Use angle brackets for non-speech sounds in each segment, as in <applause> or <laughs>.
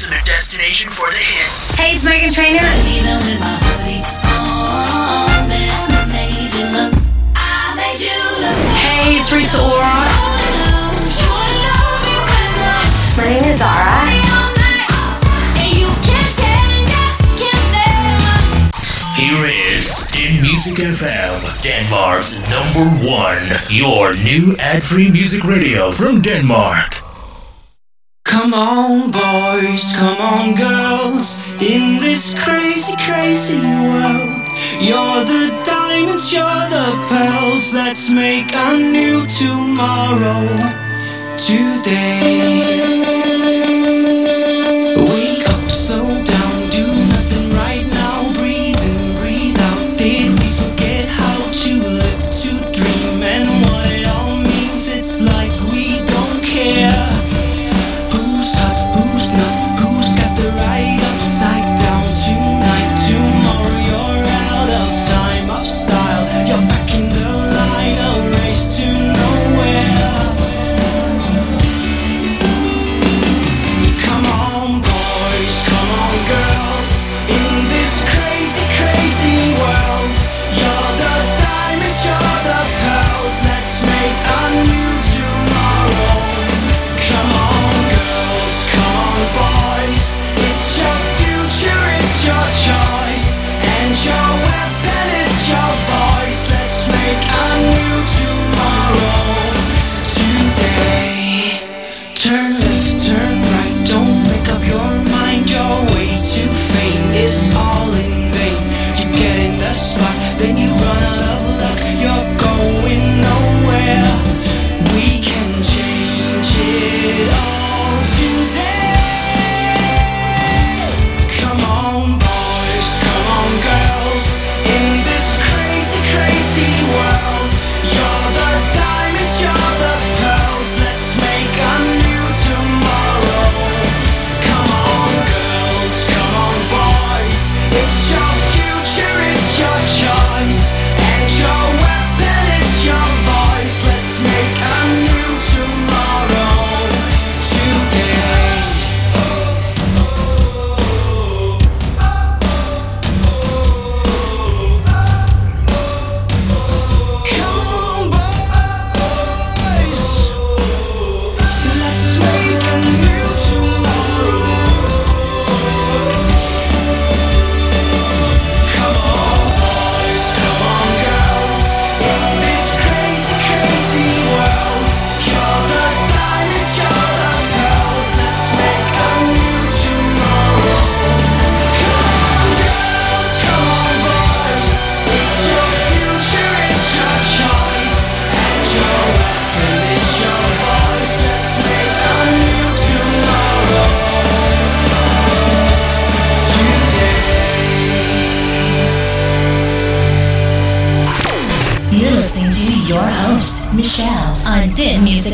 ultimate destination for the hits. Hey, it's Megan Trainor. Even with my hoodie on, man, I made you look. I made you look. Hey, it's Rita Ora. My name is Zara. Here is Din Music FM, Denmark's number one. Your new ad-free music radio from Denmark. Come on, boys, come on, girls, in this crazy, crazy world. You're the diamonds, you're the pearls. Let's make a new tomorrow today.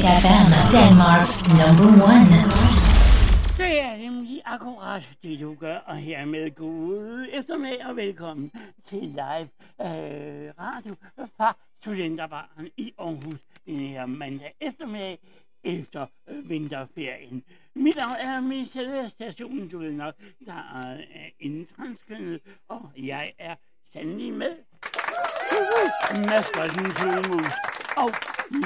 FM, Denmark's number one. Det er nemlig akkurat det, du gør, og hermed god eftermiddag og velkommen til live øh, radio fra Studenterbaren i Aarhus den her mandag eftermiddag efter øh, vinterferien. Mit navn er Michelle Stationen, du ved nok, der er øh, en transkønnet, og jeg er sandelig med. Uh, maskotten Mus. Og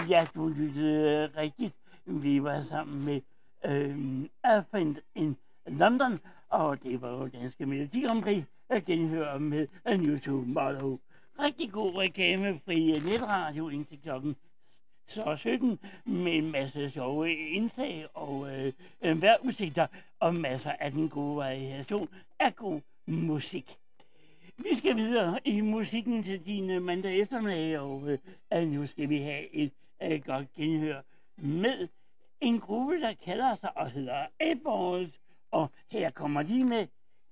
ja, du lyttede øh, rigtigt. Vi var sammen med øh, Advent in London, og det var jo Danske Melodi Grand Prix øh, at genhøre med øh, en YouTube-model. Rigtig god reklamefri netradio indtil klokken så 17 med en masse sjove indslag og øh, vejrudsigter og masser af den gode variation af god musik. Vi skal videre i musikken til din mandag eftermiddag, og øh, nu skal vi have et øh, godt genhør med en gruppe, der kalder sig og hedder Apples. Og her kommer de med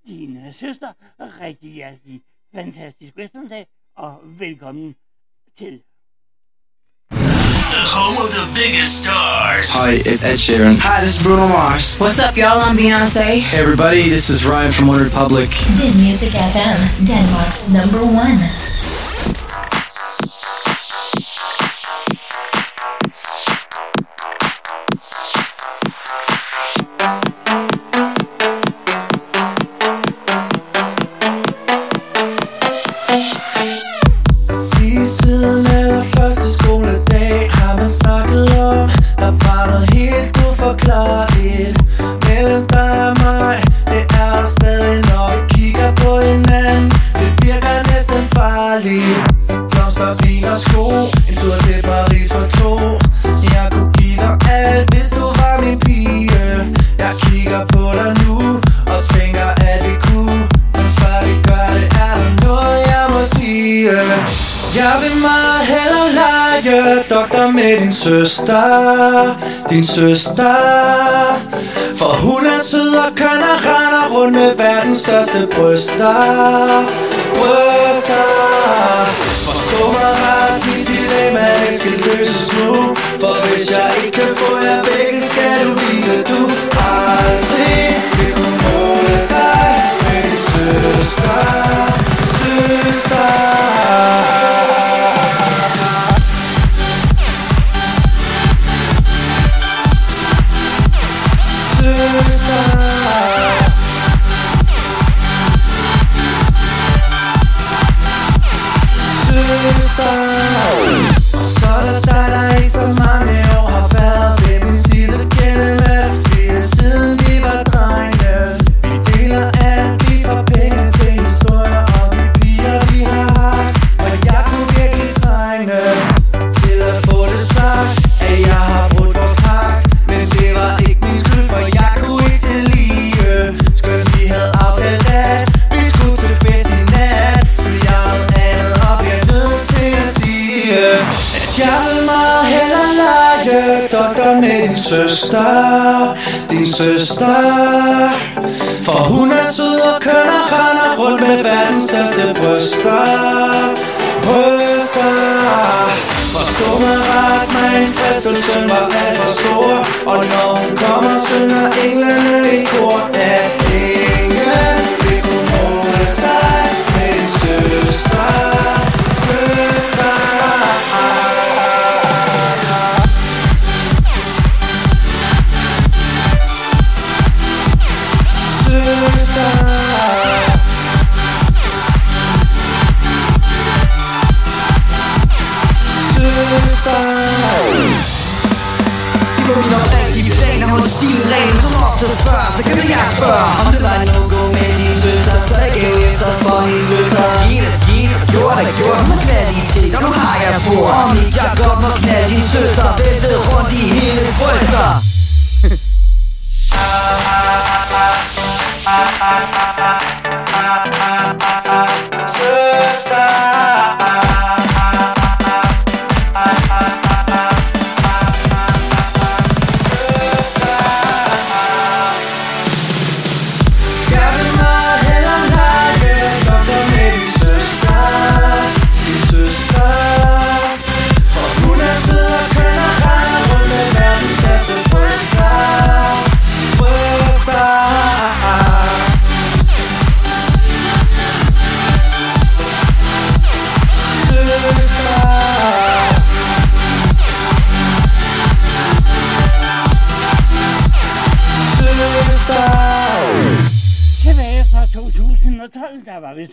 din øh, søster. Rigtig hjertelig fantastisk eftermiddag, og velkommen til home of the biggest stars. Hi, it's Ed Sheeran. Hi, this is Bruno Mars. What's up, y'all? I'm Beyonce. Hey, everybody, this is Ryan from One Republic. Din Music FM, Denmark's number one. Søster Din søster. For hun er sød og køn og render rundt med verdens største bryster. Bryster. Forstå mig ret, mit dilemma det skal løses nu. For hvis jeg ikke kan få jer begge, skal du vide du aldrig vil kunne måle dig med din søster. Søster. Så er der dig, søster Din søster. For hun er sød og køn og render rundt med verdens største bryster. Bryster. Forstå mig ret, men fristelsen var alt for stor. Og når hun kommer, synger englene i kor af spor Om ikke jeg godt må knalde din søster Væltet rundt i hendes bryster <laughs>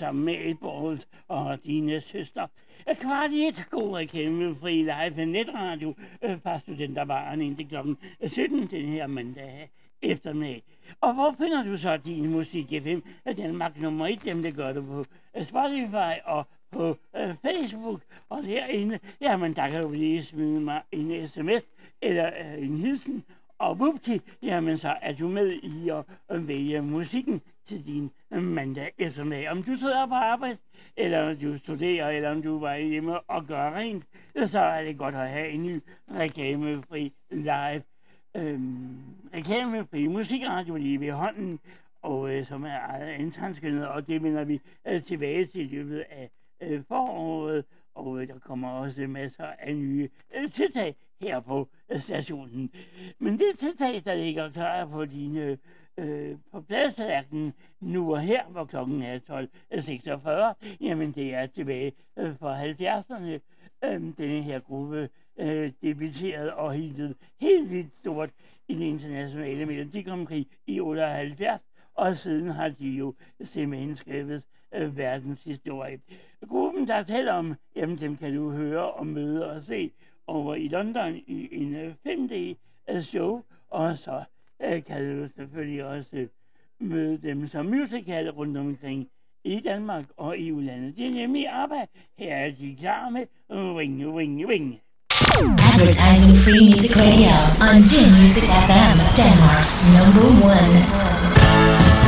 sammen med Edborg og dine søster. Kvart i et god reklame fri live på netradio øh, fra studenterbaren indtil kl. 17 den her mandag eftermiddag. Og hvor finder du så din musik FM? Danmark nummer 1, dem det gør du på øh, Spotify og på øh, Facebook. Og derinde, jamen der kan du lige smide mig en sms eller øh, en hilsen og vupti, jamen så er du med i at øh, vælge musikken til din øh, mandag eftermiddag. Om du sidder på arbejde, eller om du studerer, eller om du var hjemme og gør rent, så er det godt at have en ny reklamefri live øhm, reklamefri musikradio lige ved hånden, og øh, som er ejet af en og det vender vi øh, tilbage til i løbet af øh, foråret, og øh, der kommer også masser af nye øh, tiltag her på øh, stationen. Men det tiltag, der ligger klar på dine øh, Øh, på pladstallerkenen nu og her, hvor klokken er 12.46, jamen det er tilbage øh, fra 70'erne, øh, denne her gruppe øh, debuterede og hittede helt vildt stort i det internationale Melodi i 78, og siden har de jo simpelthen skrevet øh, verdenshistorie. Gruppen, der taler om, jamen dem kan du høre og møde og se over i London i en øh, 5D-show, øh, og så øh, kan du selvfølgelig også møde dem som musical rundt omkring i Danmark og i udlandet. Det er nemlig arbejde. Her er de klar med Ring, Ring, Ring. Advertising Free Music Radio on Din Music FM, Denmark's number one.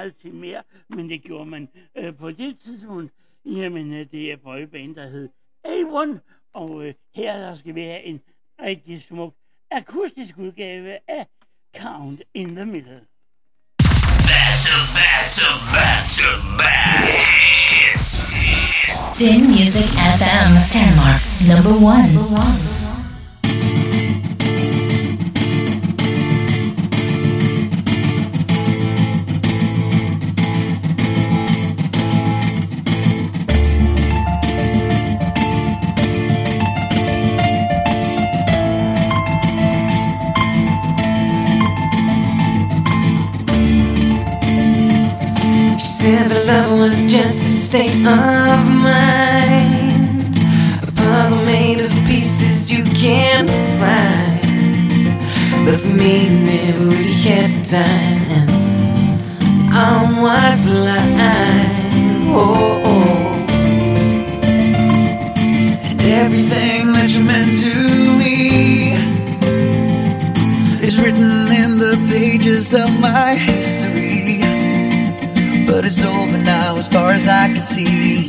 Meget til mere, men det gjorde man øh, på det tidspunkt, jamen øh, det er boyband, der hed A1, og øh, her der skal vi have en rigtig smuk akustisk udgave af Count in the Middle. Din Music FM, Denmark's number one. She state of mind, a puzzle made of pieces you can't find. But for me, never had the time, I was blind. Oh, oh. And everything that you meant to me is written in the pages of my history. But it's over now, as far as I can see.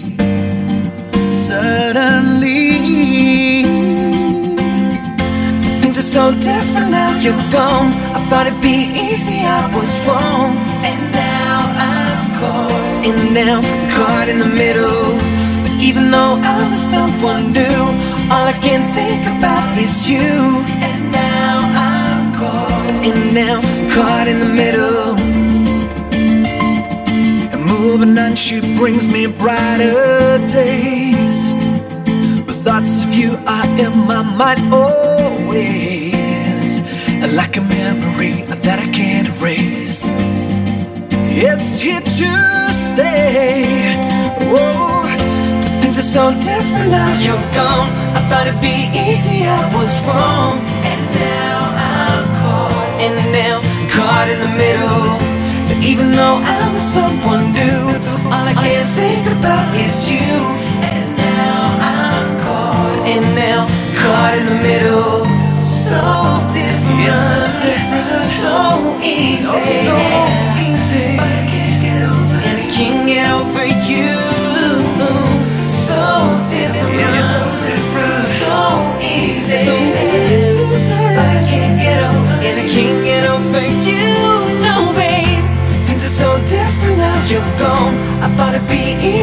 Suddenly, Things are so different now you're gone. I thought it'd be easy, I was wrong. And now I'm caught. And now I'm caught in the middle. But even though I'm someone new, all I can think about is you. And now I'm caught. And now I'm caught in the middle. On, she brings me brighter days. With thoughts of you are in my mind always, like a memory that I can't erase. It's here to stay. Oh, Things are so different now you're gone. I thought it'd be easy, I was wrong. And now I'm caught. And now caught in the middle. Even though I'm someone new, all I can think about is you. And now I'm caught. And now caught in the middle. So different. so different. So easy. so easy. But I can't get over And I can't get over you.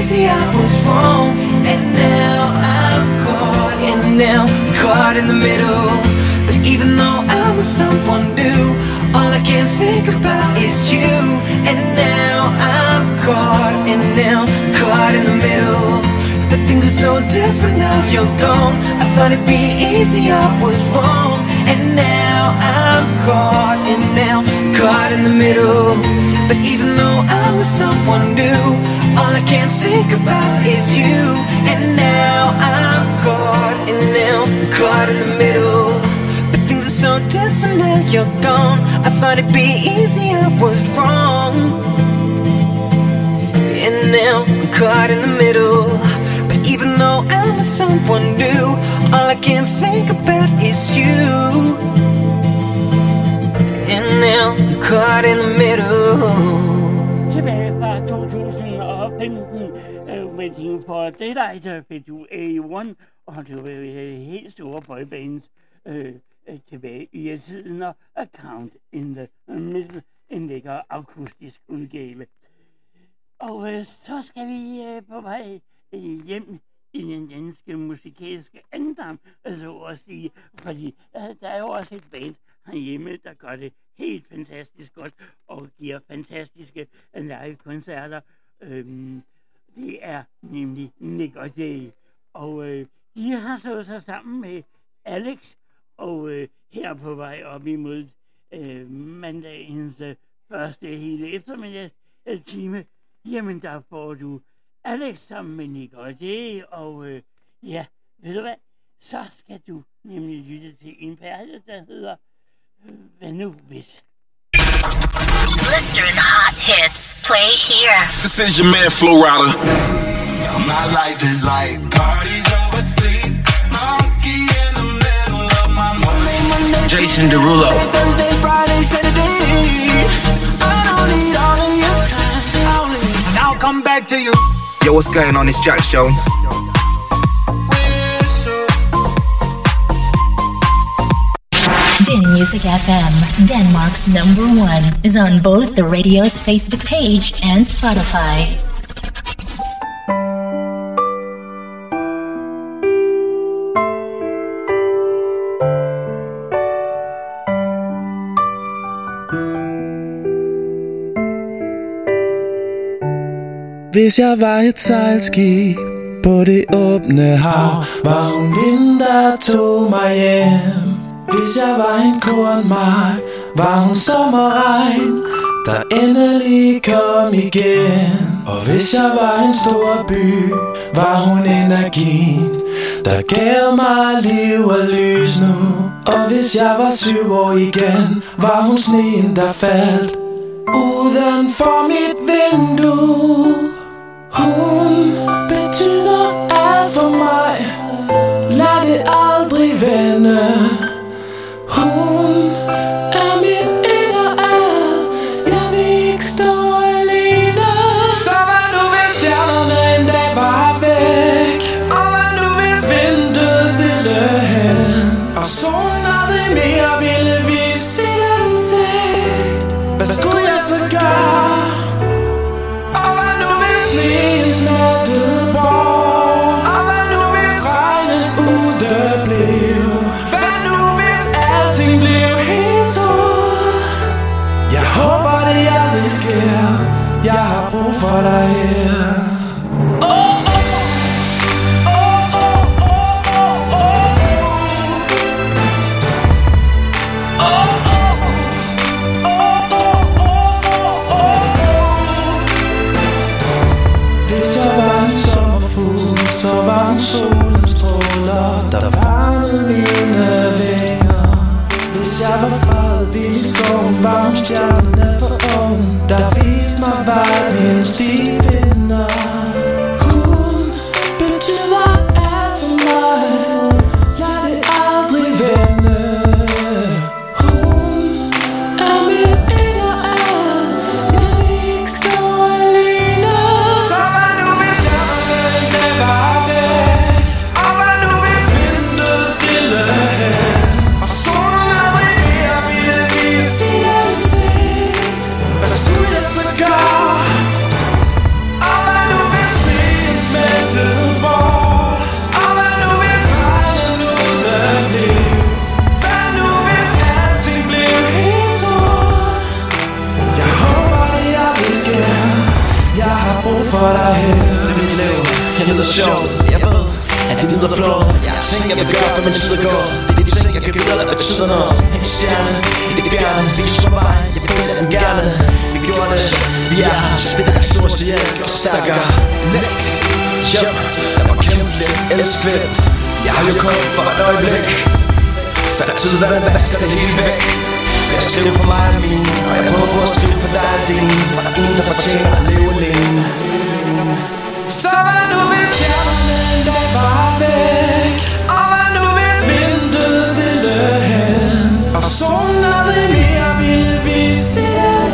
Easy, I was wrong. And now I'm caught. And now I'm caught in the middle. But even though I'm with someone new, all I can think about is you. And now I'm caught. And now I'm caught in the middle. But things are so different now you're gone. I thought it'd be easy, I was wrong. And now I'm caught. And now I'm caught in the middle. But even though I'm with someone new, all I can think about is you. And now I'm caught. And now caught in the middle. But things are so different now you're gone. I thought it'd be easy, I was wrong. And now I'm caught in the middle. But even though I'm with someone new, all I can think about is you. And now caught in the middle. Tilbage fra 2015 øh, med din for Daylight øh, fik du A1, og det var øh, helt store boybands øh, øh, tilbage i tiden, og Account in the Middle, en lækker akustisk udgave. Og øh, så skal vi øh, på vej øh, hjem i den danske musikalske andam, øh, så at sige. Fordi øh, der er jo også et band herhjemme, der gør det helt fantastisk godt og giver fantastiske live-koncerter. Øhm, det er nemlig Nick og Jay. Og øh, de har slået sig sammen med Alex, og øh, her på vej op imod øh, mandagens øh, første hele eftermiddags øh, time, jamen der får du Alex sammen med Nick og Jay, og øh, ja, ved du hvad, så skal du nemlig lytte til en perle, der hedder Hvad nu hvis? blistering hot hits. Play here. This is your man Flo Rida. My life is like parties over sleep. Monkey in the middle of my Monday, Monday, Jason Derulo. Thursday, Friday, Saturday. I don't need all of your time. Only, and I'll come back to you. Yo, what's going on? It's Jack Jones. Din Music FM, Denmark's number one, is on both the radio's Facebook page and Spotify. Hvis jeg var et sejlskib på det åbne hav Var hun vind, der tog mig hjem Hvis jeg var en kornmark Var hun sommerregn Der endelig kom igen. Og hvis jeg var en stor by Var hun energien Der gav mig liv og lys nu. Og hvis jeg var syv år igen Var hun sneen, der faldt Uden for mit vindue. Hun betyder alt for mig. Lad det aldrig vende. Hun Jeg har brug at det flå Jeg har ting, jeg vil gøre, for min tid at gå Det er de ting, jeg kan gøre der betyder noget. En stjerne, i det fjerne er som mig, jeg pæler den gerne. Vi gjorde det, vi er her. Så det der kan stå og sige, gør stærkere. Next, jump Lad mig kæmpe lidt, elskvind Jeg har jo kun for et øjeblik. Fandt tid, hvad den vasker det hele væk? Jeg skriver for mig og min Og jeg prøver på at skrive for dig og din. For der er ingen, der fortjener at leve alene. Så hvad nu hvis stjernen en var væk? Og hvad nu hvis vinduet stille hen? Og solen aldrig mere ville vise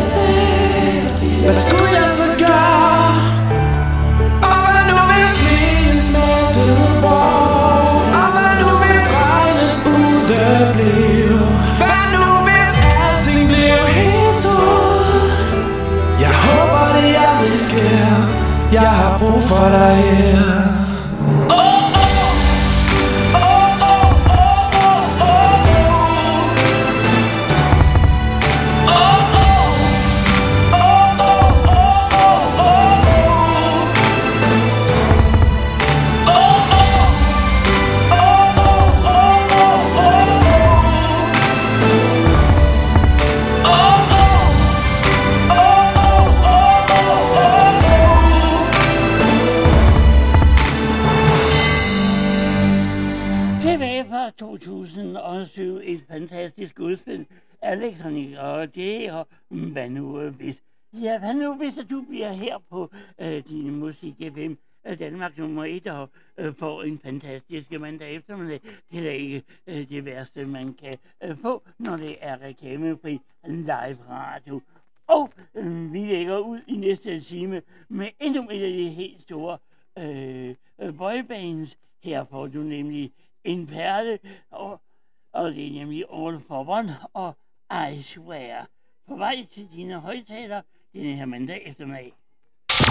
sit Hvad skulle Jeg har brug fantastiske mandag eftermiddag. Det er da ikke øh, det værste, man kan øh, få, når det er reklamefri live radio. Og øh, vi lægger ud i næste time med endnu et af de helt store øh, øh boybands. Her får du nemlig en perle, og, og det er nemlig All for One og I Swear. På vej til dine højtaler denne her mandag eftermiddag.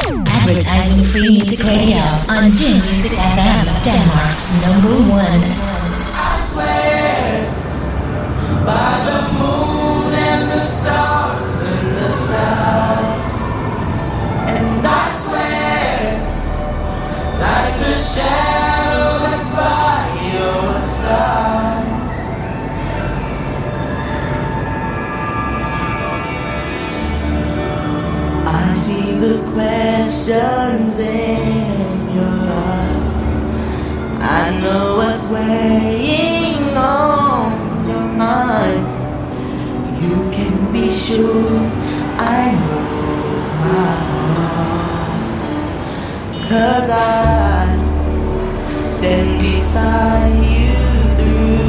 Advertising free music radio on Din Music FM, Denmark's number one. I swear by the moon and the stars and the stars, questions in your eyes. I know what's weighing on your mind. You can be sure I know my heart. Cause I stand beside you through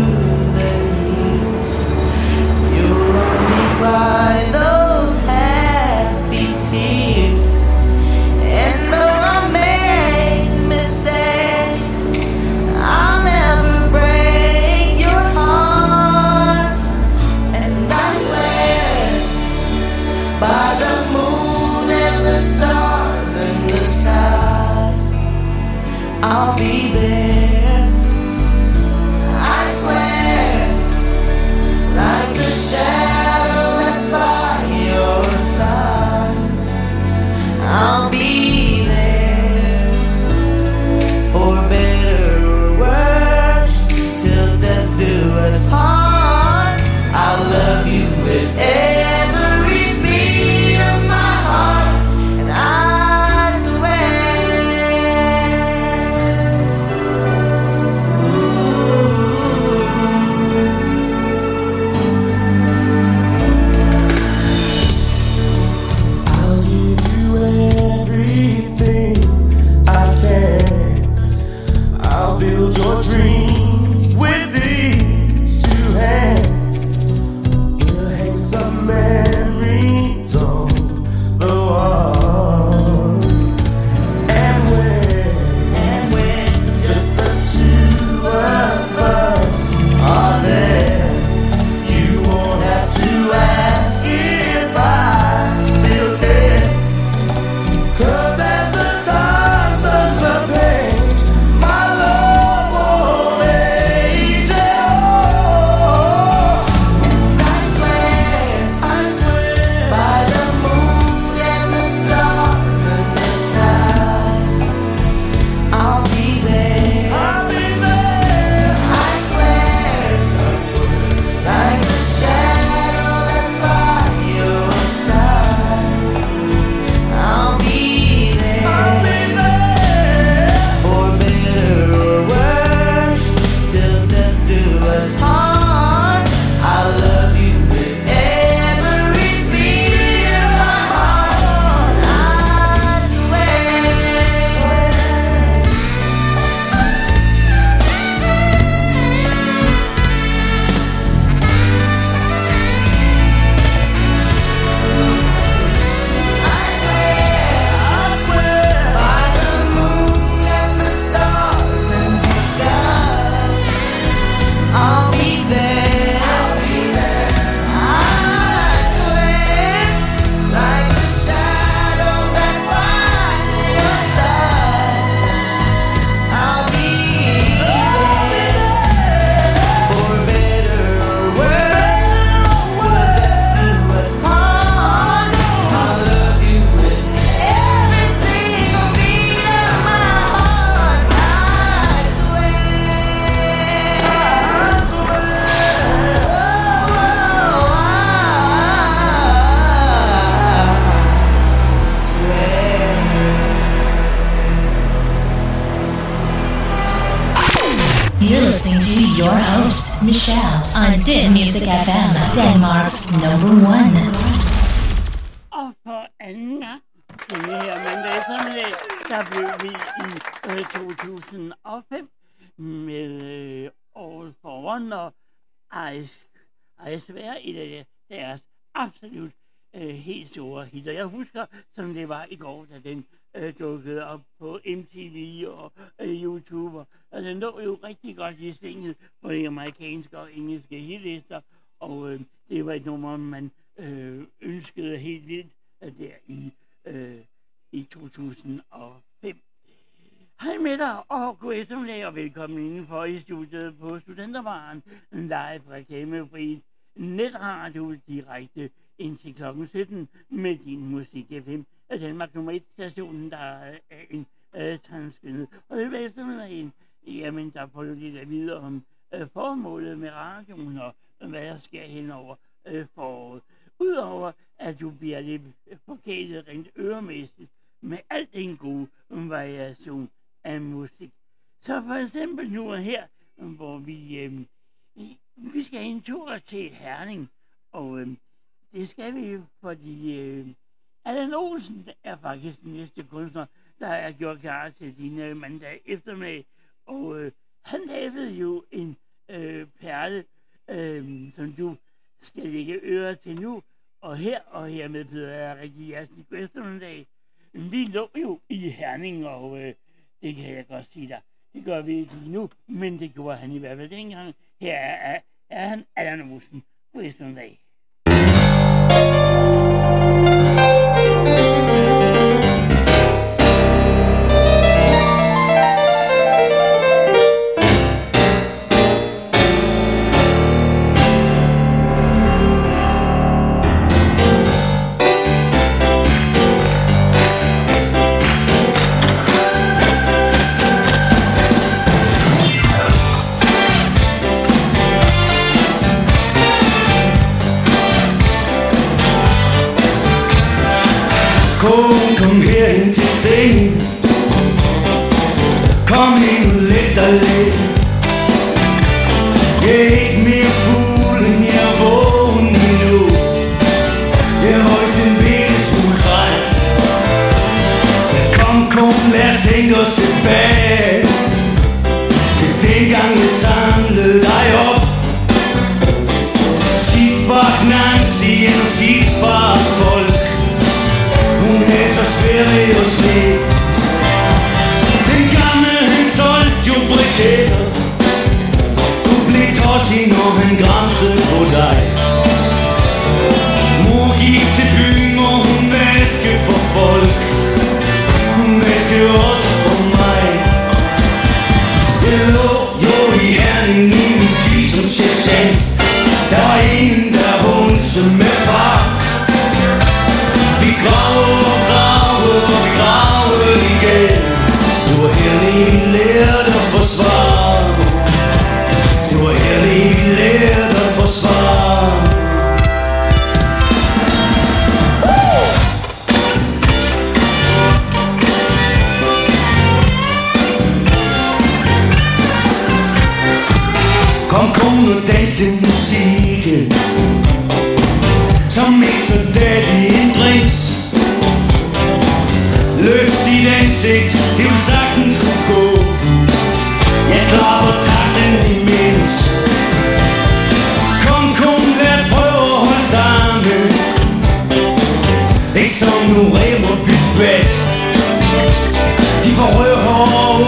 the years. You'll only cry studiet på Studentervaren, live reklamefri netradio direkte indtil kl. 17 med din musik FM Er Danmark nummer 1 stationen, der er en øh, transkønnet. Og det er eftermiddagen, jamen der får du lidt at vide om øh, formålet med radioen og hvad der sker hen over øh, foråret. Udover at du bliver lidt forkælet rent øremæssigt med alt en god variation af musik. Så for eksempel nu og her, hvor vi, øh, vi skal en tur til Herning, og øh, det skal vi, fordi øh, Allan Olsen er faktisk den næste kunstner, der er gjort klar til din øh, mandag eftermiddag, og øh, han lavede jo en øh, perle, øh, som du skal lægge ører til nu, og her og hermed byder jeg rigtig hjertelig god eftermiddag. Vi lå jo i Herning, og øh, det kan jeg godt sige dig. Det gør vi ikke lige nu, men det gjorde han i hvert fald dengang. Her er, er, han Allan Olsen. God eftermiddag.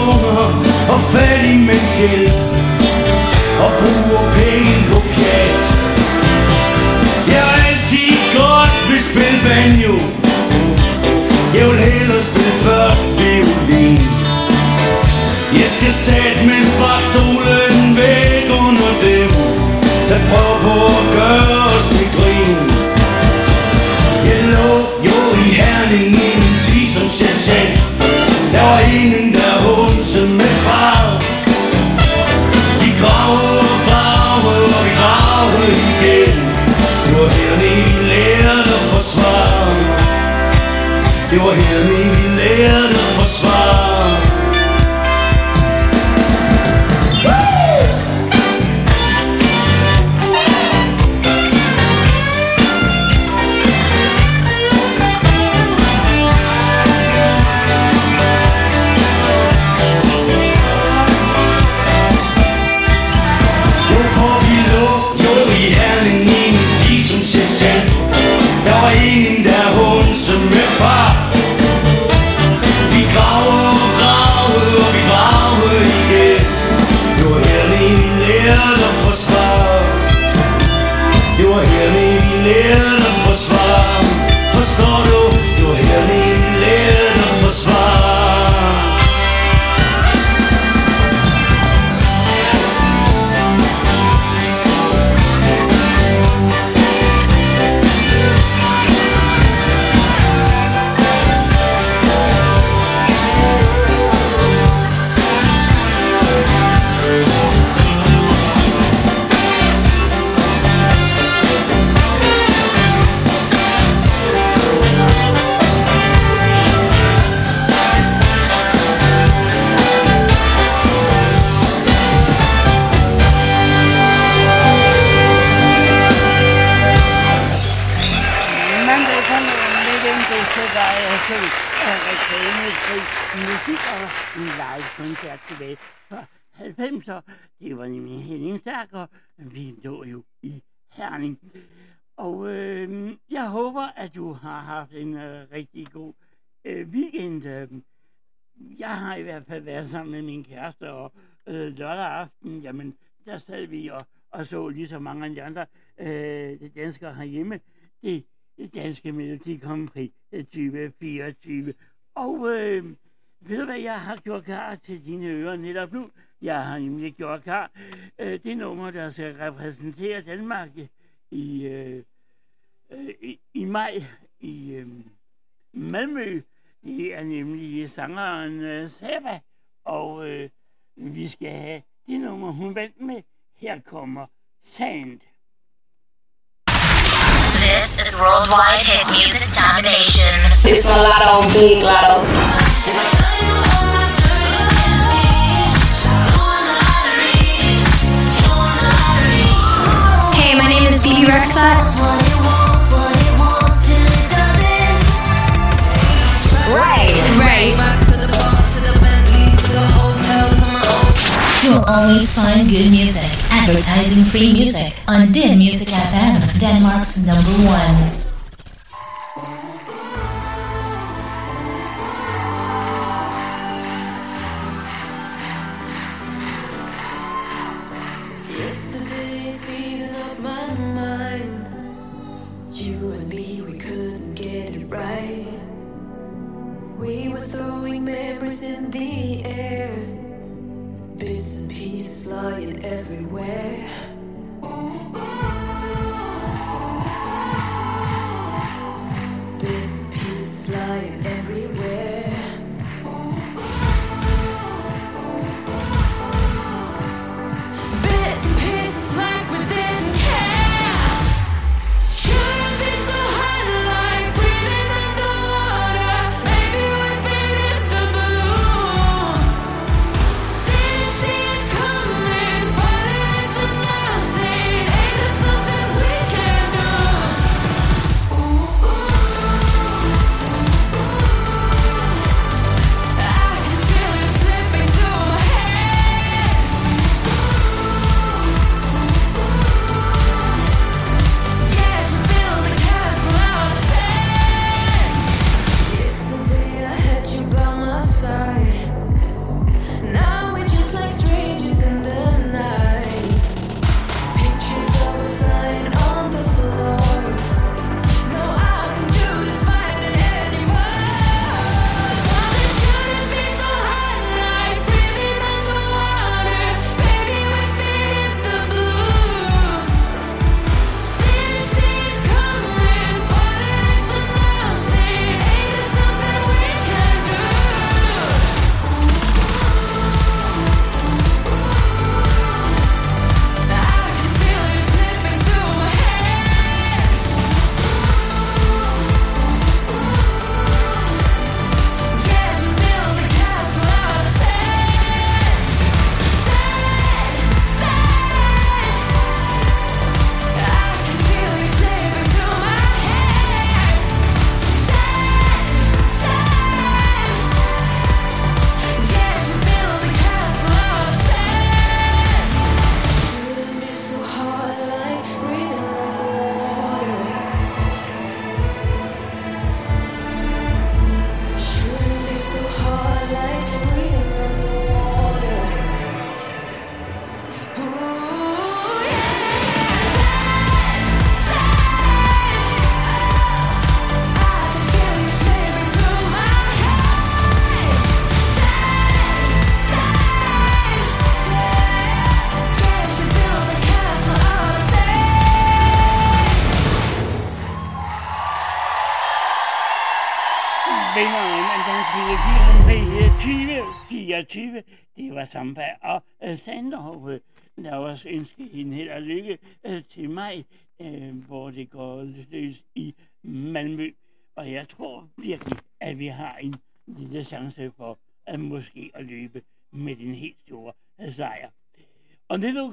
Unger og fattig menneskehjælp Og bruger penge på pjat. Jeg har altid godt vil spille banjo Jeg vil hellere spille først violin. Jeg skal sætte med sparkstolen væk under dem Der prøver på at gøre os til grin. Jeg lå jo i Herning i min tid som jeg sagde har i hvert fald været sammen med min kæreste, og øh, lørdag aften, jamen, der sad vi og, og så lige så mange af de andre øh, de danskere herhjemme, det, det danske Melodi Grand Prix øh, 2024. Og øh, ved du hvad, jeg har gjort klar til dine ører netop nu? Jeg har nemlig gjort klar øh, det nummer, der skal repræsentere Danmark i, øh, øh, i, i maj i øh, Malmø det er nemlig sangeren øh, Saba, og øh, vi skal have det nummer, hun vandt med. Her kommer Sand. This is worldwide hit music domination. It's of Big Lotto. Hey, my name is Phoebe Rexat. You'll always find good music, advertising free music on Din Music FM, Denmark's number one.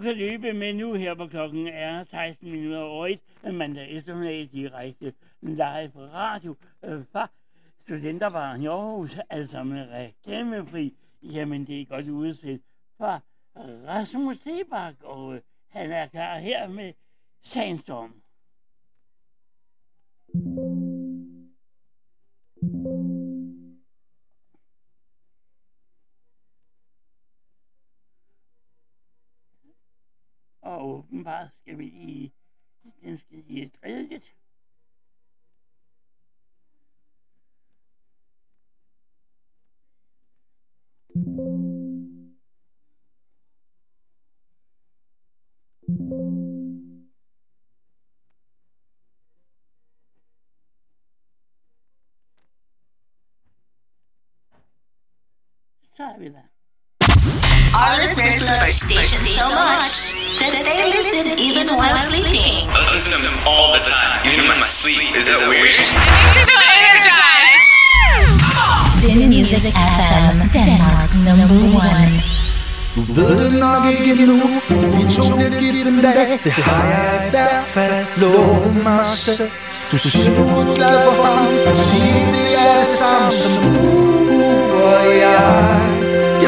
kan løbe med nu her på klokken er 16 minutter over 1, mandag eftermiddag direkte live på radio øh, fra Studenterbaren i Aarhus, altså med reklamefri. Jamen, det er godt udspil fra Rasmus Sebak, og øh, han er klar her med Sandstorm. Thank you. Og åbenbart skal vi lige, den skal lige lidt. Så er vi der. Our listeners love our station so much that they listen even while sleeping. I listen to them all the time, even in my sleep. Is that weird? Din Music FM, Denmark's number one. Du ved det nok ikke endnu Vi to bliver gift en dag Det har jeg i hvert fald lovet mig selv Du siger du er glad for ham Og siger det er det samme som du og jeg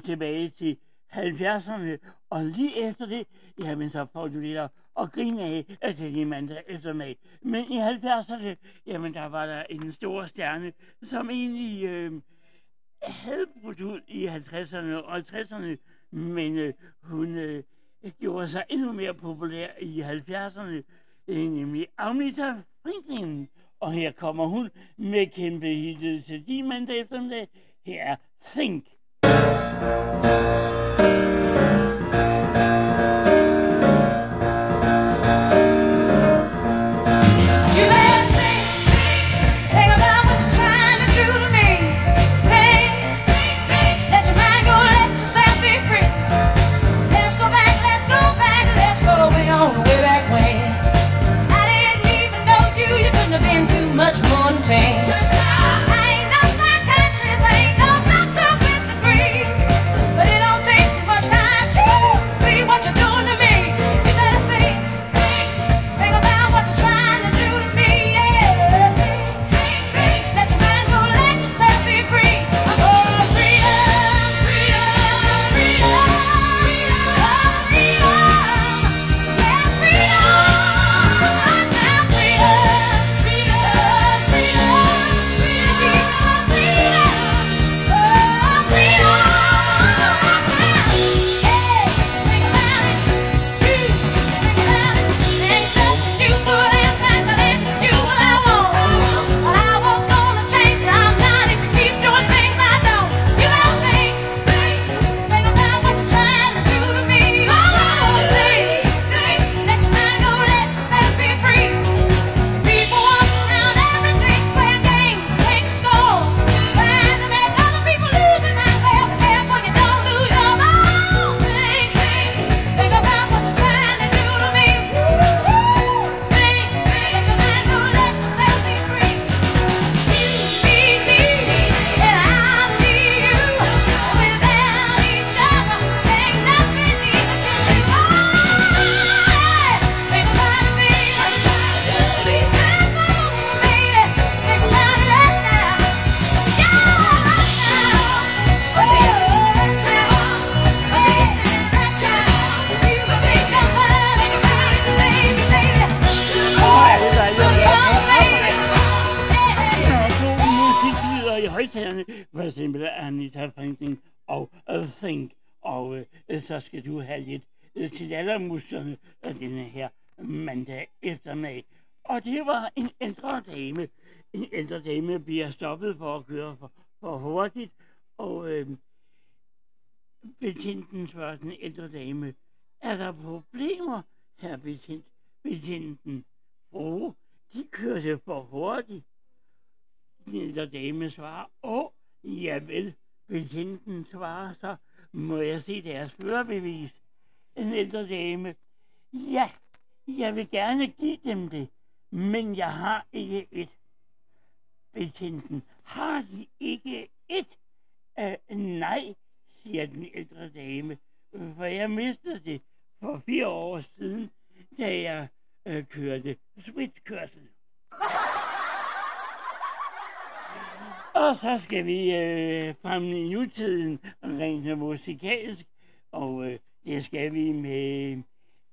helt tilbage til 70'erne, og lige efter det, jamen så får du lidt at, at grine af, at det er mandag eftermiddag. Men i 70'erne, jamen der var der en stor stjerne, som egentlig øh, havde brudt ud i 50'erne og 60'erne, men øh, hun øh, gjorde sig endnu mere populær i 70'erne, øh, nemlig Agnita Franklin. Og her kommer hun med kæmpe hittet til din mandag eftermiddag. Her er Think. thank you jeg stoppet for at køre for, for hurtigt, og øh, betjenten spørger den ældre dame, er der problemer, her betjent? Betjenten, åh, de kørte for hurtigt. Den ældre dame svarer, åh, ja vel. Betjenten svarer så, må jeg se deres førerbevis? En ældre dame, ja, jeg vil gerne give dem det, men jeg har ikke et betjenten, har de ikke et? Uh, nej, siger den ældre dame, for jeg mistede det for fire år siden, da jeg uh, kørte spritkørsel. <laughs> Og så skal vi øh, frem i nutiden rent musikalsk, og øh, det skal vi med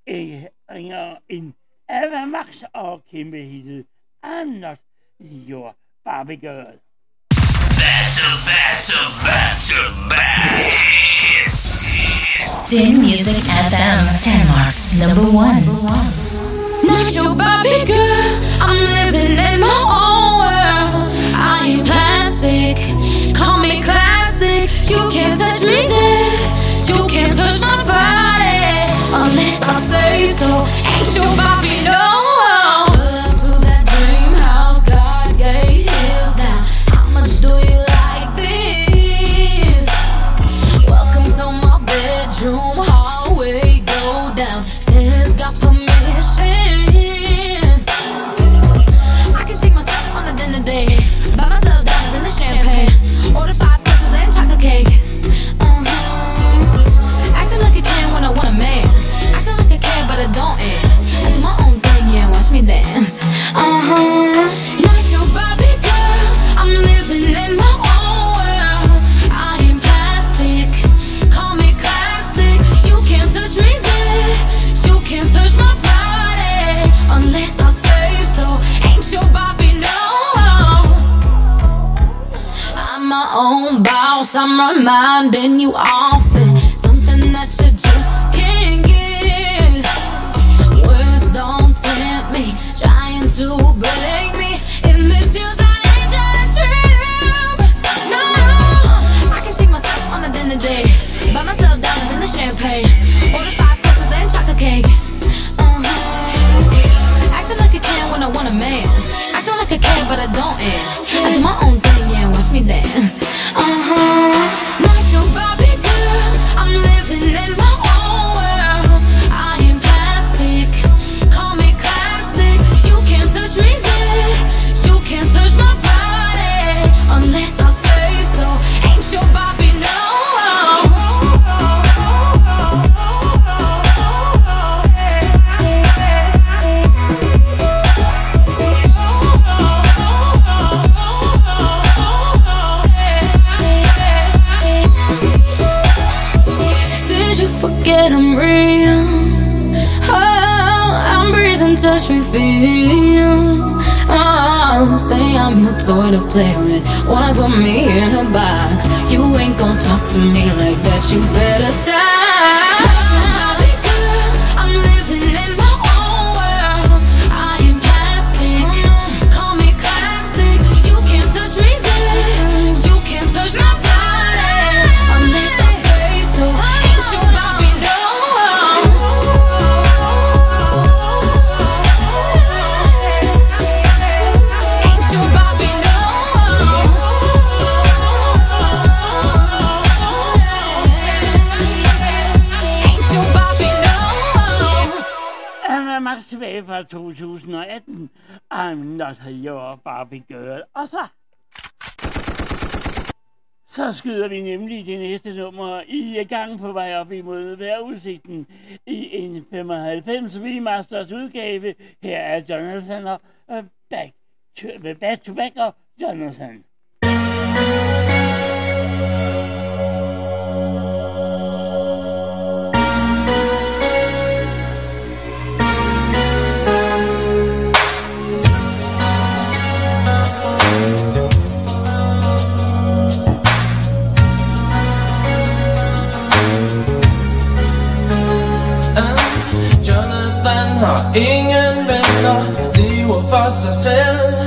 øh, ringer en Ava Max og kæmpe hittet I'm Not Your Bobby Good. Back to back to back to back hits. Din Music FM, Denmark's number one. Not your Bobby girl, I'm living in my own world. I ain't plastic, call me classic. You can't touch me there, you can't touch my body unless I say so. Ain't your Bobby no. podcasters udgave. Her er Jonathan og øh, uh, back to, back to back og Jonathan. Ingen venner lever for sig selv.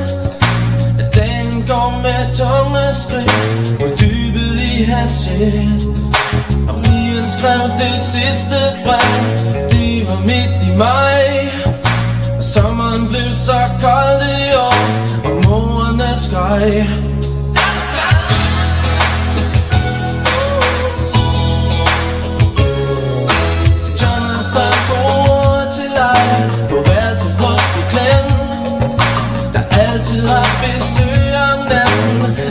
Den går med tunge skridt Mod dybet i hans sjæl. Og Ian skrev det sidste brev. Det var midt i maj Og sommeren blev så kold i år Og morerne skreg. life is too young now.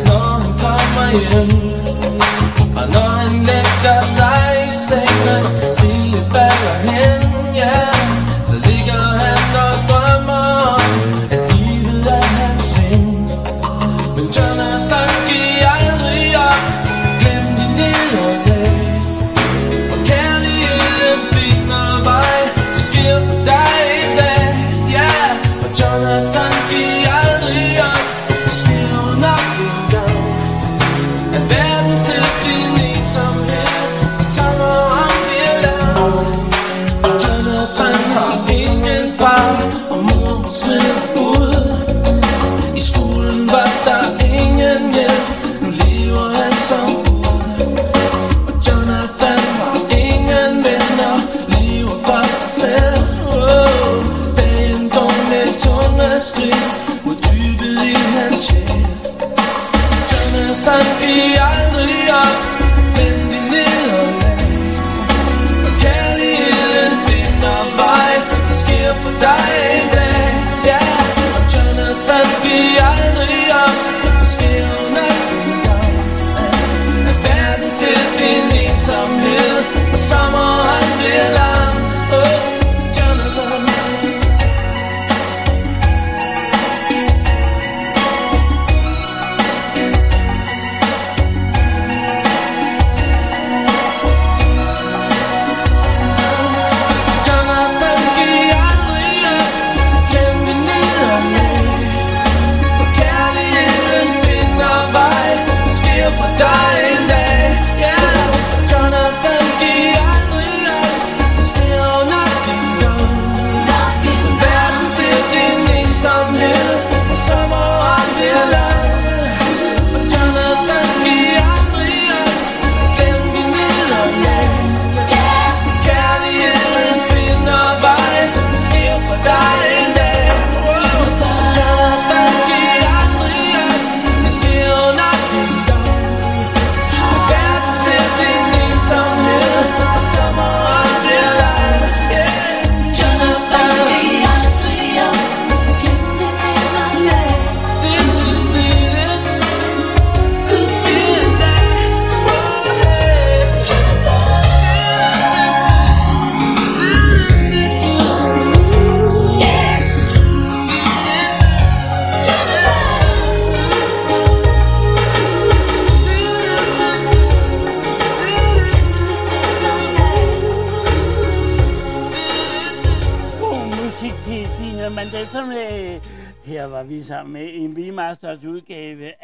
너는 밤마연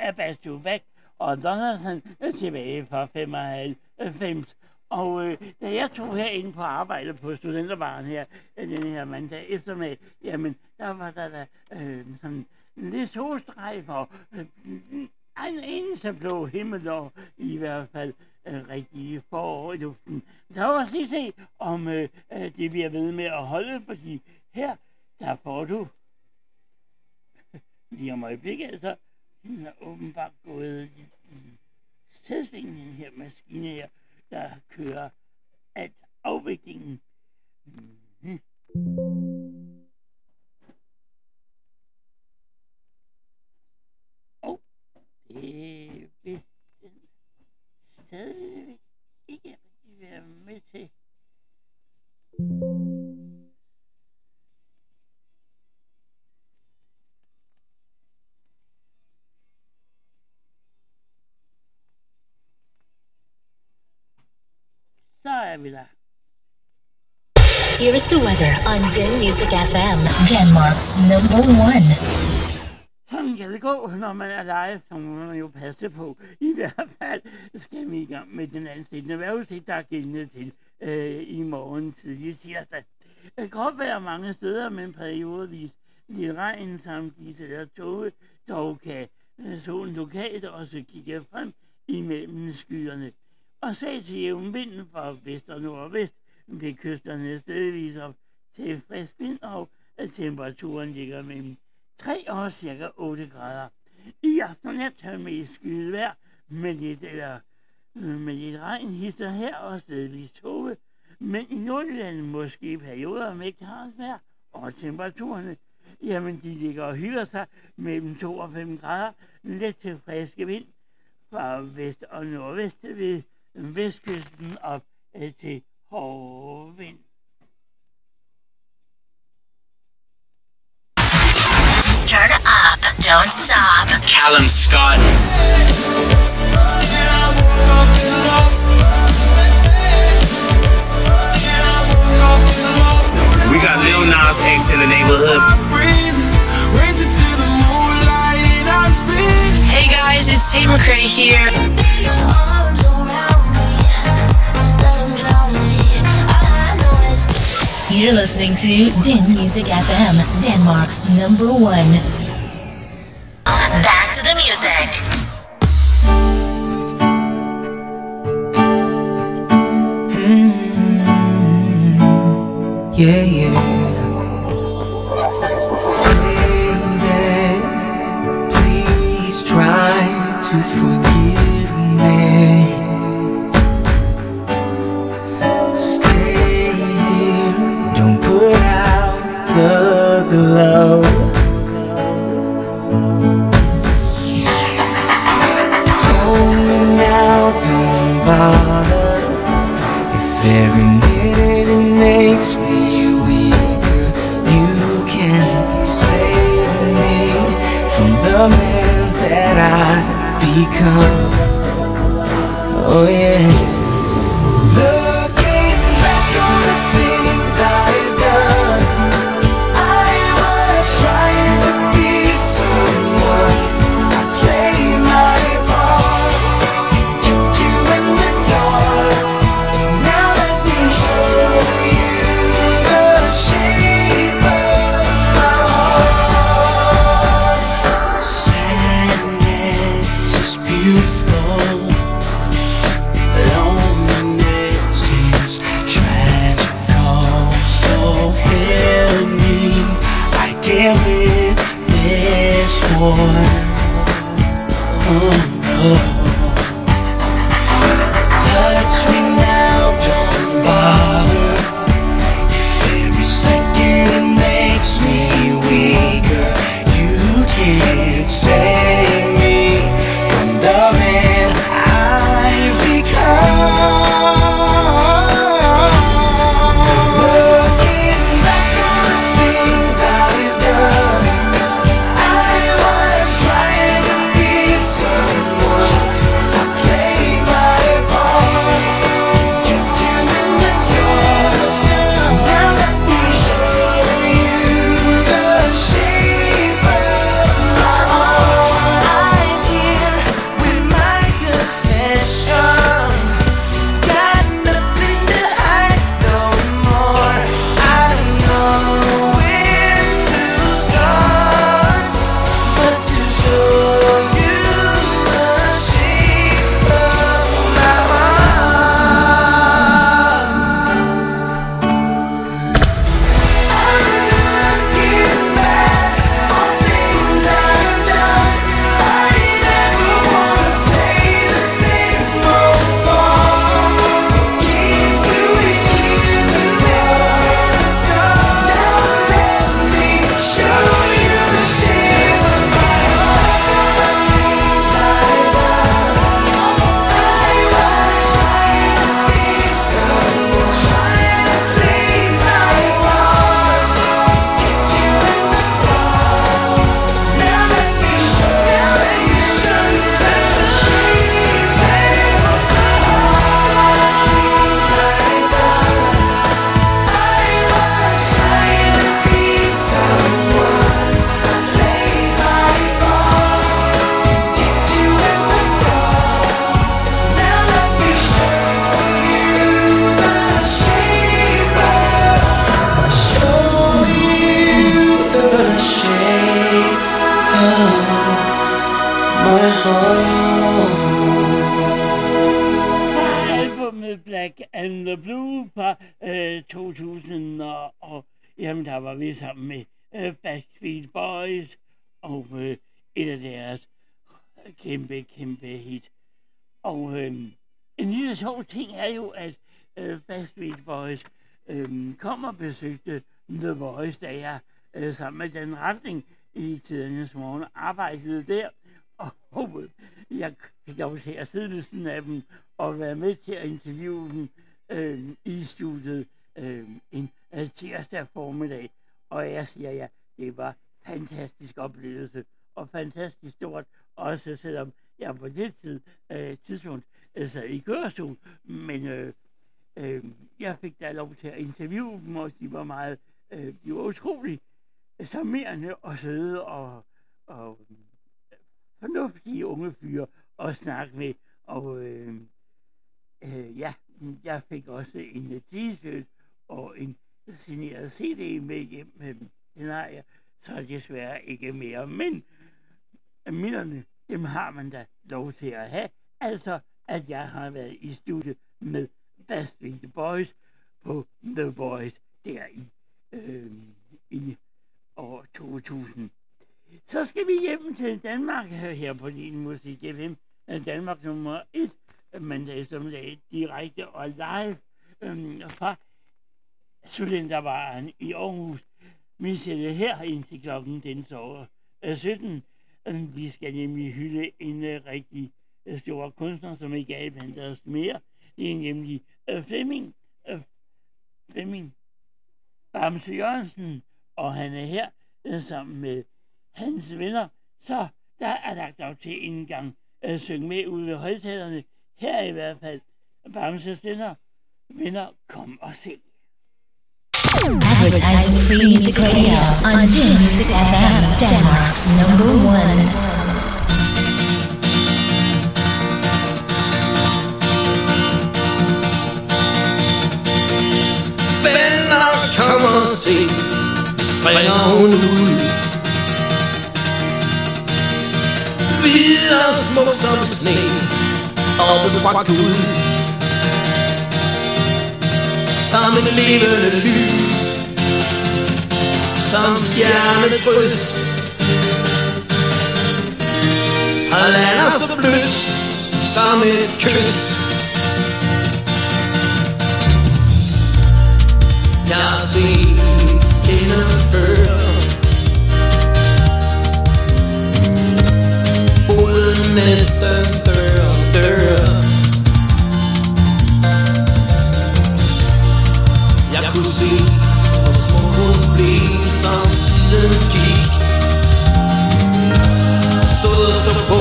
af Bass to og Donaldson tilbage fra 95. Og øh, da jeg tog herinde på arbejde på studenterbaren her, øh, den her mandag eftermiddag, jamen, der var der da øh, sådan lidt solstrejf og øh, en eneste blå himmel og i hvert fald øh, rigtig forår i luften. Så lad os lige se, om øh, øh, det bliver ved med at holde, fordi her, der får du <laughs> lige om øjeblikket, altså, den er åbenbart gået i, i stedsvingen, den her maskine her, der kører at afviklingen. Mm-hmm. Og det vil den stadigvæk ikke rigtig være med til. Så er vi der. Here is the weather on Den Music FM, Denmark's number one. Sådan kan det gå, når man er live, så må man jo passe på. I hvert fald skal vi i gang med den ansættende vejrudsigt, der er gældende til øh, i morgen tidlig tirsdag. Det kan være mange steder, men periodevis lidt regn samt disse der toge, dog kan øh, solen lokalt også kigge frem imellem skyerne. Og sagde til jævn vind fra vest og nordvest ved kysterne stedvis op til frisk vind, og at temperaturen ligger mellem 3 og cirka 8 grader. I aften og nat er mest skyet vejr med lidt, eller, øh, med lidt regn hister her og stedvis tåge. Men i Nordjylland måske i perioder med klart vejr og temperaturerne, jamen de ligger og hylder sig mellem 2 og 5 grader, let til friske vind fra vest og nordvest ved vestkysten op til hård vind. Turn up, don't stop. Callum Scott. We got Lil Nas X in the neighborhood. Hey guys, it's Tate McRae here. You're listening to Den Music FM, Denmark's number one. Back to the music. Hmm. Yeah, yeah. Baby, please try to forgive 더 forretning den i tidernes morgen arbejdede der. Og, håbede, jeg fik lov til at sidde ved siden af dem og være med til at interviewe dem øh, i studiet øh, en øh, tirsdag formiddag. Og jeg siger ja, det var fantastisk oplevelse og fantastisk stort, også selvom jeg på det tid, øh, tidspunkt øh, sad i kørestol, men øh, øh, jeg fik da lov til at interviewe dem, og de var meget, øh, de var utrolig charmerende og søde og, og øh, fornuftige unge fyre at snakke med, og øh, øh, ja, jeg fik også en t-shirt og en signeret CD med hjem. Øh, Den har jeg så desværre ikke mere, men minderne, dem har man da lov til at have. Altså, at jeg har været i studiet med Backstreet Boys på The Boys der i, øh, i år 2000. Så skal vi hjem til Danmark her på din musik FM. Danmark nummer 1 mandag eftermiddag direkte og live øhm, fra Studenterbaren i Aarhus. Vi sætter her indtil klokken den så 17. Øh, øhm, vi skal nemlig hylde en øh, rigtig øh, stor kunstner, som ikke er blandt os mere. Det er nemlig Flemming, Flemming Bamse Jørgensen, og han er her øh, sammen med hans venner. Så der er lagt af til en gang at synge med ude ved højtalerne. Her er i hvert fald Bamses venner. Venner, kom og se. Advertising free music radio on Din Music FM, Denmark's number one. Venner, kom og se, springer hun ud. Hvid og smuk som sne, oppe fra guld Som et levende lys, som stjernedrys. Og lander så blødt, som et kys. Jeg har set hende før Uden næsten dør, dør Jeg kunne se, hvor smuk hun blev, som tiden gik. Stod så på,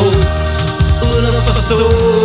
uden at forstå.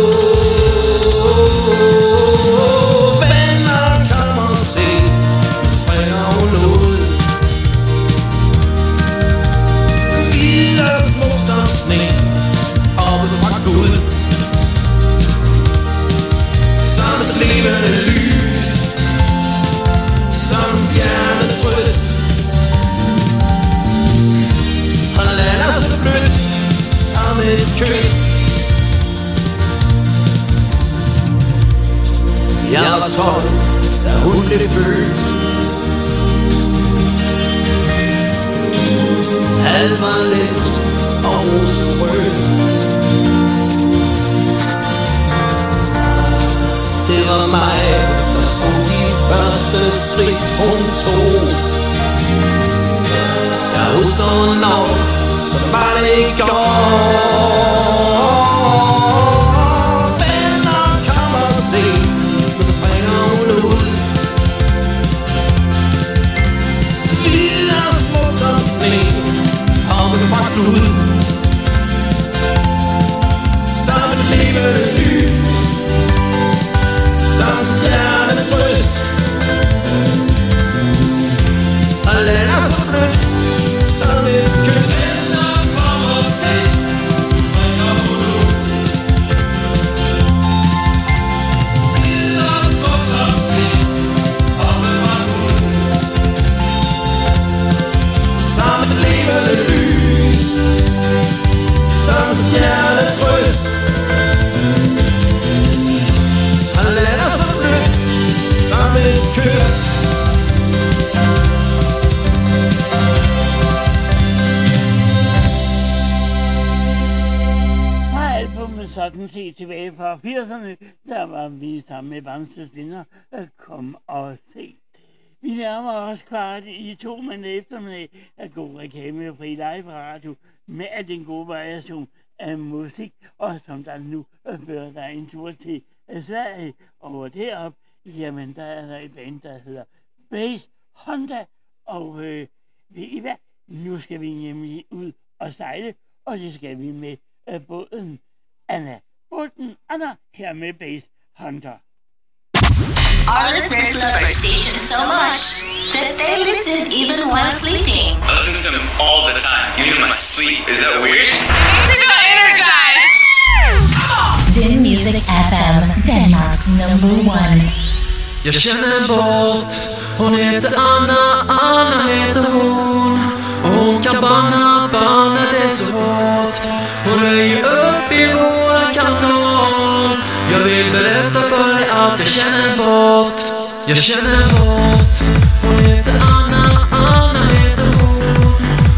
Og sejle, og det skal vi med øh, båden Anna. Båden Anna her med Base Hunter. Our listeners love our station so much that they listen even while sleeping. I listen to them all the time, even in my sleep. Is that weird? Din Music FM, Denmark's number one. Jag känner en båt, hon heter Anna, Anna heter hon. Och hon kan banna, banna det så hårt. Hon röjer upp i våran kanal. Jag vill berätta för dig att jag känner bort. Jag känner bort. hon heter Anna, Anna heter hon.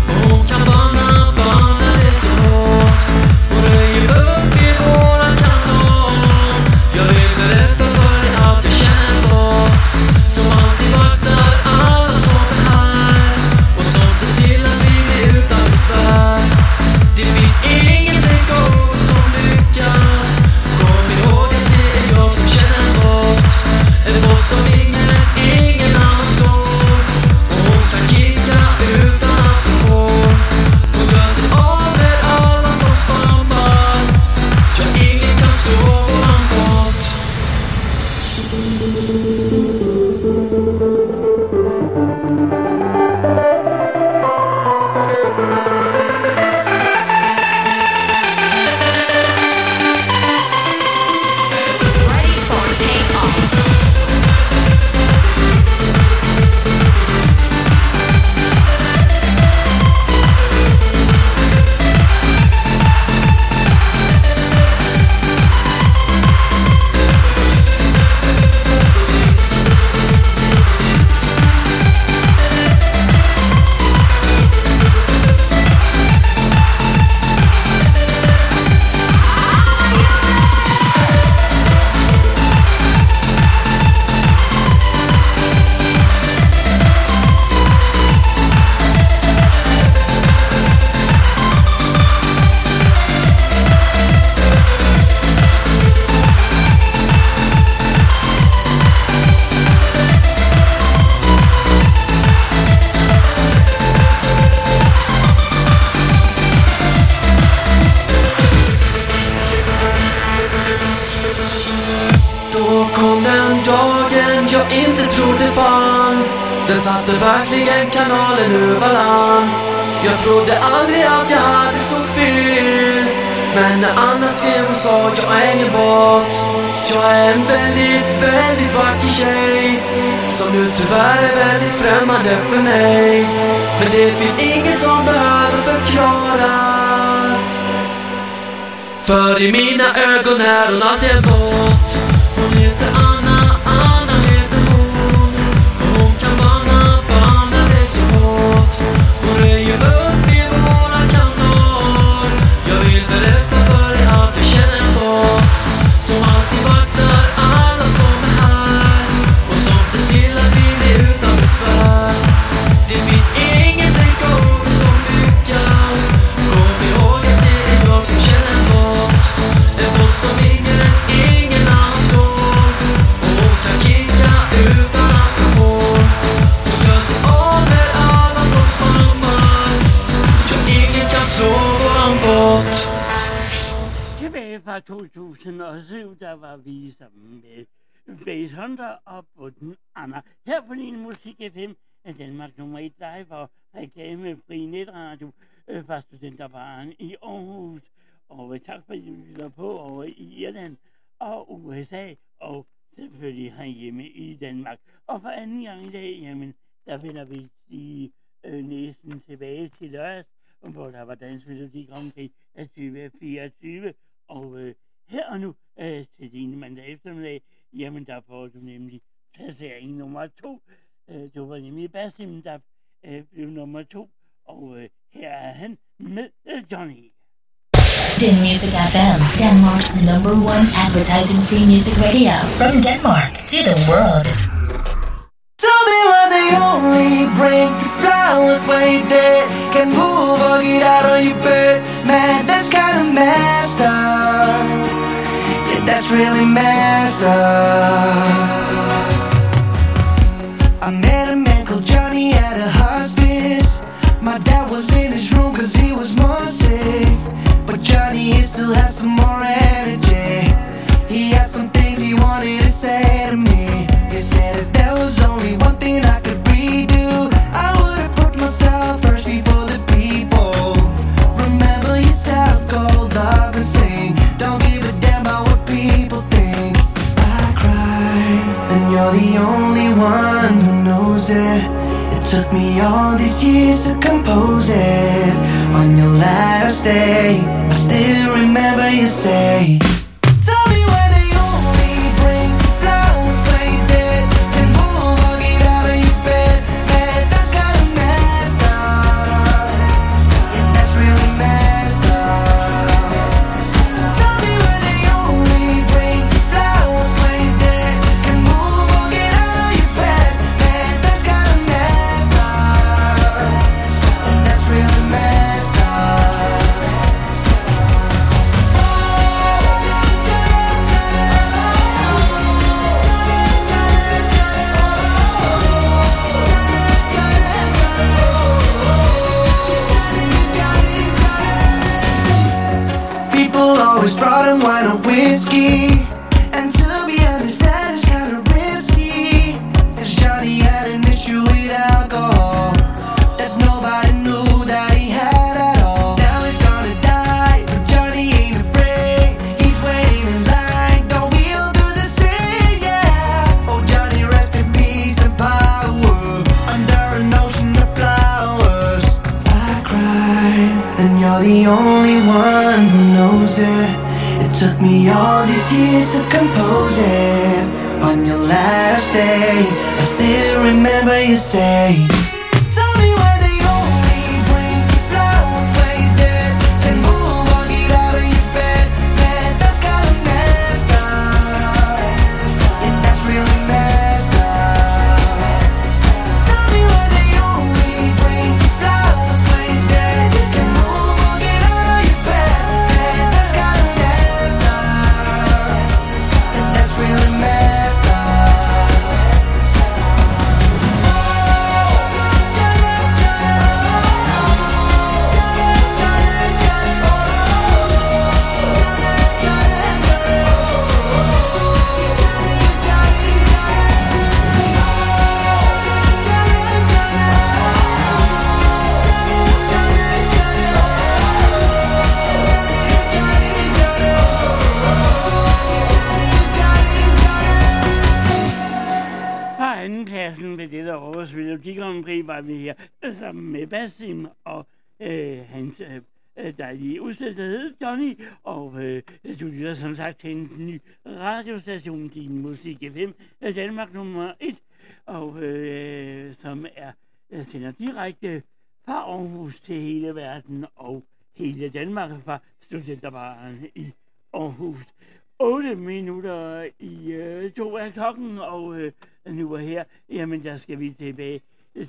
Och hon kan banna, banna det så hårt. Hon röjer upp i våran kanal. Jag vill berätta för dig att jag känner en Det finns ingenting gott som lyckas. Kom ihåg att det är jag som känner bort båt. En båt som ingen Men det finns inget som behöver förklaras. För i mina ögon är hon alltid en båt. Hon heter Anna, 2007, der var vi sammen med Base Hunter og Bunden Anna. Her på din Musik FM er Danmark nummer 1 live og reklame fri netradio øh, fra Studenterbaren i Aarhus. Og øh, tak for, at I lytter på over i Irland og USA og selvfølgelig herhjemme i Danmark. Og for anden gang i dag, jamen, der vender vi i øh, næsten tilbage til lørdags, hvor der var Dansk Melodi Grand Prix af 2024. Og øh, her og nu øh, til din mandag eftermiddag, jamen der får du nemlig placering nummer to. Øh, det var nemlig Basim, der øh, blev nummer to. Og øh, her er han med øh, Johnny. Din Music FM, Denmark's number one advertising free music radio. From Denmark to the world. They only bring flowers dead. Can move or get out of your bed. Man, that's kinda messed up. Yeah, that's really messed up. I met a man called Johnny at a hospice. My dad was in his room cause he was more sick. But Johnny, he still had some more energy. He had some things he wanted to say you're the only one who knows it. It took me all these years to compose it. On your last day, I still remember you say. Direkte fra Aarhus til hele verden og hele Danmark fra studenterbaren i Aarhus. 8 minutter i øh, to af klokken, og øh, nu er her, jamen der skal vi tilbage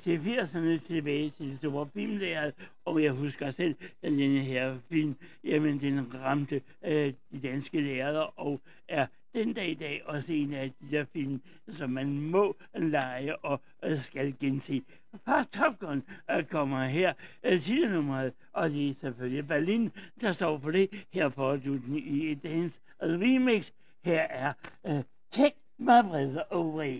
til 80'erne, tilbage til det store filmlæret, og jeg husker selv, at denne her film, jamen den ramte øh, de danske lærere, og er den dag i dag også en af de der film, som man må lege og øh, skal gense. Fra Top Gun øh, kommer her øh, titelnummeret, og det er selvfølgelig Berlin, der står på det. Her får du i et dance remix. Her er øh, Take My Breath Away.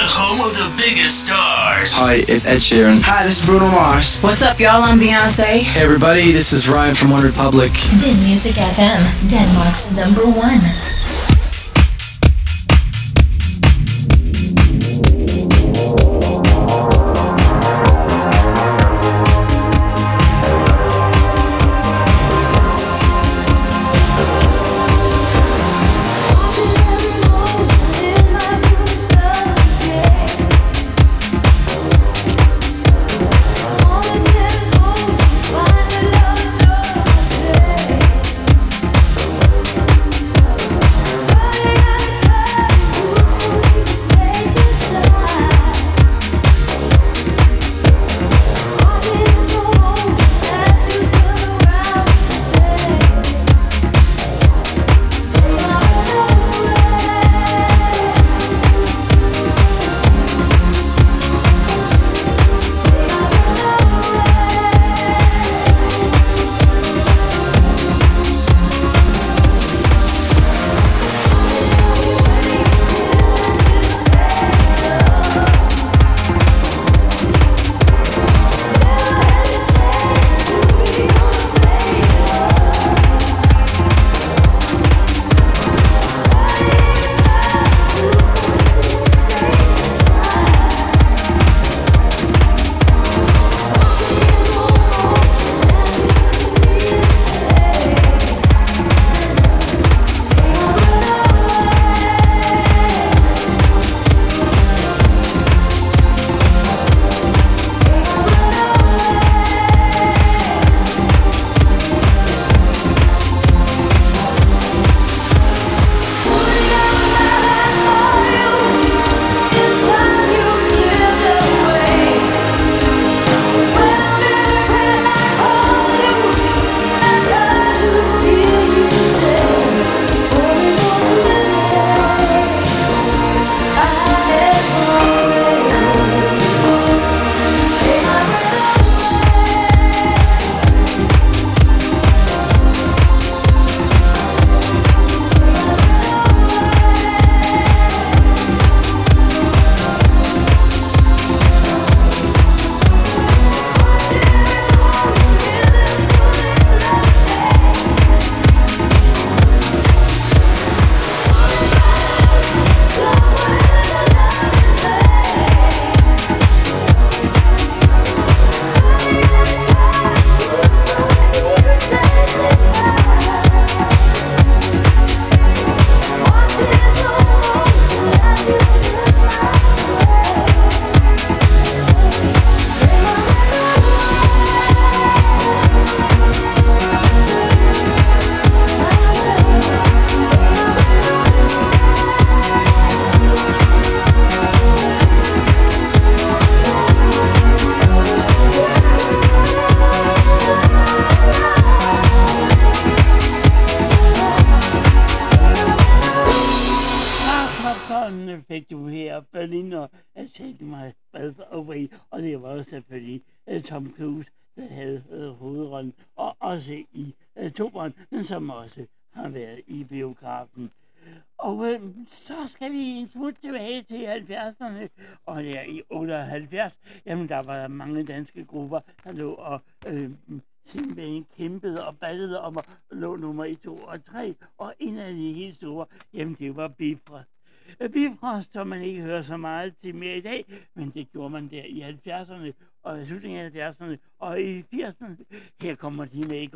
The home of the biggest stars. Hi, it's Ed Sheeran. Hi, this is Bruno Mars. What's up, y'all? I'm Beyonce. Hey, everybody, this is Ryan from One Republic. Din Music FM, Denmark's number one.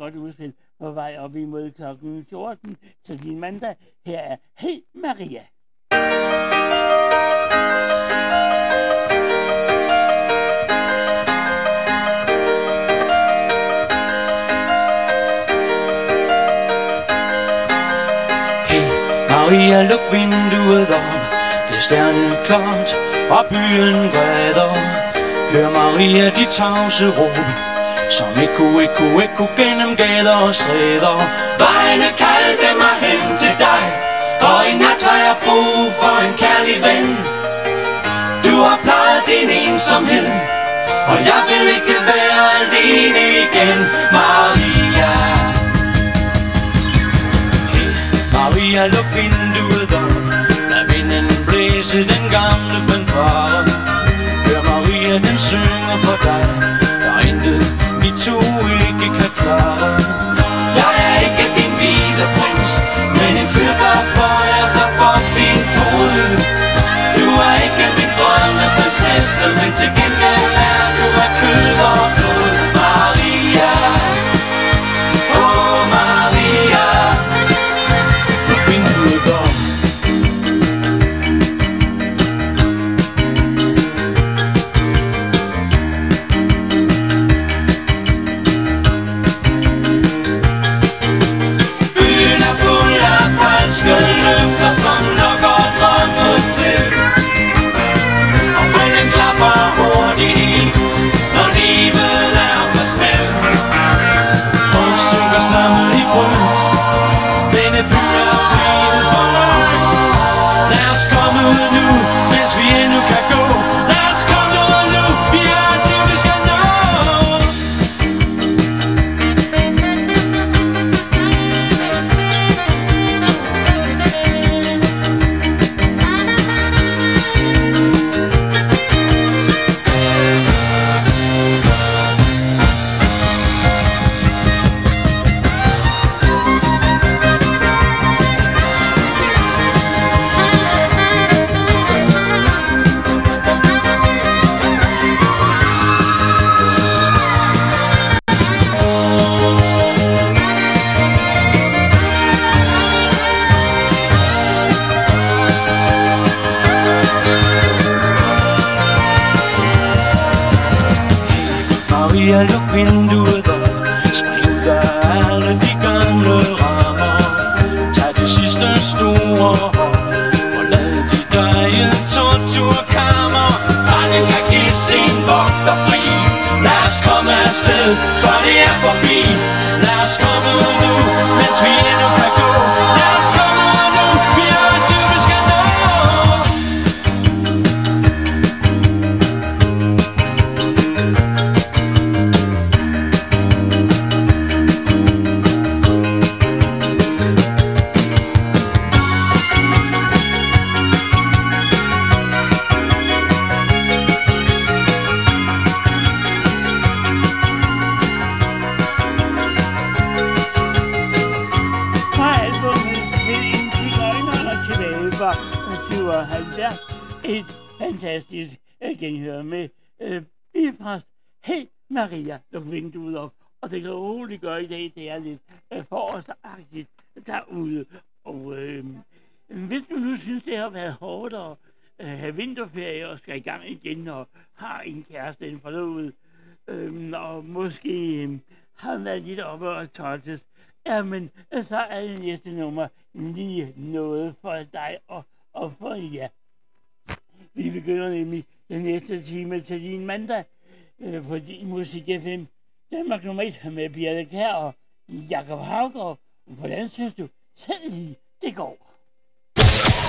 godt udspil på vej op imod kl. 14 til din mandag. Her er Hey Maria. Hey Maria, luk vinduet op. Det er stjerneklart, og byen græder. Hør Maria, de tavse råb. Som eko, eko, eko gennem gader og stræder. Vejene kaldte mig hen til dig. Og i nat har jeg brug for en kærlig ven. Du har plejet din ensomhed Og jeg vil ikke være alene igen. Maria. Hey Maria, luk vinduet dog Lad vinden blæse den gamle fanfare. Hør Maria, den synger for dig to ikke kan klare. Jeg er ikke din hvide prins Men en fyr, der bøjer sig for din fod. Du er ikke min drømme prinsesse Men til gengæld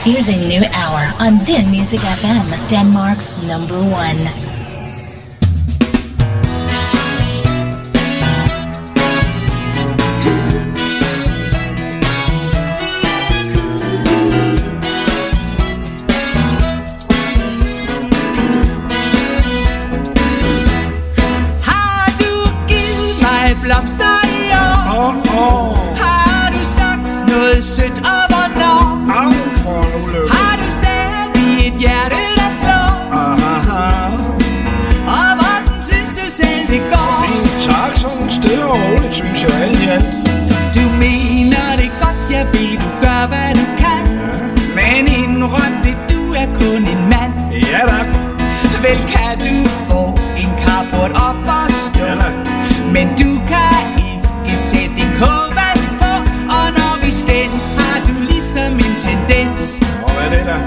Here's a new hour on Din Music FM, Denmark's number one. Er?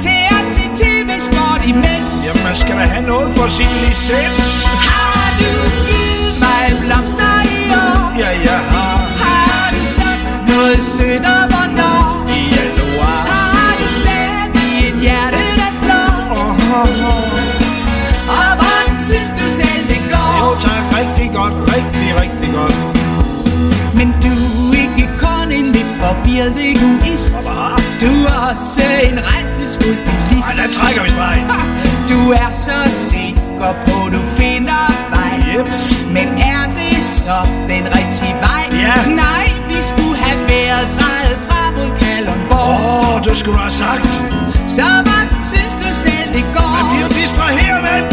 Til at se tv-sport imens Jamen, man skal da have noget for sin licens. Har du givet mig blomster i år? Ja, jeg har. Har du sagt noget sødt og hvornår? I januar. Har du stadig et hjerte, der slår? Oh, oh, oh. Og hvordan synes du selv det går? Jo, tak. Rigtig godt. Rigtig, rigtig godt. Lidt forvirret egoist Du er også en redselsfuld bilist Ej, der trækker vi stregen. <laughs> Du er så sikker på, du finder vej Jeps. Men er det så den rigtige vej? Ja. Nej, vi skulle have været drejet fra mod Kalundborg Åh, oh, det skulle du have sagt. Så hvordan synes du selv det går? Man bliver distraheret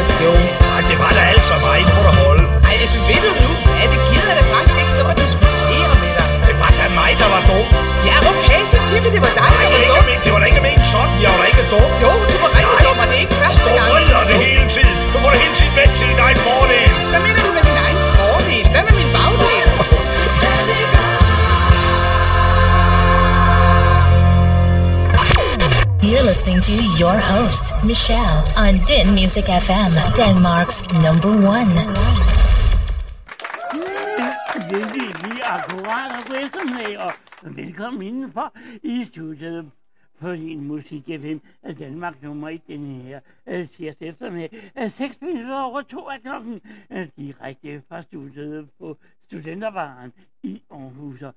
var mig, der var dum Ej, det var da altså mig, nu må du holde. Ej, altså ved du nu hvad? Det gider da faktisk ikke stå og diskutere med dig Det var da mig, der var dum. Ja, okay, så siger vi, det var dig, Nej, der var dum men, det var da ikke ment sådan. Jeg var da ikke dum. Jo, du var rigtig Nej. dum, og det er ikke første Du gang vrider det hele tiden. Du får det hele tiden væk til din egen fordel. Hvad mener You're listening to your host, Michelle, on Din Music FM, Denmark's number one. Det er lige akkurat og god og velkommen indenfor i studiet på din musik FM Danmark nummer 1 den her tirsdag eftermiddag. Øh, 6 minutter over to af klokken direkte fra studiet på Studenterbaren i Aarhus. Og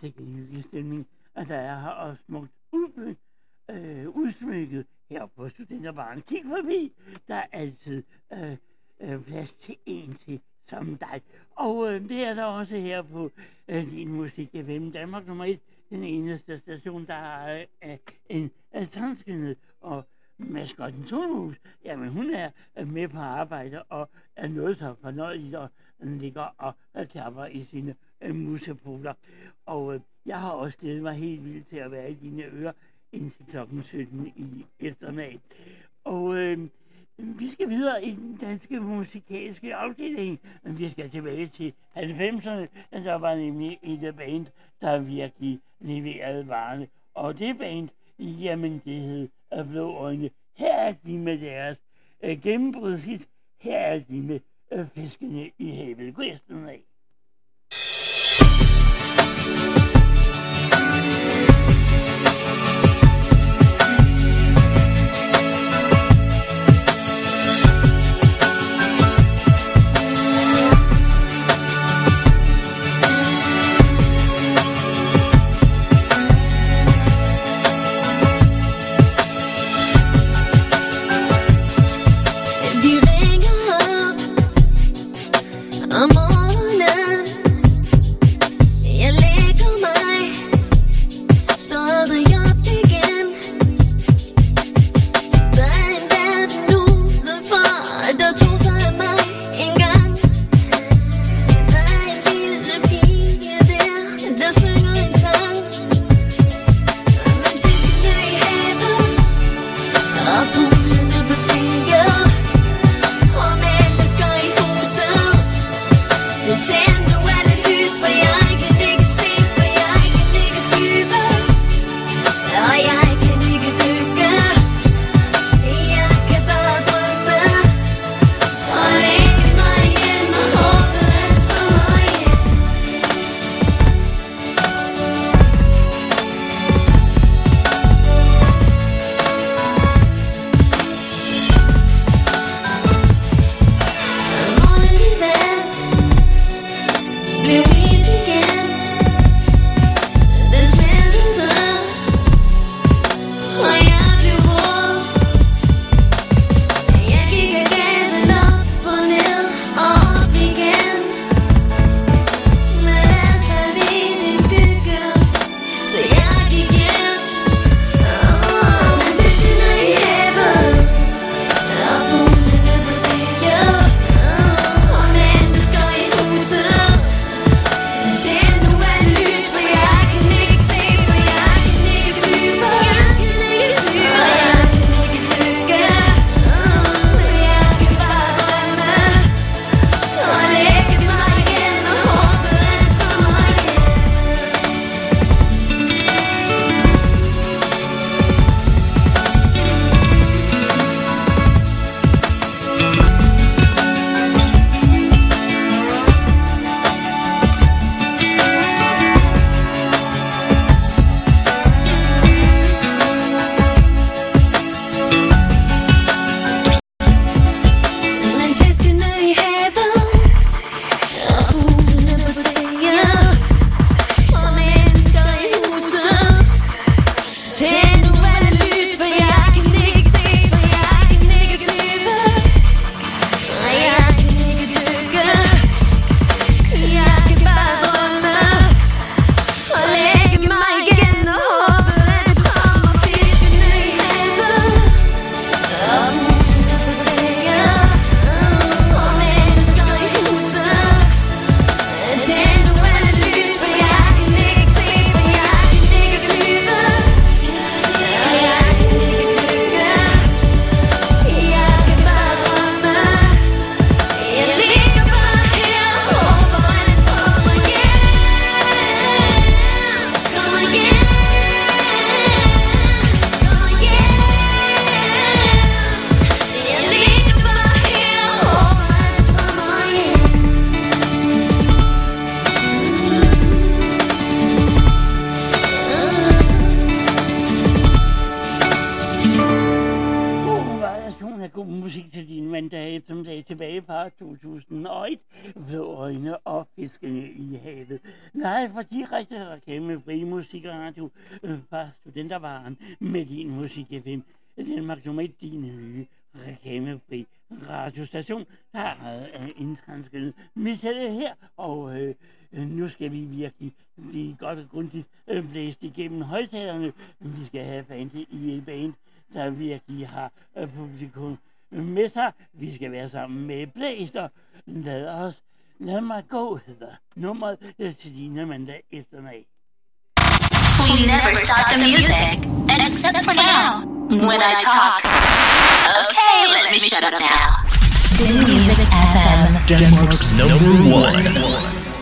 sikkert en stemning, at der er her og smukt udbygget øh, udsmykket her på Studenterbaren. Kig forbi, der er altid øh, øh, plads til en til som dig. Og øh, det er der også her på øh, din musik FM Danmark nummer 1, den eneste station, der har øh, en øh, tanskende og maskotten Tonhus. Jamen hun er øh, med på arbejde og er noget så fornøjeligt og ligger og øh, klapper i sine øh, musepoler. Og øh, jeg har også glædet mig helt vildt til at være i dine ører indtil kl. 17 i eftermiddag. Og øh, vi skal videre i den danske musikalske afdeling. Vi skal tilbage til 90'erne, der var nemlig et band, der virkelig leverede varerne. Og det band, jamen det hed øh, Blå Øjne. Her er de med deres øh, gennembrudshit. Her er de med øh, fiskene i havet. God eftermiddag. vintervaren med din musik FM. Danmark nummer 1, din nye reklamefri radiostation, der er øh, indtranskende missalget her, og øh, øh, nu skal vi virkelig blive godt og grundigt øh, blæst igennem højtalerne. Vi skal have bandet i et band, der virkelig har øh, publikum med sig. Vi skal være sammen med blæster. Lad os, lad mig gå, hedder nummeret øh, til din mandag eftermiddag. We never stop the music, except for now, when I talk. Okay, let me shut up now. Music FM, Denmark's number one.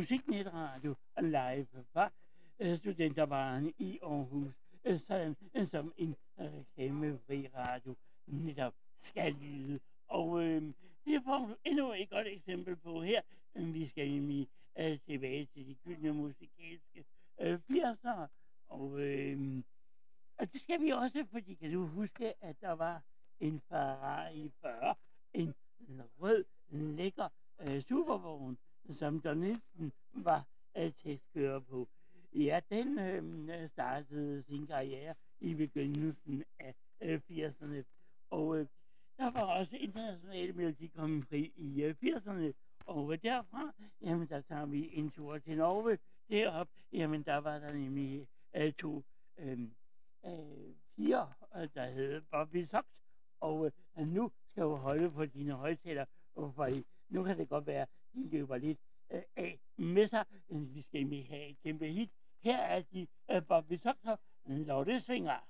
Musiknetradio live fra øh, studenterbaren i Aarhus. Øh, sådan øh, som en reklamefri radio netop skal lyde. Og øh, det får du endnu et godt eksempel på her. Vi skal nemlig øh, tilbage til de gyldne musikalske øh, 80'ere. Og, øh, og det skal vi også, fordi kan du huske, at der var en Ferrari 40, en rød, lækker øh, supervogn, som der næsten var øh, testkører på. Ja, den øh, startede sin karriere i begyndelsen af øh, 80'erne. Og øh, der var også internationale melodikompri i øh, 80'erne. Og øh, derfra, jamen der tager vi en tur til Norge. Derop, jamen der var der nemlig øh, to øh, øh, piger, øh, der hed Bobby Sox. Og øh, nu skal du holde på dine højtaler, for nu kan det godt være, løber lidt øh, af med sig. Øh, vi skal have et kæmpe hit. Her er de øh, Bobby Soxer, det Svinger.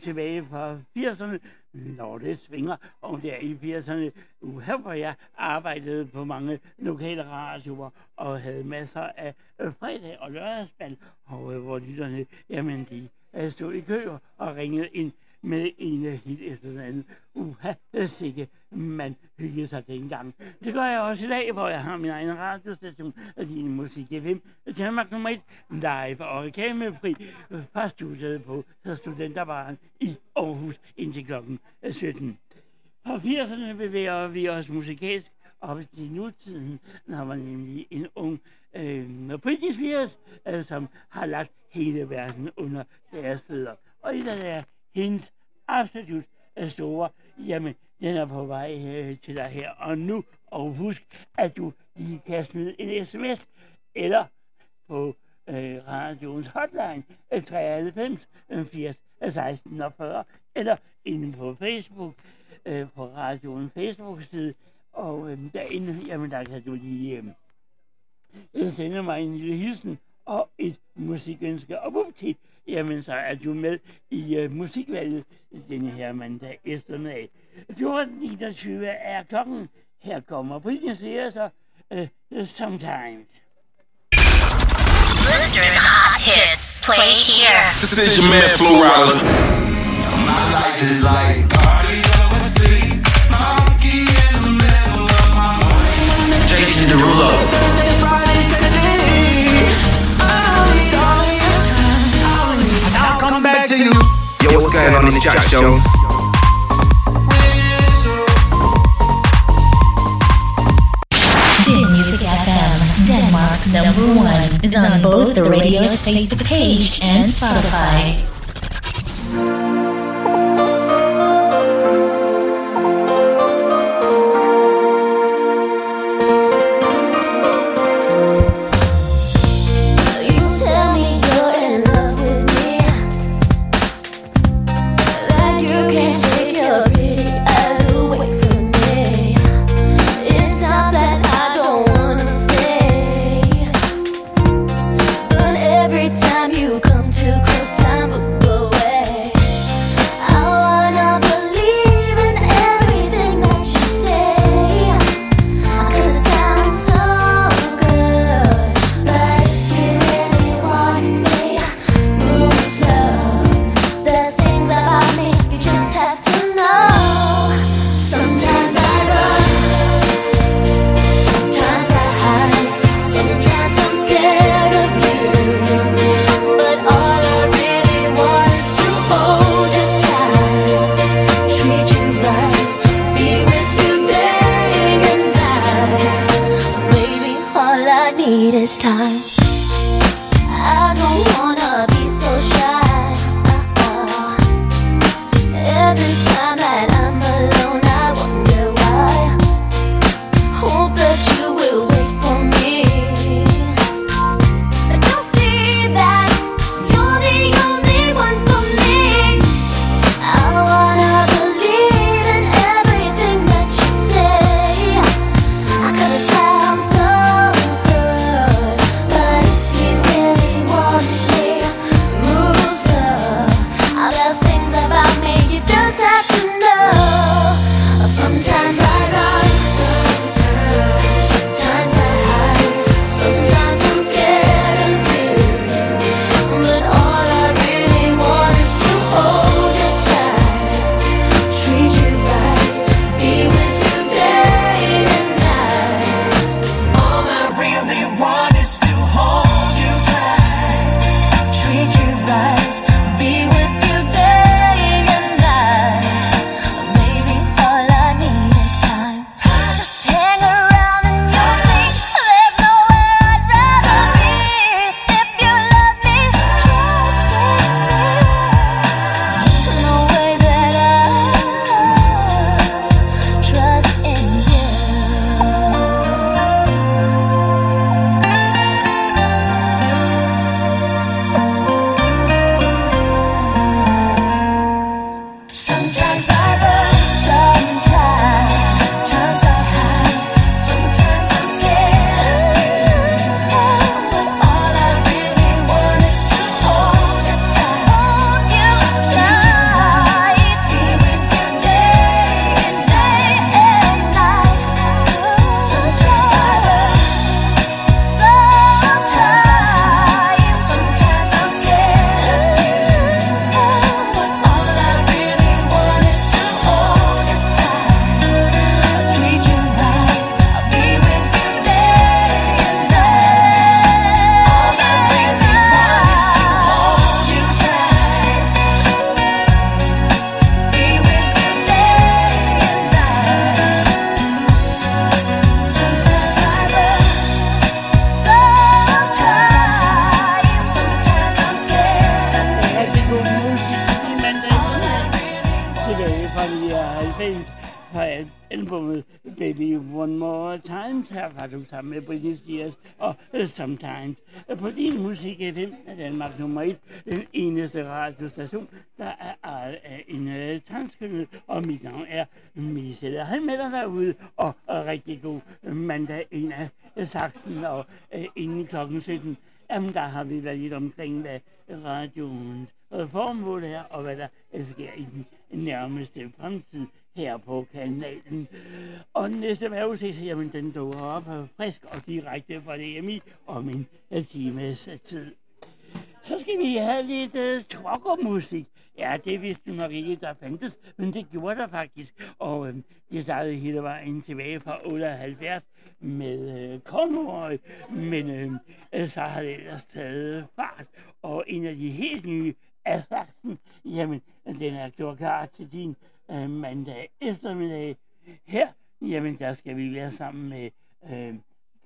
Tilbage fra 80'erne. når det Svinger, og der i 80'erne, uha, hvor jeg arbejdede på mange lokale radioer og havde masser af øh, fredag- og lørdagsband, og øh, hvor lytterne, jamen de øh, stod i kø og ringede ind med en af hit efter den anden. Uha, sikke, man hyggede sig dengang. Det gør jeg også i dag, hvor jeg har min egen radiostation og din musik FM. Danmark nummer 1, live og reklamefri fra studiet på Studenterbaren i Aarhus indtil klokken øh, 17. Fra 80'erne bevæger vi os musikalsk op til nutiden, når man nemlig en ung øh, Britney Spears, øh, som har lagt hele verden under deres fødder. Og den der hendes absolut store, jamen, den er på vej øh, til dig her og nu. Og husk, at du lige kan smide en sms eller på øh, radioens hotline 93 80 16 40, eller inde på Facebook, øh, på radioen Facebook-side, og øh, derinde, jamen der kan du lige øh, øh sende mig en lille hilsen og et musikønske, og bupti, jamen så er du med i øh, musikvalget denne her mandag eftermiddag. 14.29 er klokken. Her kommer Britney Spears og øh, Sometimes. Western Hot Hits, play here. This is your man, Flo My life is like. Monkey in the middle of my morning. Jason Derulo. yo, what's going on in the chat shows? Music FM, Denmark's number one, is on both the radio's Facebook page and Spotify. Næste vejrudsigt, jamen den dukker op frisk og direkte fra DMI om en times øh, tid. Så skal vi have lidt øh, uh, trokkermusik. Ja, det vidste du nok ikke, der fandtes, men det gjorde der faktisk. Og øh, det startede hele vejen tilbage fra 78 med øh, Conroy, men øh, så har det ellers taget fart. Og en af de helt nye Assassin, jamen, den er gjort klar til din øh, mandag eftermiddag. Her, jamen, der skal vi være sammen med øh,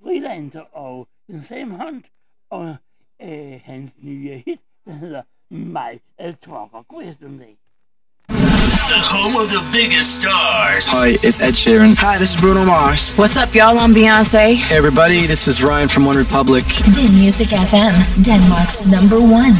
Brillant og den Sam Hunt og øh, hans nye hit, der hedder My Trucker. God eftermiddag. The home of the biggest stars. Hi, it's Ed Sheeran. Hi, this is Bruno Mars. What's up, y'all? I'm Beyonce. Hey, everybody, this is Ryan from One Republic. Din Music FM, Denmark's number one.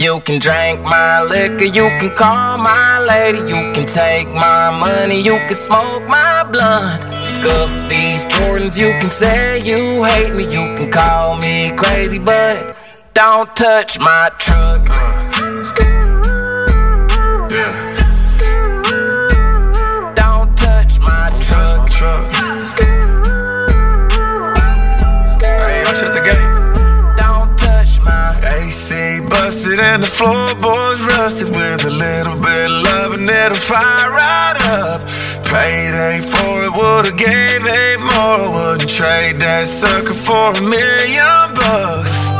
You can drink my liquor, you can call my lady, you can take my money, you can smoke my blunt. Scuff these Jordans, you can say you hate me, you can call me crazy, but don't touch my truck. AC busted and the floorboards rusted with a little bit of love and it'll fire right up. Payday for it would've gave eight more. Wouldn't trade that sucker for a million bucks.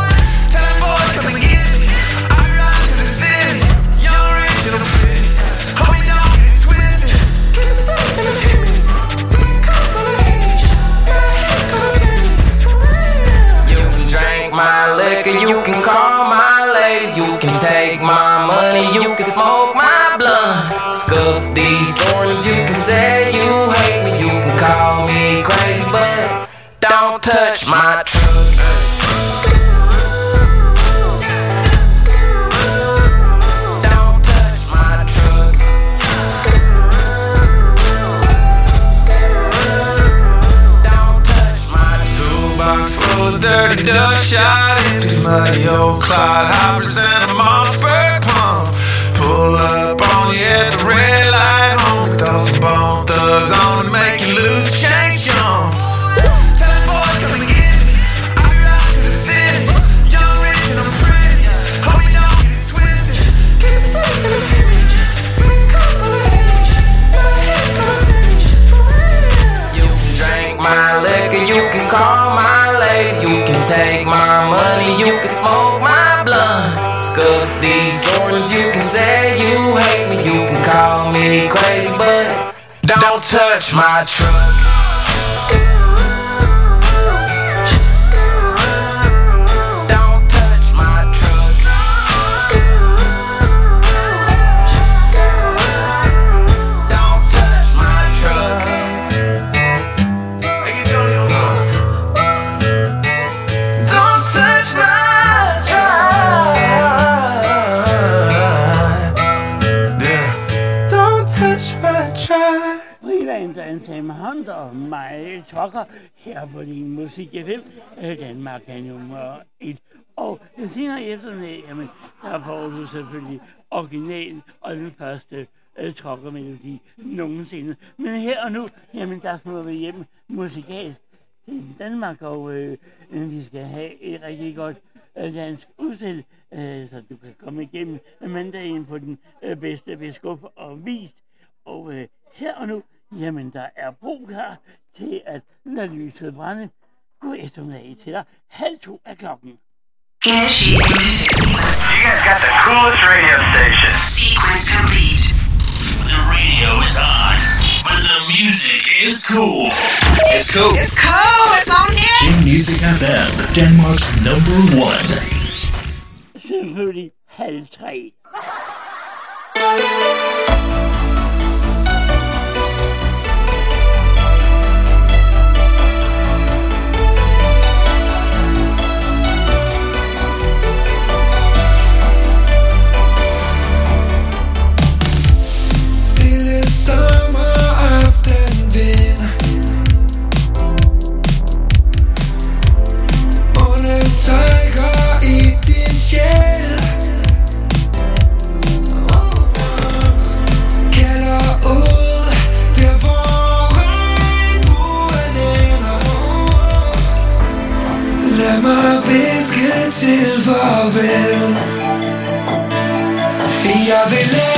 Smoke my blunt. Scuff these thorns, you can say you hate me, you can call me crazy, but don't touch my truck. Don't touch my truck. Don't touch my Toolbox full of dirty dust shot empties muddy old Clyde hoppers and touch my truck. And mig Trucker her på din musik FM. Øh, Danmark er nummer et. Og den senere i eftermiddag, jamen, der får du selvfølgelig original og den første øh, Trucker-melodi nogensinde. Men her og nu, jamen, der smutter vi hjem musikalsk til Danmark, og øh, vi skal have et rigtig godt øh, dansk udstil, øh, så du kan komme igennem mandagen på den øh, bedste biskop og vist. Og øh, her og nu, jamen der er brug her til at lade lyset brænde. God eftermiddag til dig. Halv to af klokken. Initiate music sequence. You guys got the coolest radio station. Sequence complete. The radio is on, but the music is cool. It's cool. It's cool. It's on here. In Music FM, Denmark's number one. Selvfølgelig halv tre. <laughs> my biscuits evolving. Yeah, they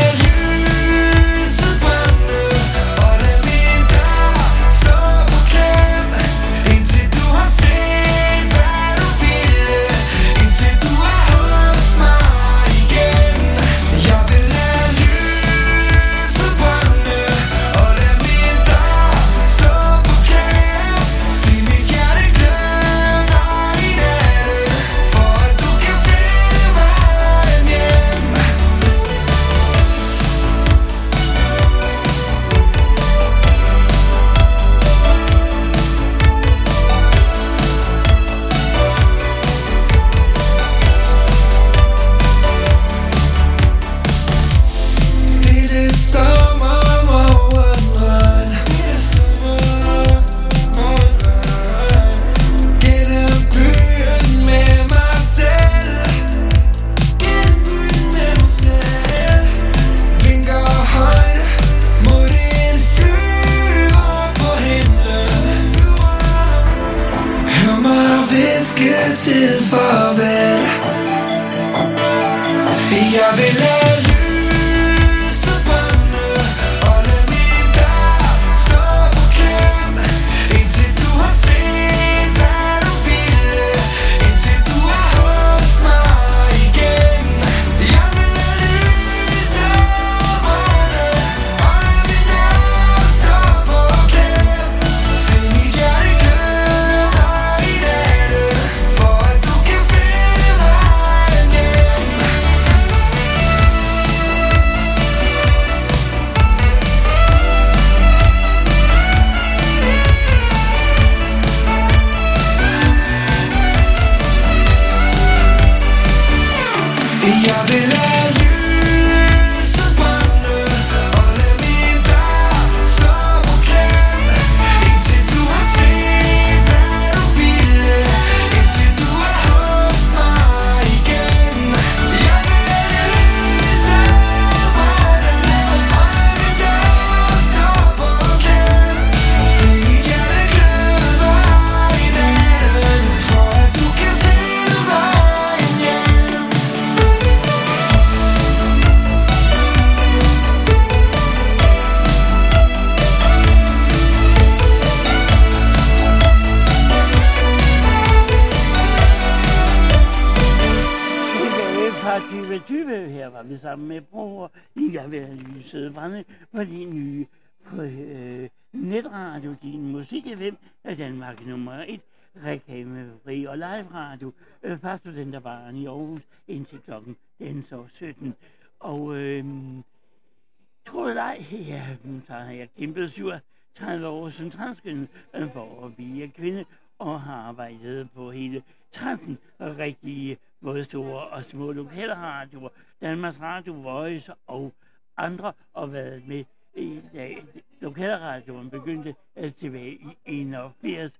tror dig, ja, så har jeg kæmpet 37 år som transkønnet øh, for at blive kvinde og har arbejdet på hele 13 rigtige både store og små lokalradioer, Danmarks Radio, Voice og andre, og været med i dag. Lokalradioen begyndte øh, tilbage i 81,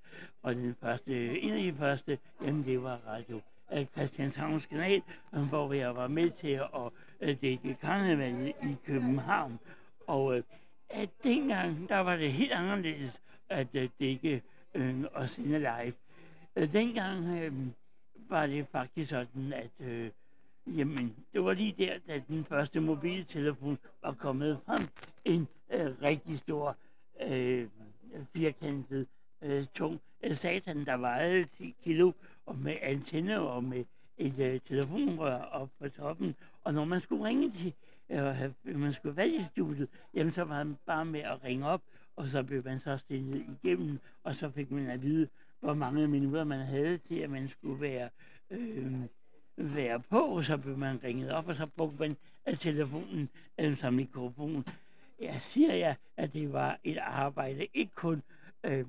og den første, en af de første, jamen det var Radio øh, Christianshavns kanal, hvor jeg var med til at dække karnevalet i København. Og øh, at dengang, der var det helt anderledes at øh, dække øh, og sende live. Øh, dengang øh, var det faktisk sådan, at øh, jamen, det var lige der, da den første mobiltelefon var kommet frem. En øh, rigtig stor, øh, firkantet, øh, tung øh, satan, der vejede 10 kilo, og med antenne og med et øh, telefonrør op på toppen. Og når man skulle ringe til, øh, man skulle vælge studiet, jamen så var man bare med at ringe op, og så blev man så stillet igennem, og så fik man at vide, hvor mange minutter man havde til, at man skulle være, øh, være på, så blev man ringet op, og så brugte man telefonen øh, som mikrofon. Jeg siger jeg, at det var et arbejde, ikke kun øh,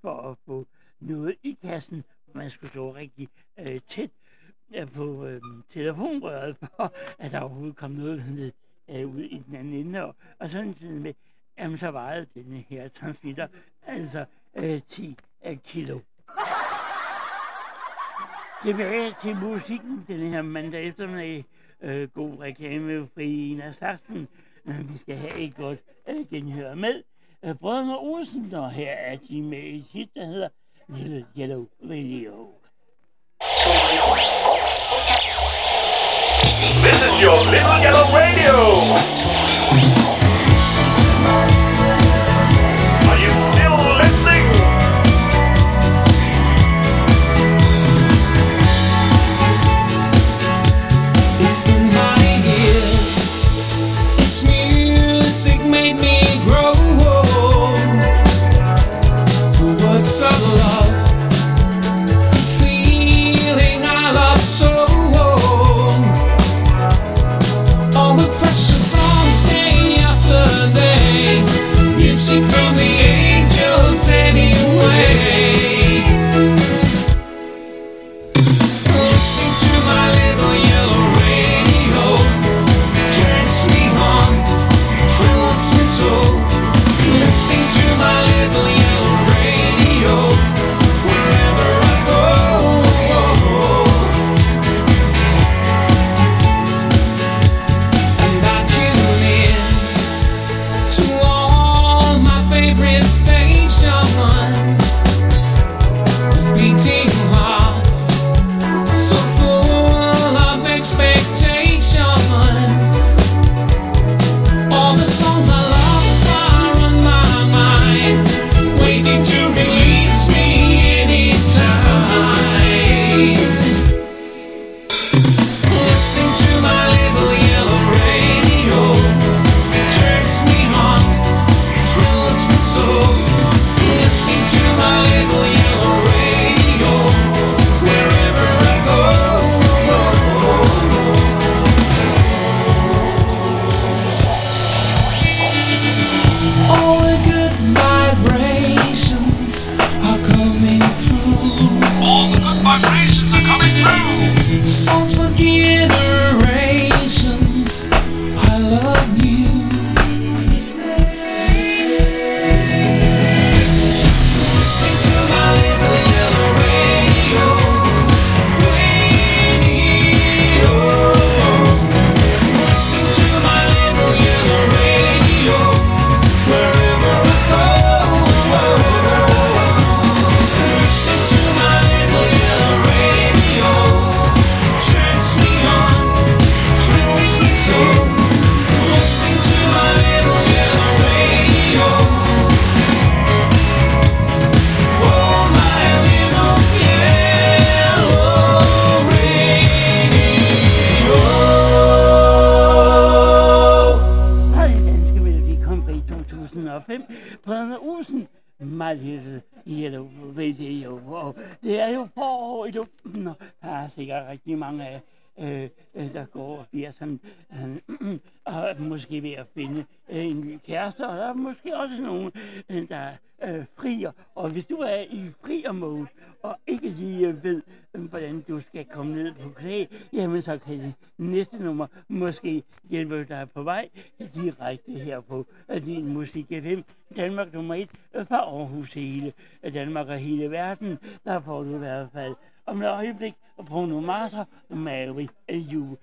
for at få noget i kassen, man skulle stå rigtig øh, tæt ja, på øh, telefonrøret, <laughs> for at der overhovedet kom noget ned øh, ud i den anden ende. Og, og sådan sådan med, jamen så vejede den her transmitter altså øh, 10 øh, kilo. <laughs> Tilbage til musikken den her mandag eftermiddag. Øh, god reklame fra en af Sachsen. Øh, vi skal have et godt øh, genhør med. Øh, Brødrene Olsen, og her er de med et hit, der hedder Little Yellow Radio. This is your Little Yellow Radio. Sikkert rigtig mange af øh, øh der går og bliver sådan, øh, <clears throat> og måske ved at finde øh, en ny kæreste, og der er måske også nogen, øh, der øh, frier. Og hvis du er i friermode, og ikke lige øh, ved, øh, hvordan du skal komme ned på knæ, jamen så kan det næste nummer måske hjælpe dig på vej direkte her på øh, din Musik FM. Danmark nummer 1 fra Aarhus hele Danmark og hele verden. Der får du i hvert fald om et øjeblik Bruno Mars og Mary You.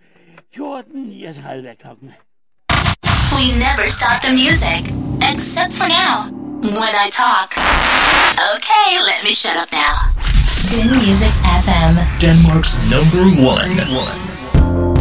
14.39 er klokken. We never stop the music, except for now, when I talk. Okay, let me shut up now. Good Music FM. Denmark's number one. It's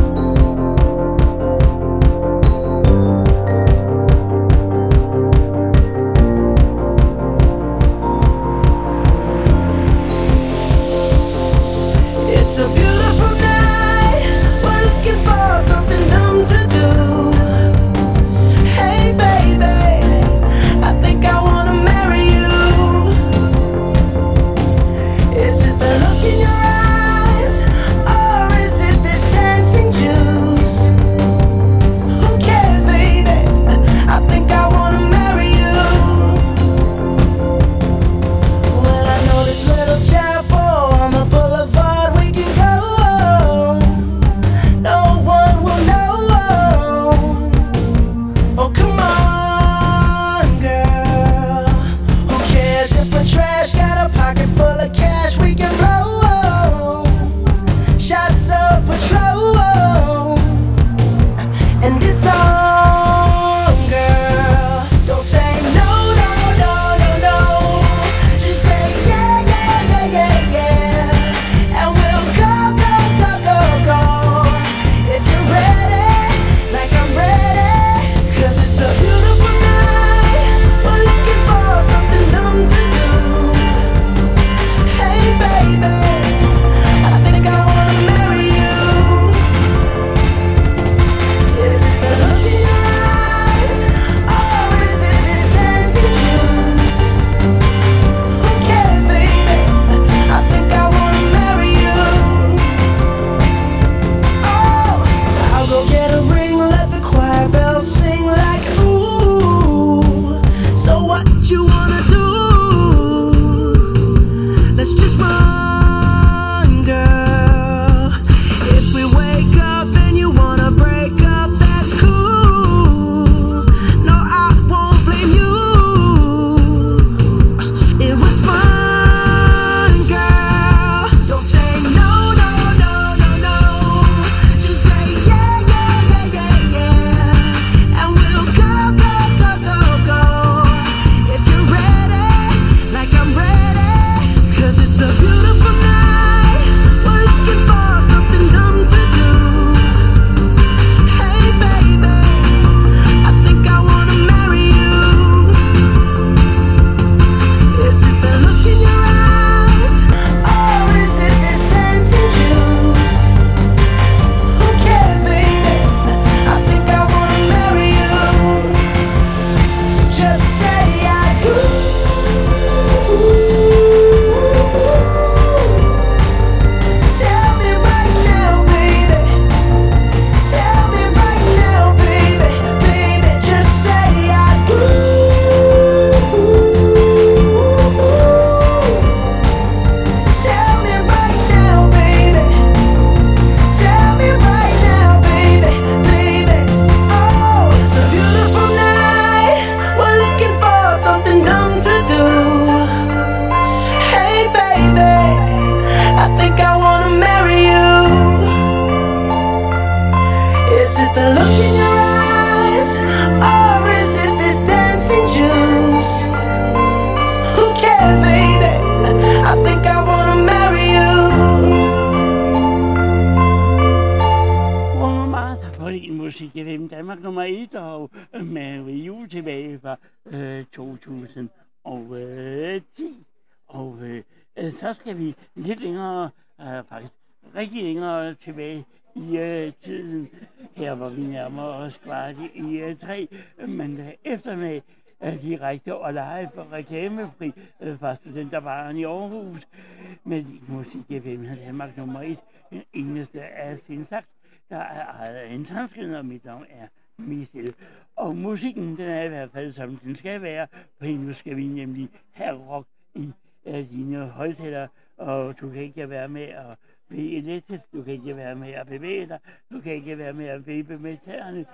Danmark nummer et, den eneste af sin slags, der er ejet af en transkrinder, og mit navn er Michel. Og musikken, den er i hvert fald som den skal være, for nu skal vi nemlig have rock i af dine højtaler, og du kan ikke være med at blive elektrisk, du kan ikke være med at bevæge dig, du kan ikke være med at vippe med tæerne,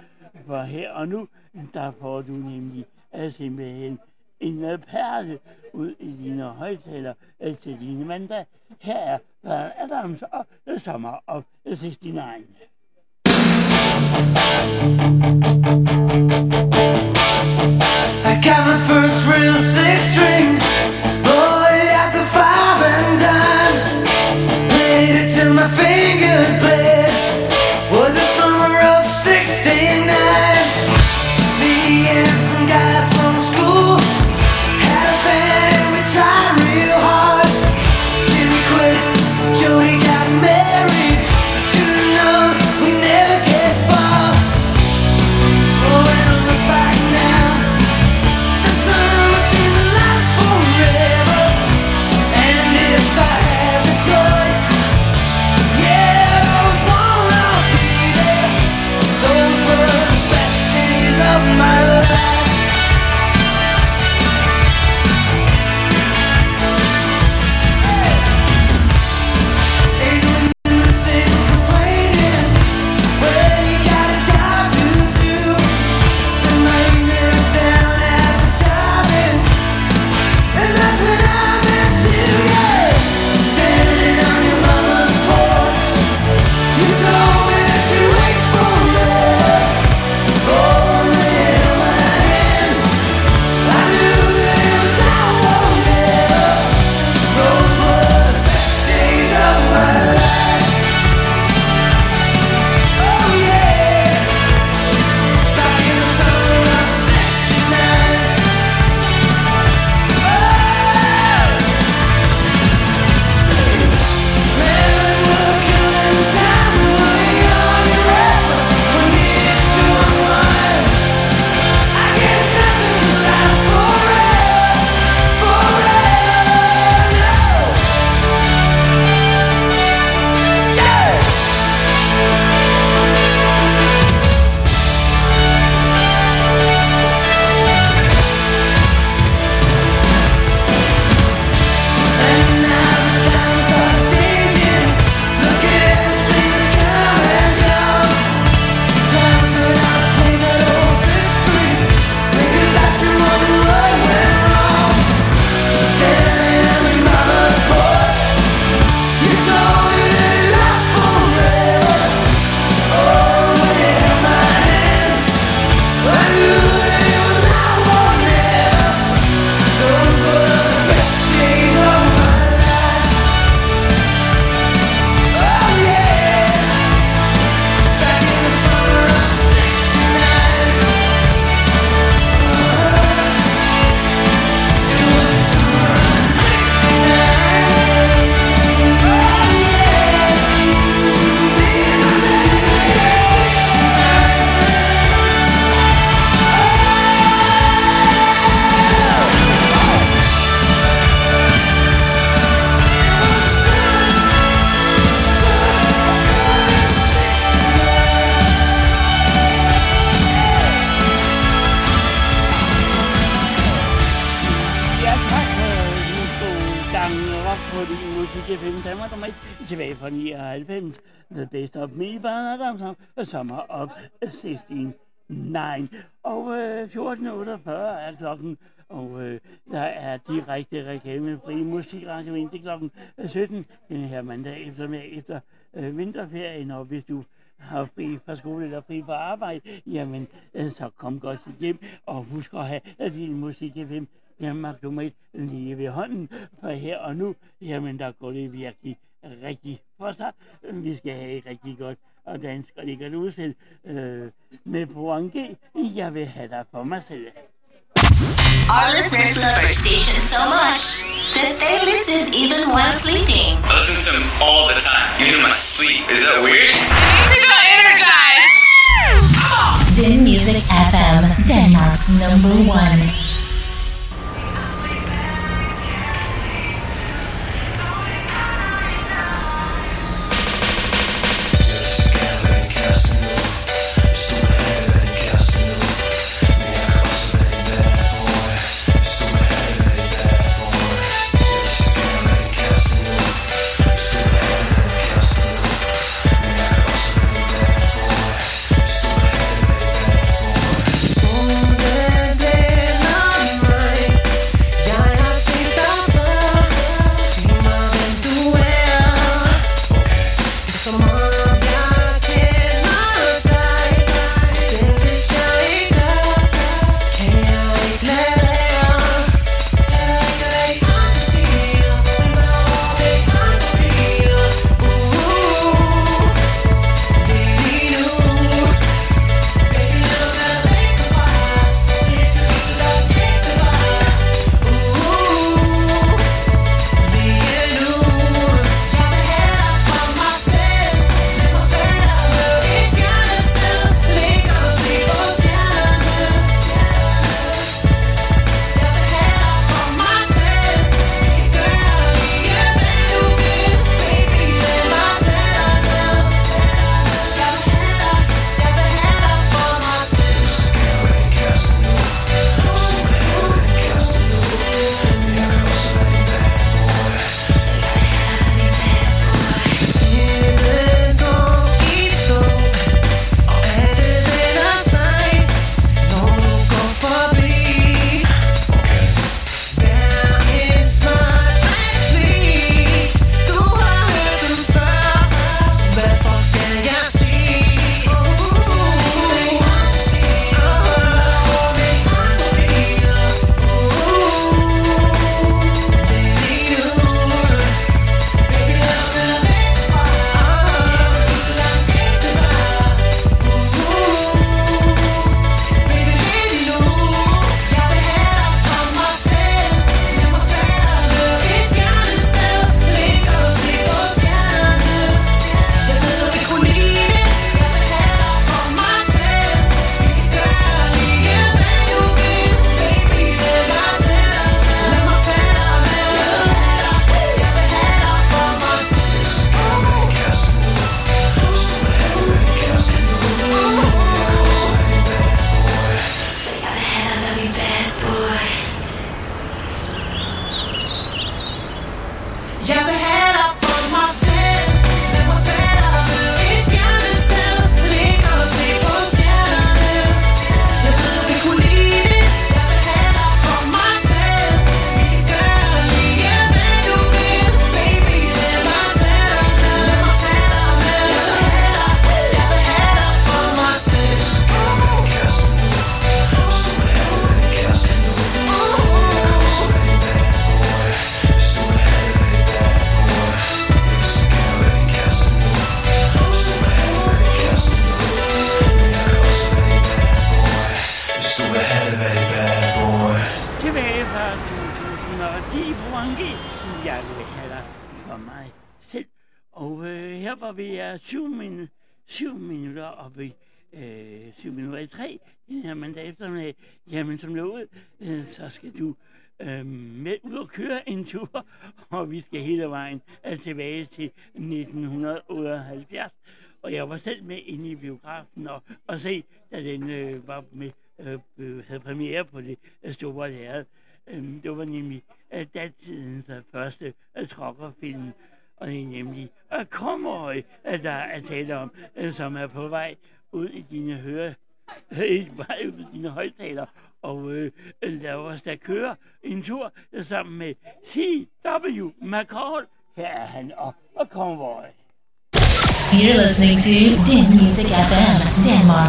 for her og nu, der får du nemlig uh, simpelthen en perle ud i dine højtaler øh, til dine mandag. Her er Brian Adams og The Summer of 69. I got my first real six string. direkte reklamefri musikradio indtil kl. 17 øh, den her mandag eftermiddag efter øh, vinterferien. Og hvis du har fri fra skole eller fri fra arbejde, jamen øh, så kom godt hjem og husk at have øh, din musik FM Danmark nummer et lige ved hånden. For her og nu, jamen der går det virkelig rigtig for sig. Vi skal have et rigtig godt og dansk, og det kan du selv øh, med på G. Jeg vil have dig for mig selv. Our listeners love our station so much that they listen even while sleeping. I listen to them all the time, even in my sleep. Is that weird? It. Den Music FM, Denmark's number one.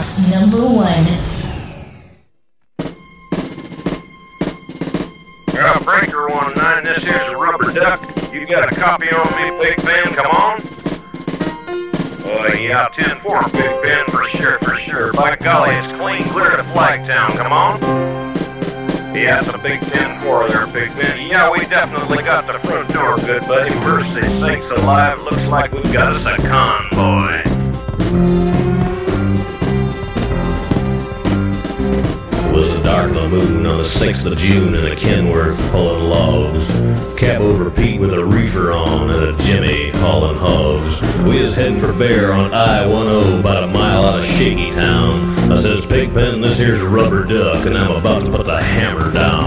House number one. Uh, breaker one oh nine, this here's a rubber duck. You got a copy on me, Big Ben? Come on. Uh, yeah, ten four, Big Ben, for sure, for sure. By golly, it's clean, clear to Flagtown. Come on. Yeah, it's a big 10-4 there, Big Ben. Yeah, we definitely got the front door, good buddy. Mercy sakes alive, looks like we've got a second. The 6th of June in a Kenworth pulling logs. Cap over Pete with a reefer on and a Jimmy hauling hogs. We is heading for Bear on I-10 about a mile out of Shaky Town. I says, Pigpen, this here's a rubber duck and I'm about to put the hammer down.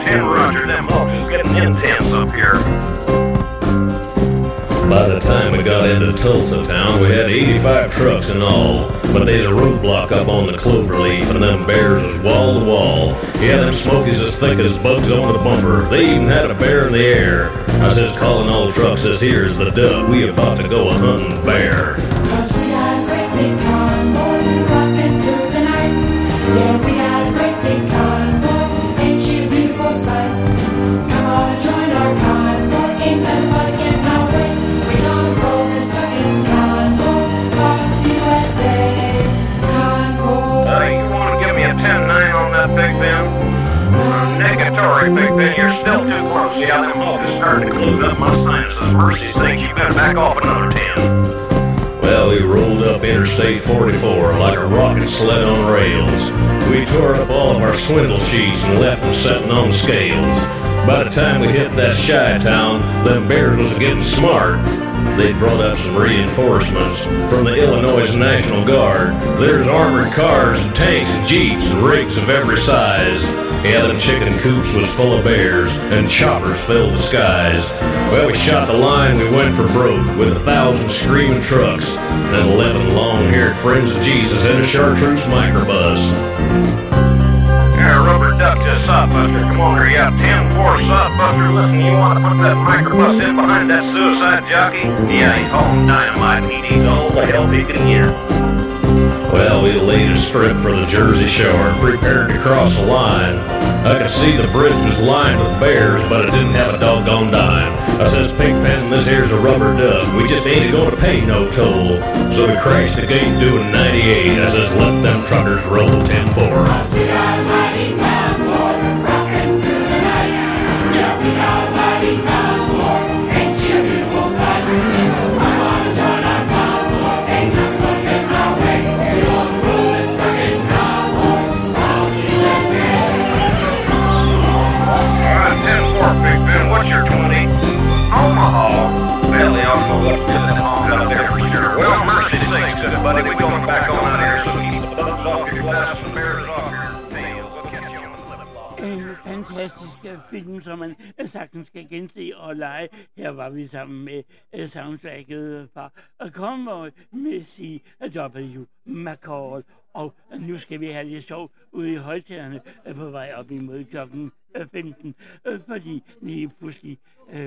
10 Roger, them is getting intense up here. By the time we got into Tulsa town, we had 85 trucks in all. But there's a roadblock up on the cloverleaf, and them bears was wall to wall. Yeah, them smokies as thick as bugs on the bumper. They even had a bear in the air. I says, calling all trucks, says, here's the duck. We about to go a hunting bear. Too close. Is starting to close up my sinuses. You better back off another 10. Well, we rolled up Interstate 44 like a rocket sled on rails. We tore up all of our swindle sheets and left them setting on scales. By the time we hit that shy town, them bears was getting smart. They brought up some reinforcements from the Illinois National Guard. There's armored cars and tanks and jeeps and rigs of every size. Yeah, them chicken coops was full of bears and choppers filled the skies. Well, we shot the line, we went for broke with a thousand screaming trucks and eleven long-haired friends of Jesus in a chartreuse microbus. Yeah, rubber duck to Sodbuster. Come on here, yeah, 10-4 Sodbuster. Listen, you want to put that microbus in behind that suicide jockey? Yeah, he's hauling dynamite and he needs all the help he can get. Well, we laid a strip for the Jersey Shore and prepared to cross the line. I could see the bridge was lined with bears, but it didn't have a doggone dime. I says, Pigpen, this here's a rubber duck. We just ain't gonna pay no toll. So we crashed the gate doing 98. I says, let them truckers roll 10-4. Gense. Her var vi sammen med uh, soundtracket fra øh, Convoy med C.W. Øh, McCall. Og øh, nu skal vi have lidt sjov ude i højtagerne uh, øh, på vej op imod klokken øh, 15. uh, fordi lige pludselig uh,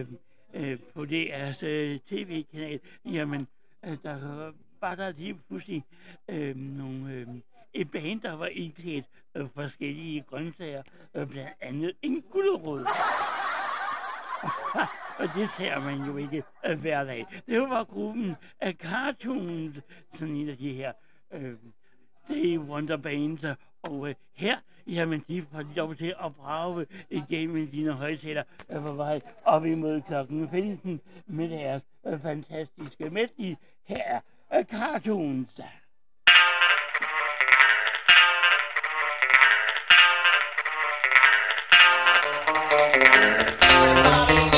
uh, på deres uh, tv-kanal, jamen, uh, der var der lige pludselig øh, nogle... Øh, et band, der var indklædt øh, forskellige grøntsager, øh, blandt andet en gulerod. <laughs> og det ser man jo ikke øh, hver dag. Det var gruppen af Cartoons, sådan en af de her øh, Day Wonder Bands. Og øh, her, jamen, de får lov til at brage igennem dine højtaler øh, på vej op imod klokken 15 med deres øh, fantastiske medley. Her er øh, Cartoons. She's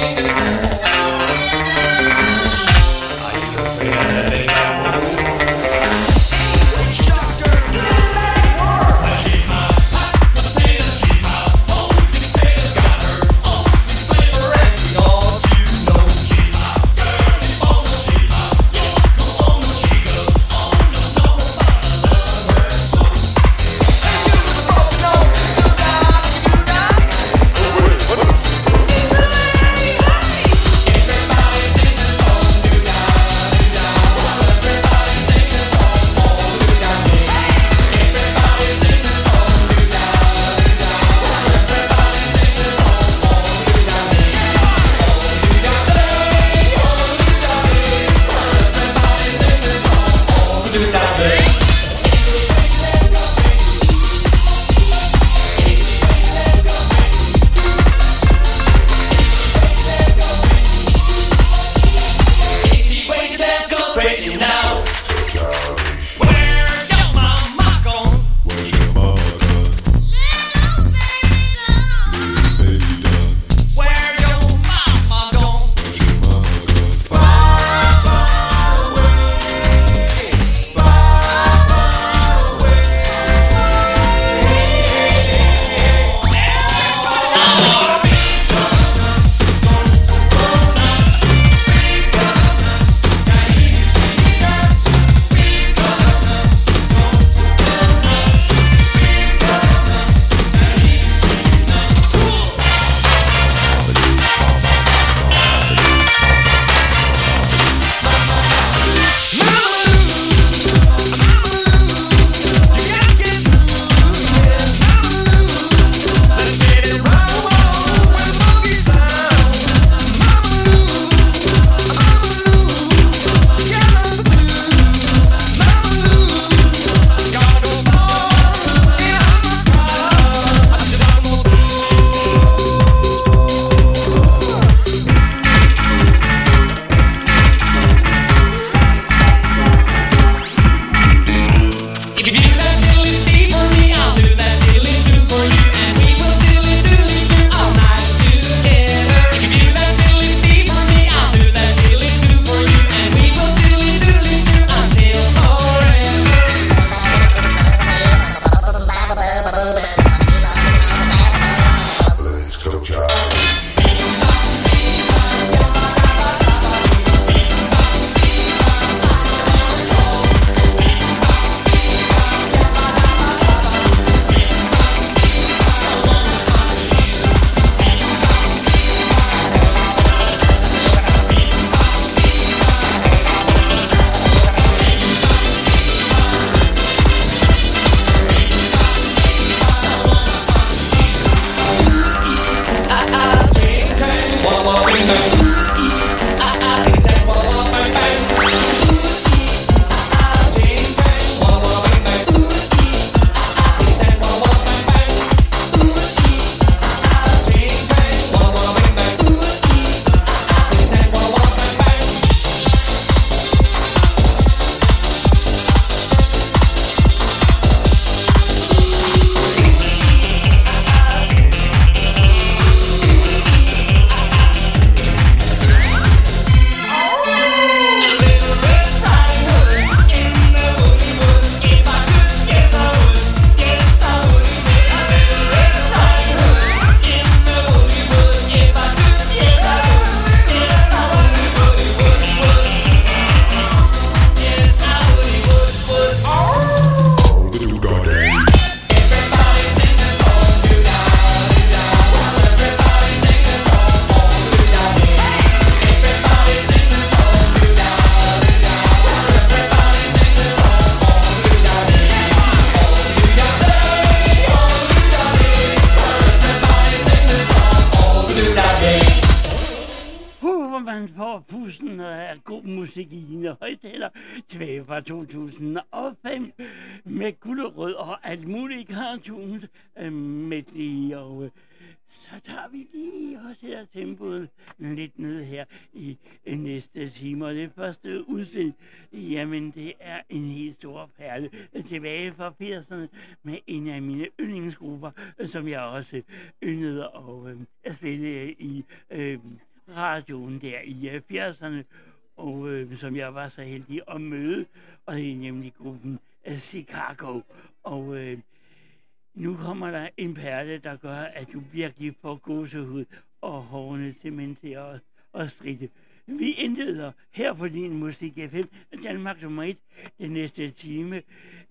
der gør, at du virkelig får gåsehud og hårene til mænd til at, at stride. Vi indleder her på din Musik FM, Danmark nummer 1, den næste time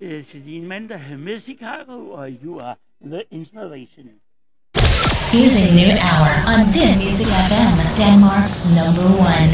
øh, til din mand, der har med Chicago, og you are the inspiration. Here's a new hour on Din Music FM, Denmark's number one.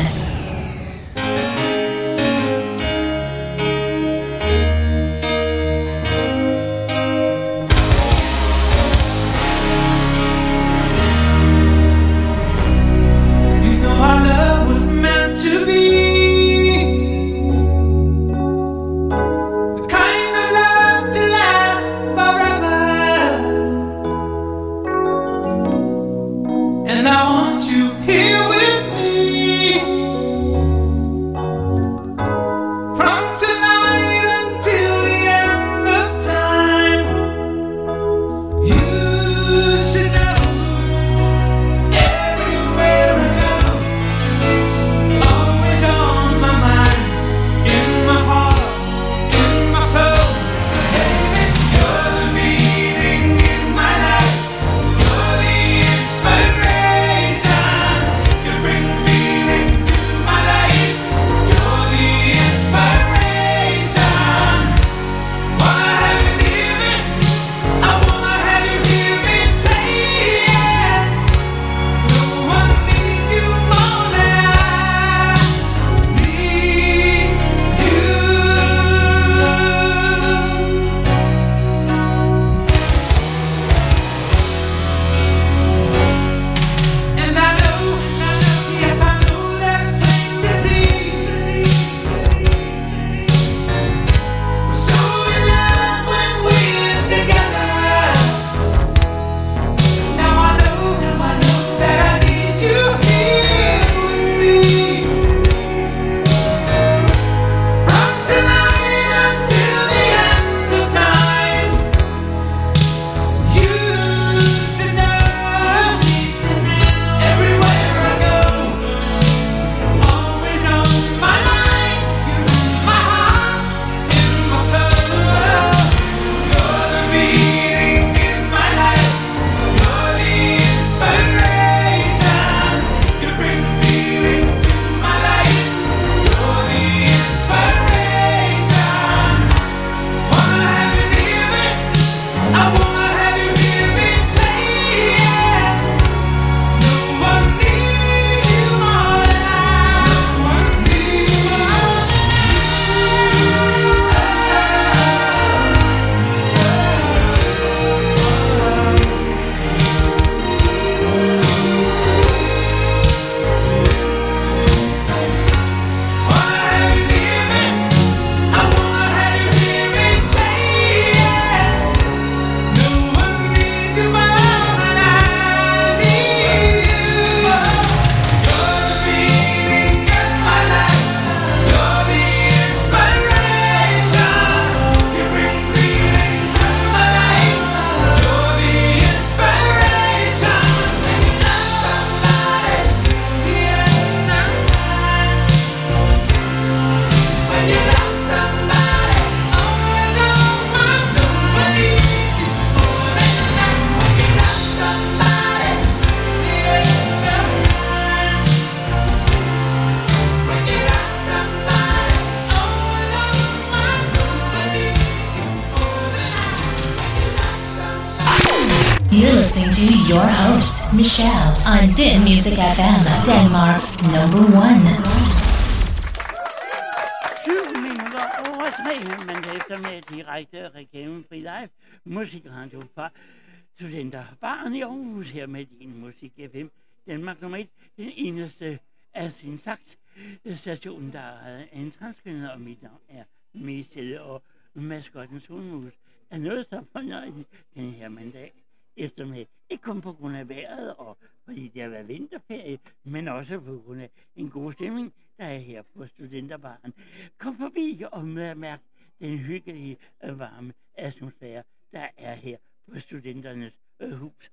Stationen, der er en transkønnet, og mit navn er Mestede, og maskotten hundmus er noget så fornøjeligt den her mandag eftermiddag. Ikke kun på grund af vejret, og fordi det har været vinterferie, men også på grund af en god stemning, der er her på Studenterbaren. Kom forbi og mærk den hyggelige, øh, varme atmosfære, der er her på Studenternes øh, Hus.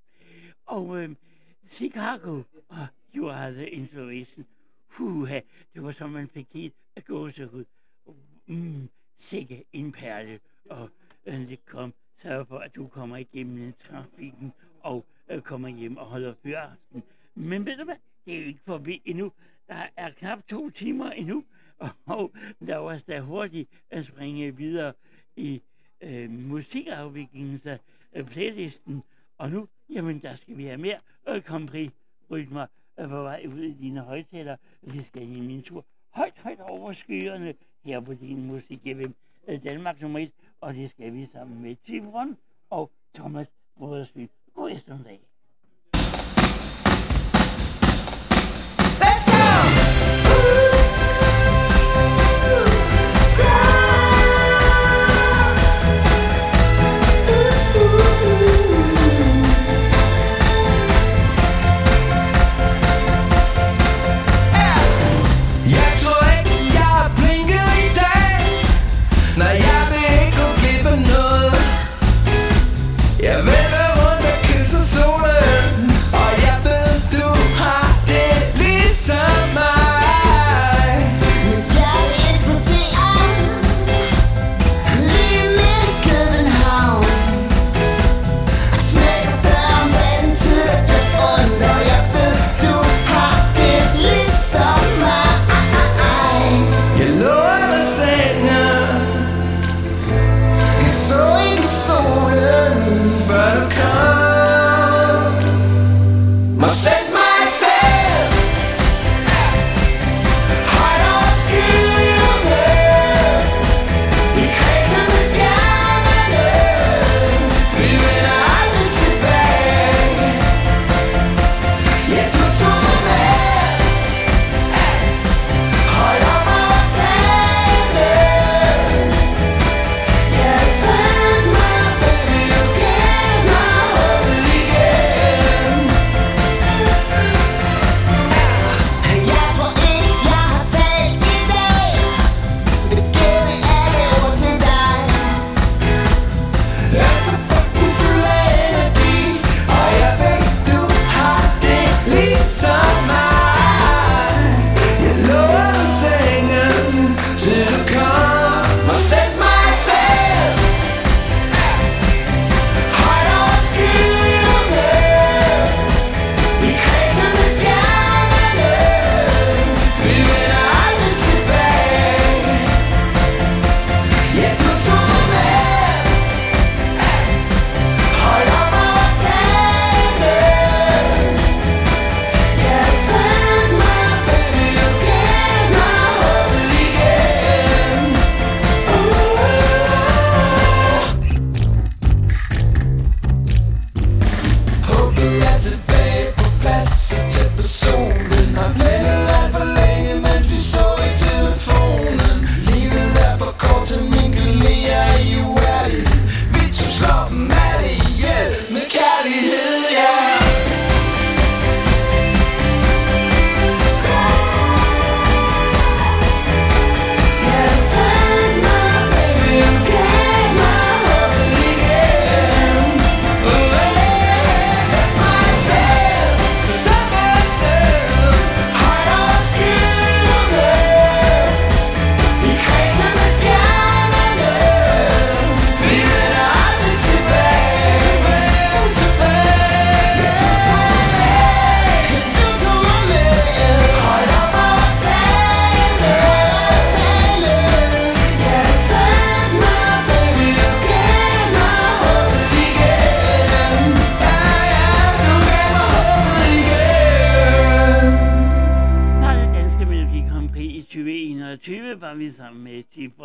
Og øh, Chicago og You Are The Inspiration. Puha, det var som man fik helt af gåsehud. Mm, sikke en perle. Og øh, det kom, sørg for, at du kommer igennem trafikken og øh, kommer hjem og holder fyraften. Men ved du hvad, det er ikke forbi endnu. Der er knap to timer endnu, <laughs> og der var da hurtigt at springe videre i øh, så øh, playlisten. Og nu, jamen, der skal vi have mere øh, kompris rytmer på vej ud i dine højtaler. Vi skal i min tur højt, højt over skyerne her på din musik FM øh, Danmark nummer 1. Og det skal vi sammen med Tivron og Thomas Brodersby. God eftermiddag.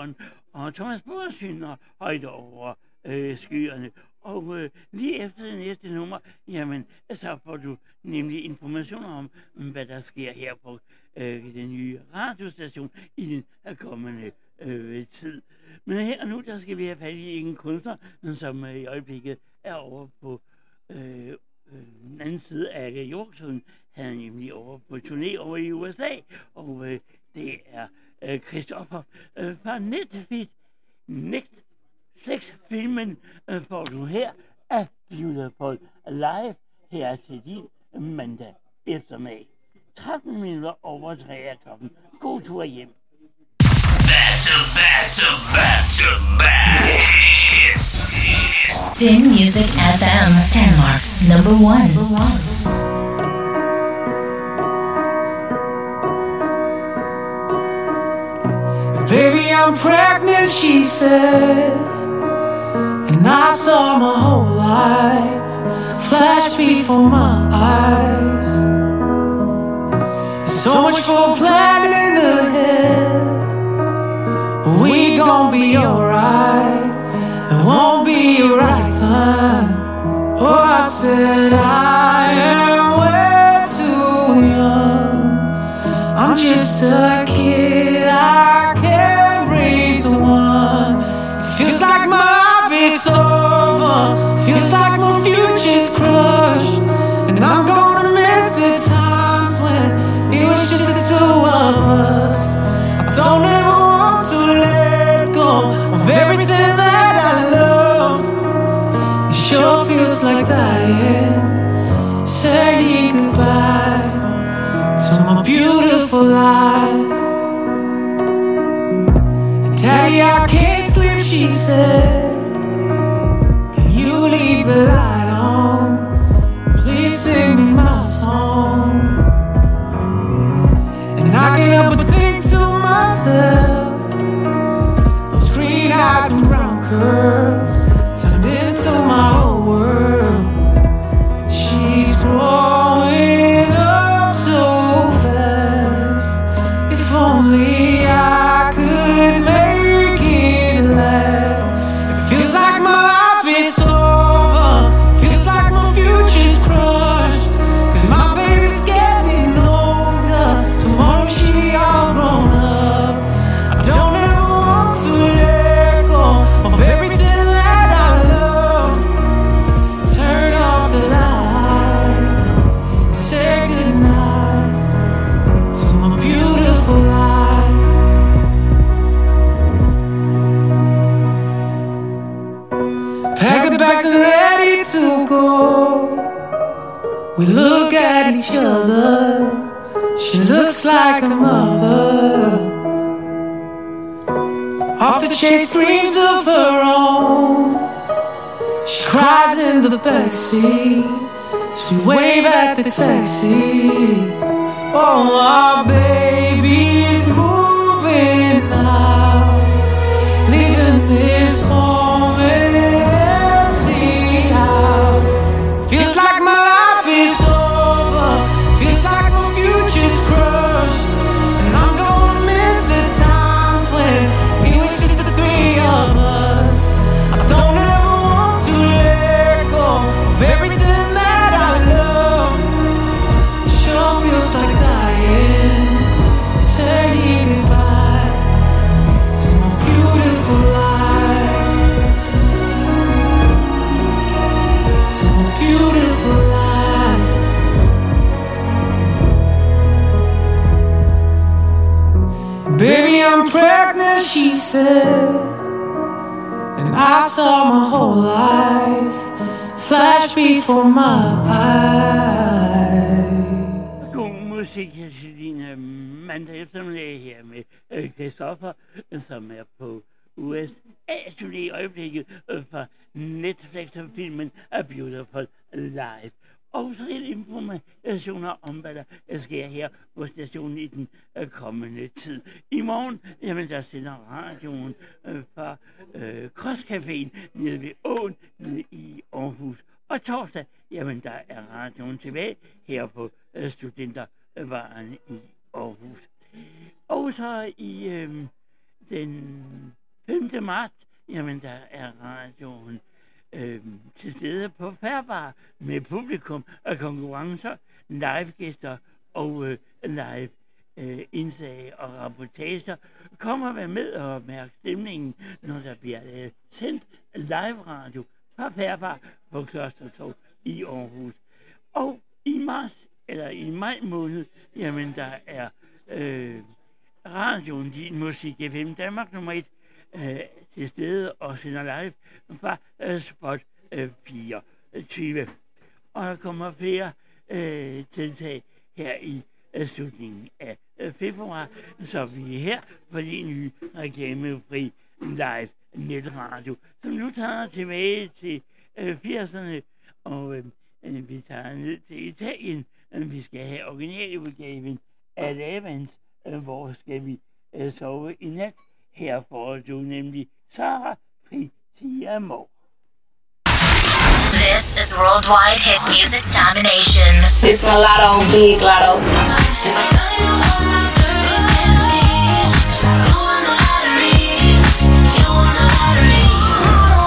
Vi og Thomas og højt over øh, skyerne. Og øh, lige efter det næste nummer, jamen, så får du nemlig informationer om, mm, hvad der sker her på øh, den nye radiostation i den kommende øh, tid. Men her og nu, der skal vi have fat i en kunstner, som øh, i øjeblikket er over på øh, øh, den anden side af jordkloden. Han er nemlig over på turné over i USA, og øh, det er øh, Christopher øh, fra Netflix. Next Netflix-filmen øh, eh, får du her af Beautiful Live her er til din mandag eftermiddag. 13 minutter over 3 er klokken. God tur hjem. Din Music FM, Denmark's number one. Baby, I'm pregnant, she said. And I saw my whole life flash before my eyes. So much for planning ahead. But we gon' be alright. It won't be your right time. Oh, I said I am way too young. I'm just a And I'm gonna miss the times when it was just the two of us. I don't ever want to let go of everything that I love. It sure feels like dying, saying goodbye to my beautiful life. Daddy, I can't sleep, she said. Off screams of her own. She cries in the backseat as we wave at the taxi. Oh, our baby's moving said. And I saw my whole life flash before my eyes. God musik til din øh, mandag eftermiddag her med øh, Christoffer, som er på USA-turné i øjeblikket øh, fra Netflix-filmen A Beautiful Life. Og lidt informationer om, hvad der øh, sker her på stationen i den øh, kommende tid. I morgen, jamen der sender radioen øh, fra øh, Crosscaféen nede ved Åen nede i Aarhus. Og torsdag, jamen der er radioen tilbage her på øh, Studentervaren i Aarhus. Og så i øh, den 5. marts, jamen der er radioen øh, til stede på Færbar med publikum og konkurrencer, livegæster og øh, live øh, indslag og rapportager. Kom og vær med og mærke stemningen, når der bliver øh, sendt live radio fra Færbar på Klostertorv i Aarhus. Og i marts, eller i maj måned, jamen der er øh, radioen Din Musik FM Danmark nummer 1 øh, til stede og sender live fra øh, spot øh, 24. Og der kommer flere øh, tiltag her i øh, slutningen af øh, februar, så vi er her for de nye reklamefri live netradio, som nu tager tilbage til øh, 80'erne, og øh, øh, vi tager ned til Italien, øh, vi skal have originaludgaven af Lavans, øh, hvor skal vi øh, sove i nat. Her får du nemlig Sara Pritiamo. This is worldwide hit music domination. It's Mulatto, Big Lotto.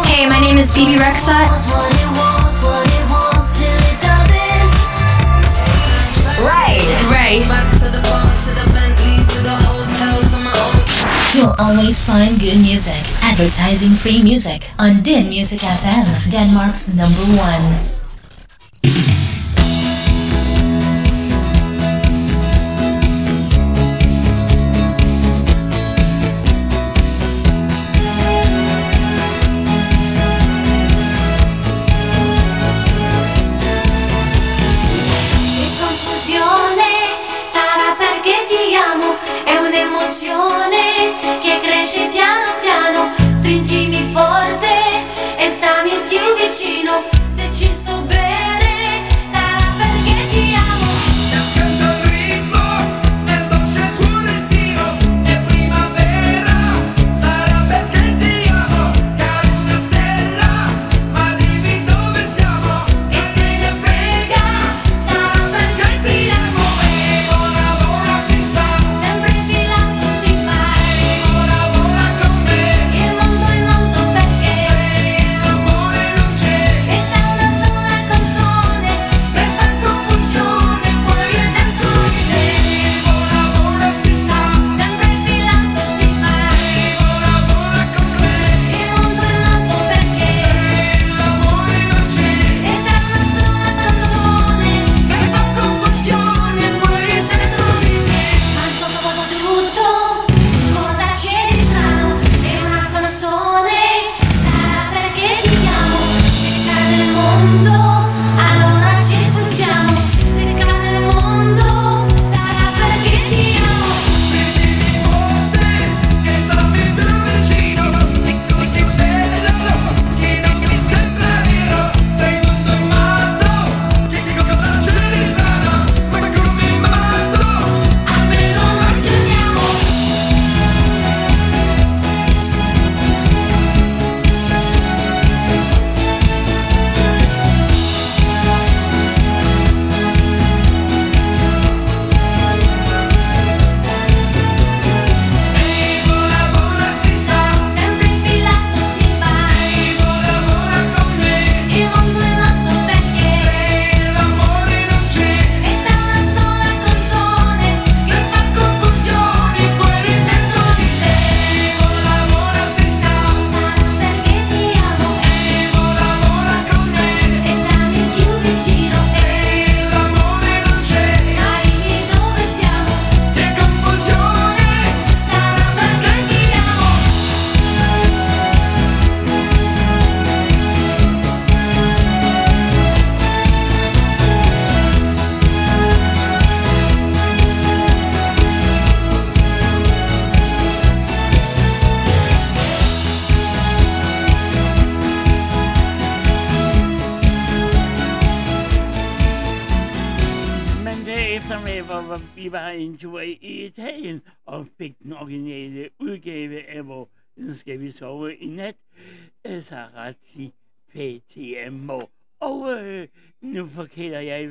Hey, my name is Phoebe Rexot. Right. Right. You'll always find good music. Advertising free music on Din Music FM, Denmark's number one.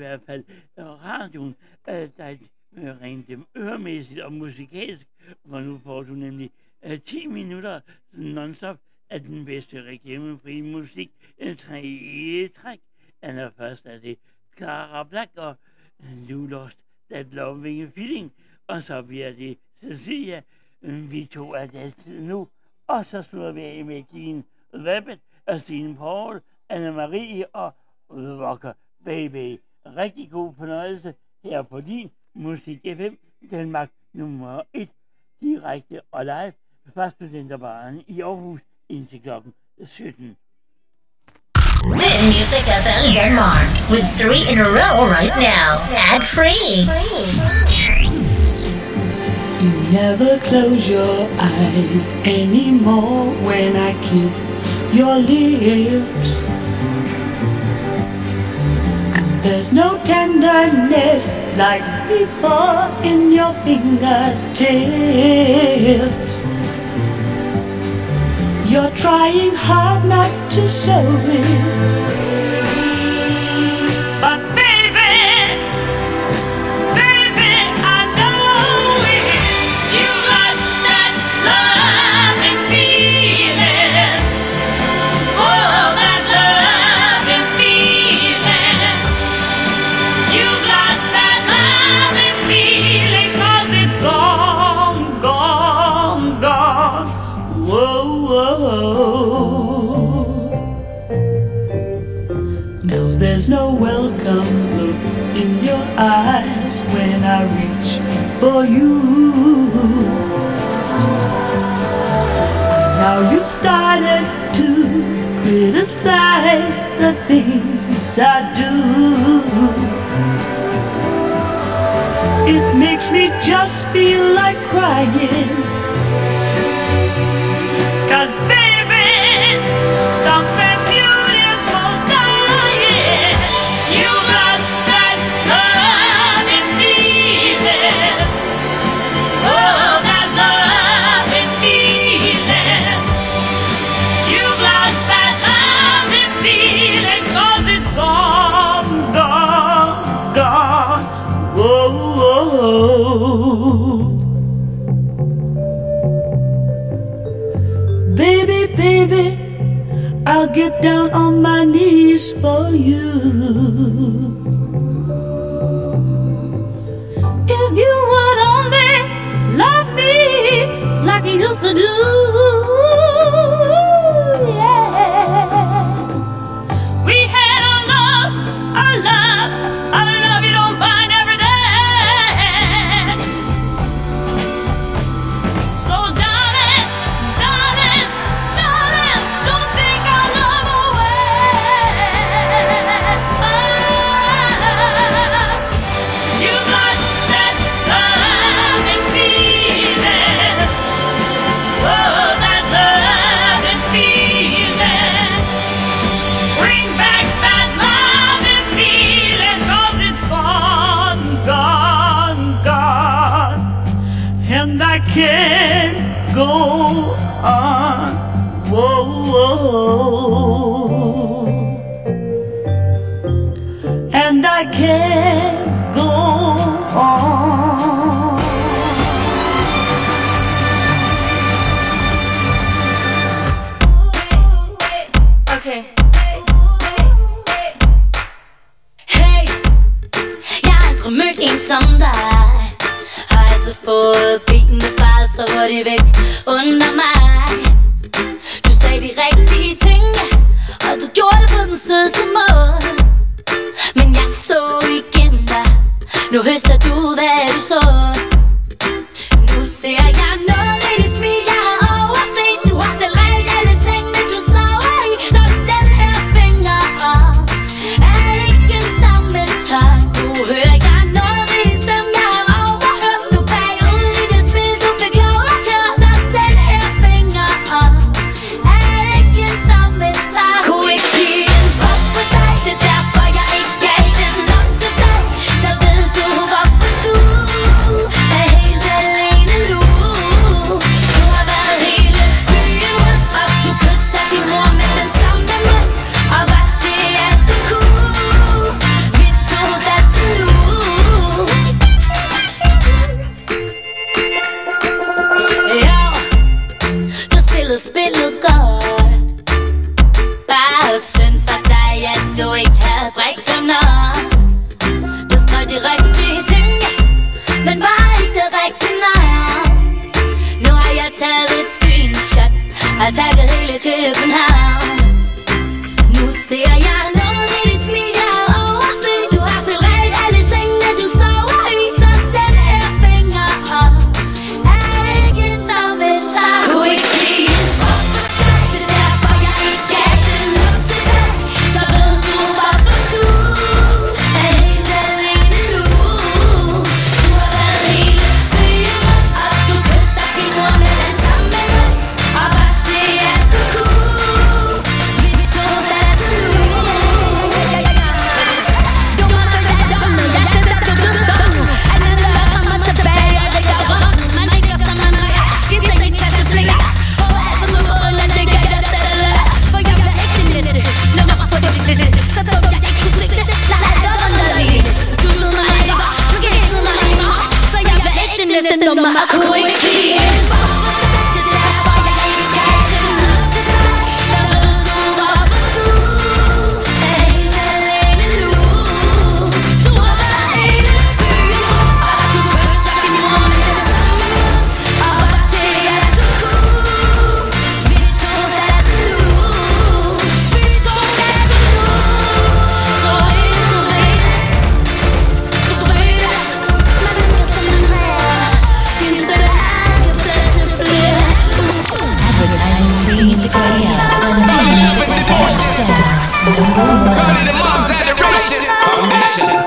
Hvert fald radioen, øh, der øh, rent dem øremæssigt og musikalsk, for nu får du nemlig øh, 10 minutter non-stop af den bedste reklamefri musik. Øh, en i træk. Allerførst er det Clara Black og øh, You Lost That Loving Feeling. Og så bliver det Cecilia. Vi to er altid nu. Og så slutter vi af med Jean Rabbit og Stine Paul, Anne-Marie og Rocker Baby. Rigtig god fornøjelse her på din Musik FM, Danmark nummer 1, direkte og live fra Studenterbaren i Aarhus indtil klokken 17. This music FM Denmark with three in a row right now. Ad free. You never close your eyes anymore when I kiss your lips. There's no tenderness like before in your fingertips. You're trying hard not to show it. You. And now you started to criticize the things I do. It makes me just feel like crying. Cause baby, something down on my knees for you. If you would only love me like you used to do, hurtigt væk. Under mig. Du sagde de rigtige ting Og du gjorde det på den sødeste måde. Men jeg så igennem dig. Nu høster du hvad du så I tag a hill, a cave, and.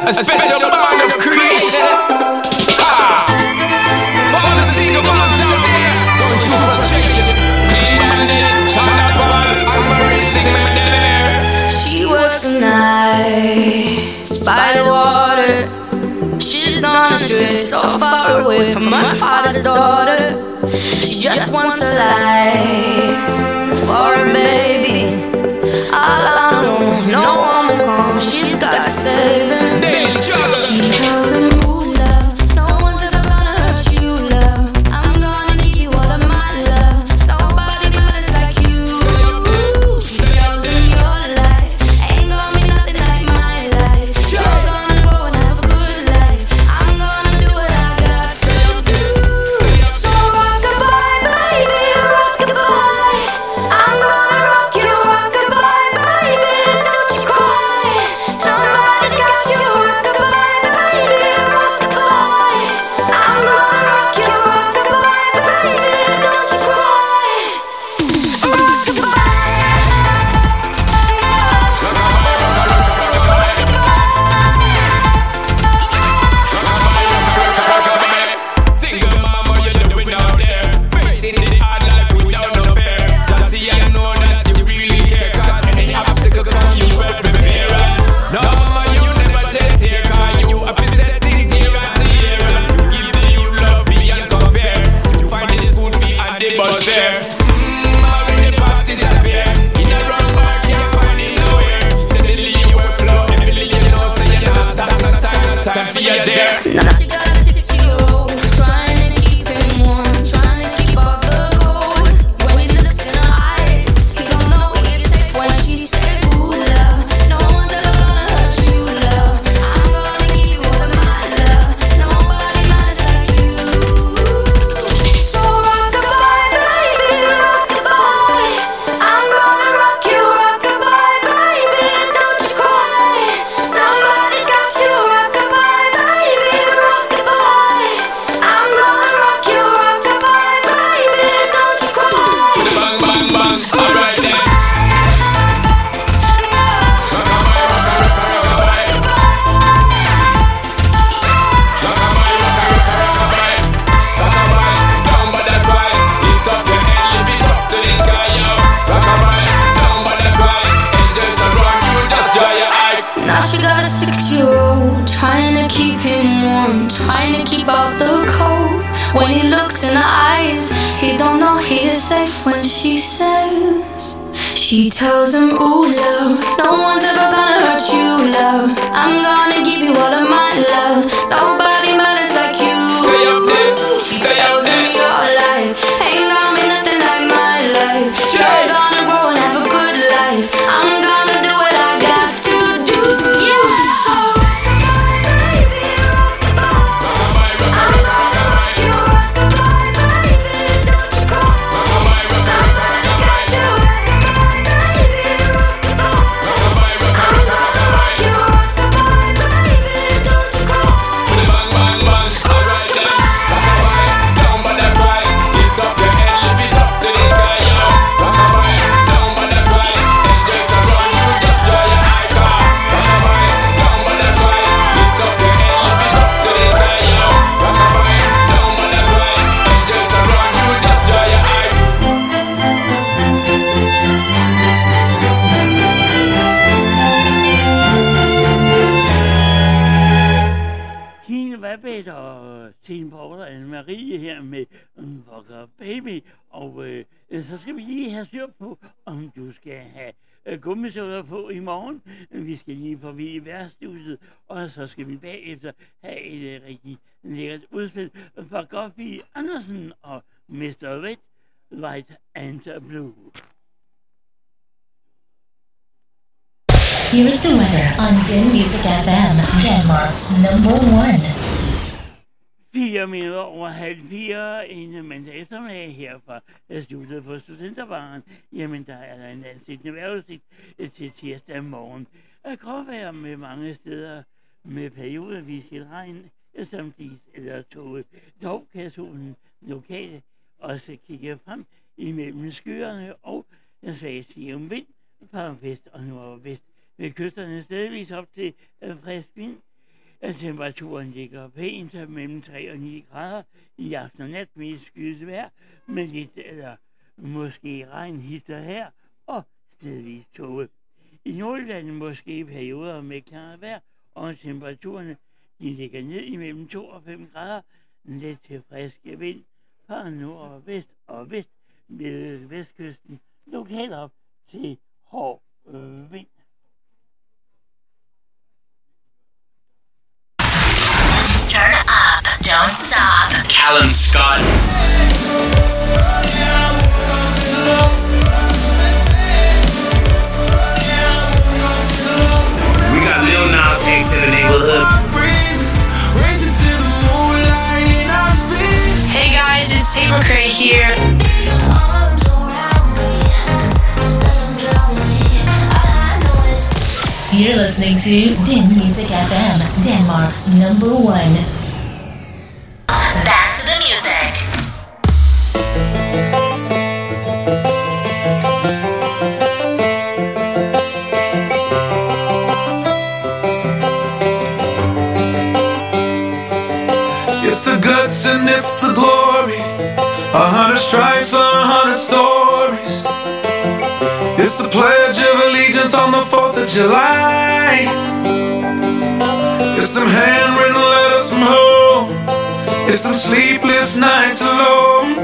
a special bond of creation. All the out there going through frustration. She works the night by the water. She's gone astray, so far away from my father's daughter. She just wants a life for a baby. All alone, no one will come. She's got to say. Temperaturen ligger pænt mellem 3 og 9 grader i aften og nat med skydes vejr, med lidt eller måske regn hister her og stedvis tåge. I Nordjylland måske perioder med klare vejr, og temperaturerne de ligger ned imellem 2 og 5 grader, let til frisk vind fra nord og vest og vest ved vestkysten, lokalt op til hård øh, vind. Don't stop. Callum Scott. We got Lil Nas X in the neighborhood. Hey guys, it's Tate McRae here. You're listening to Din Music FM, Denmark's number one. Back to the music. It's the guts and it's the glory. A hundred stripes, a hundred stories. It's the pledge of allegiance on the 4th of July. It's them handwritten letters from home. It's them sleepless nights alone.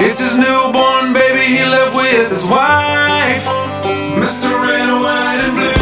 It's his newborn baby he left with his wife. Mr. Red, White, and Blue.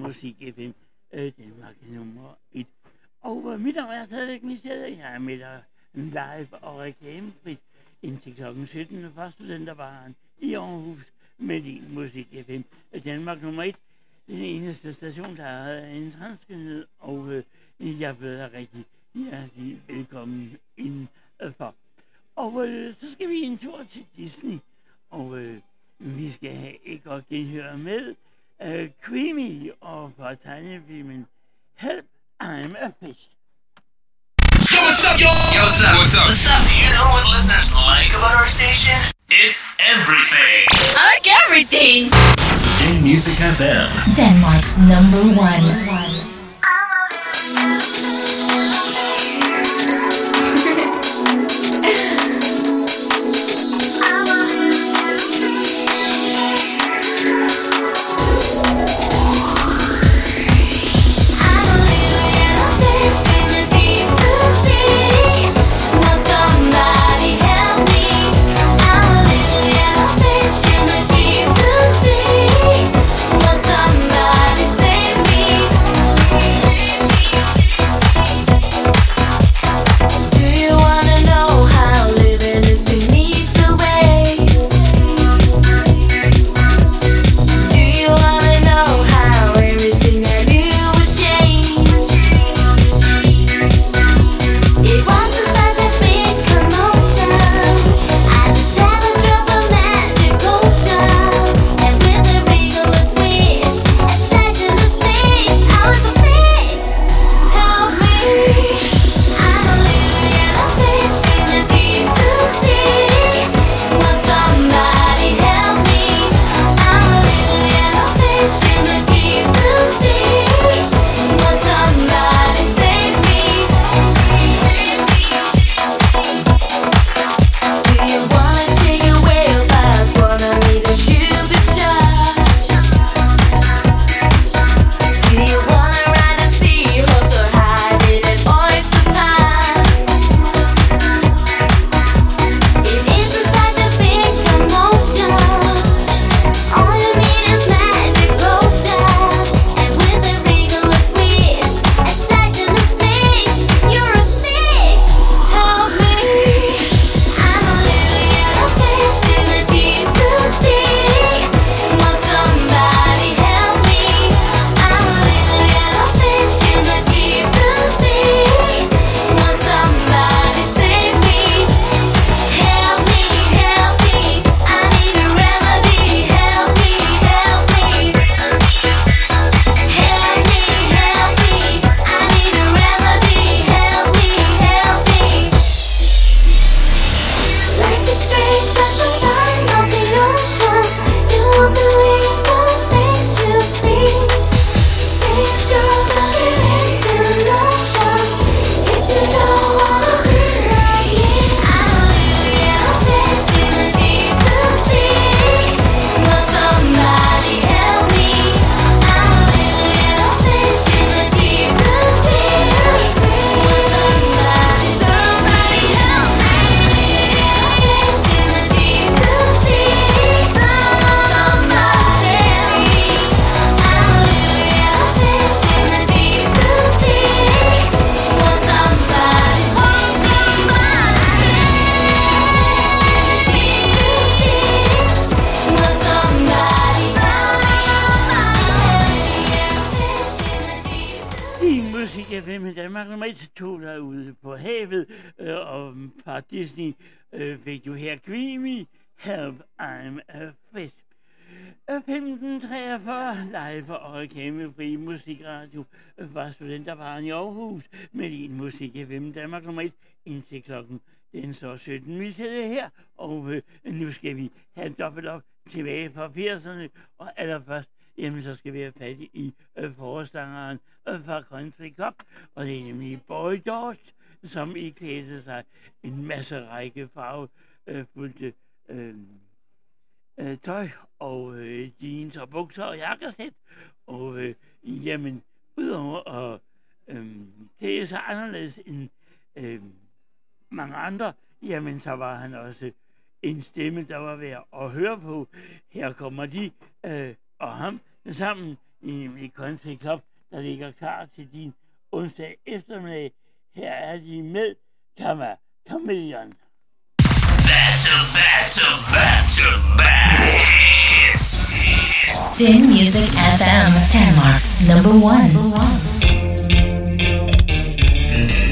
Musik FM øh, Danmark nummer 1. Og øh, mit navn er stadigvæk Michelle, jeg er med dig live og reklamefrit indtil kl. 17 fra Studenterbaren i Aarhus med din musik FM øh, Danmark nummer 1. Den eneste station, der har en transkønnet, og øh, jeg byder rigtig hjertelig velkommen indenfor. Og øh, så skal vi en tur til Disney, og øh, vi skal have et godt genhør med øh, Creamy og fra tegnefilmen Help, I'm a Fish. Yo, what's up, y'all? Yo, what's up? What's up? What's up? Do you know what listeners like about our station? It's everything. Like everything. In Music FM. Denmark's number one. Somebody <laughs> fra i Aarhus med din musik FM Danmark nummer 1 indtil klokken den så 17. Vi sidder her, og øh, nu skal vi have dobbelt op tilbage fra 80'erne, og allerførst Jamen, så skal vi have fat i øh, forestangeren øh, fra Country Cup, og det er nemlig Boy George, som iklædte sig en masse række farvefulde øh, øh, øh, tøj, og øh, jeans og bukser og jakkesæt, og øh, jamen, udover at Øhm, det er så anderledes end øhm, mange andre. Jamen, så var han også en stemme, der var værd at høre på. Her kommer de øh, og ham sammen i, i Country Club, der ligger klar til din onsdag eftermiddag. Her er de med Kama Chameleon. Back to back to back Music FM, Denmark's number one. Number one. Thank you.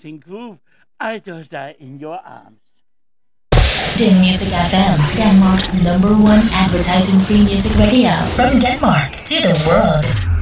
groove, I just die in your arms. Den Music FM, Denmark's number one advertising free music radio from Denmark to the world.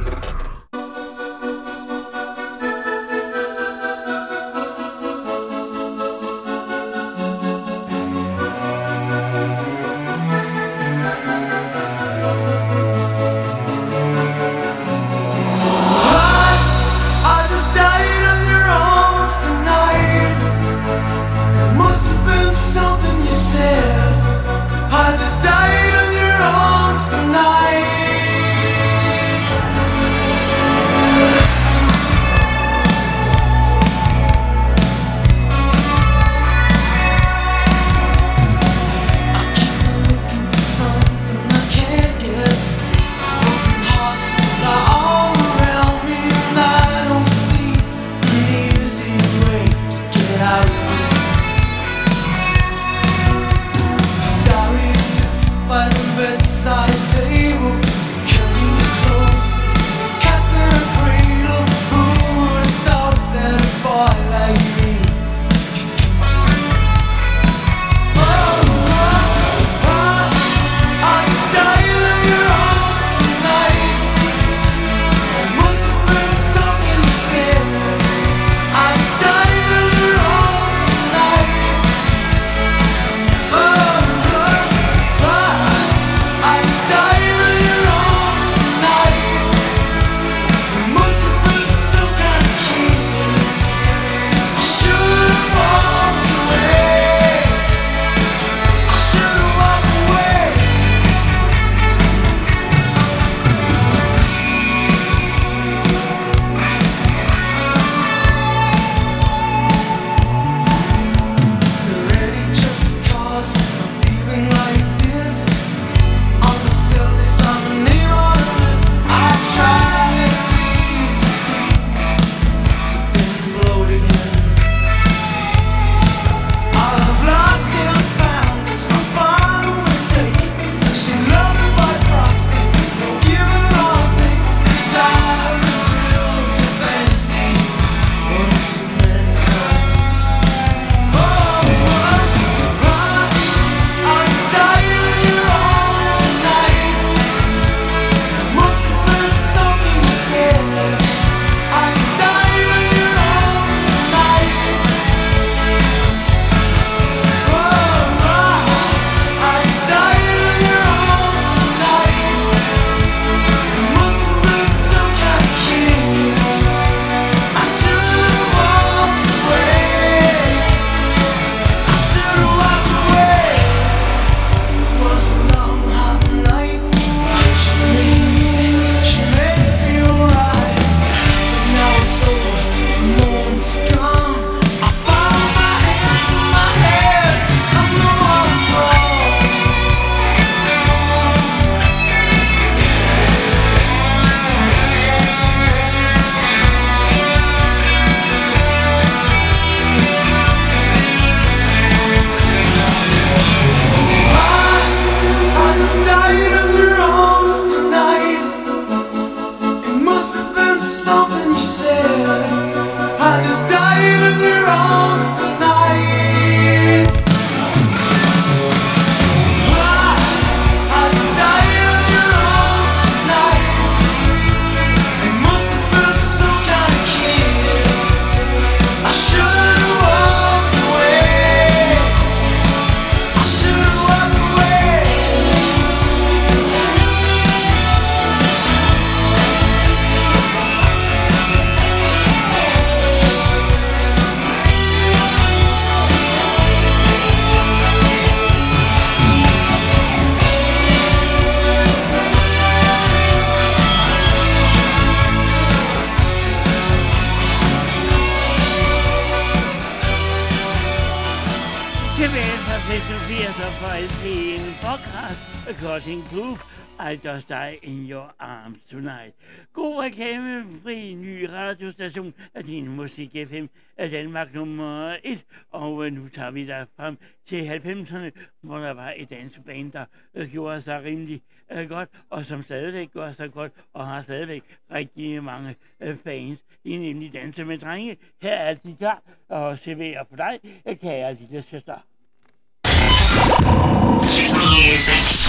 dansebane, der øh, gjorde sig rimelig øh, godt, og som stadigvæk gør sig godt, og har stadigvæk rigtig mange øh, fans. De er nemlig danser med Drenge. Her er de klar, og serverer for dig, øh, kære lille søster.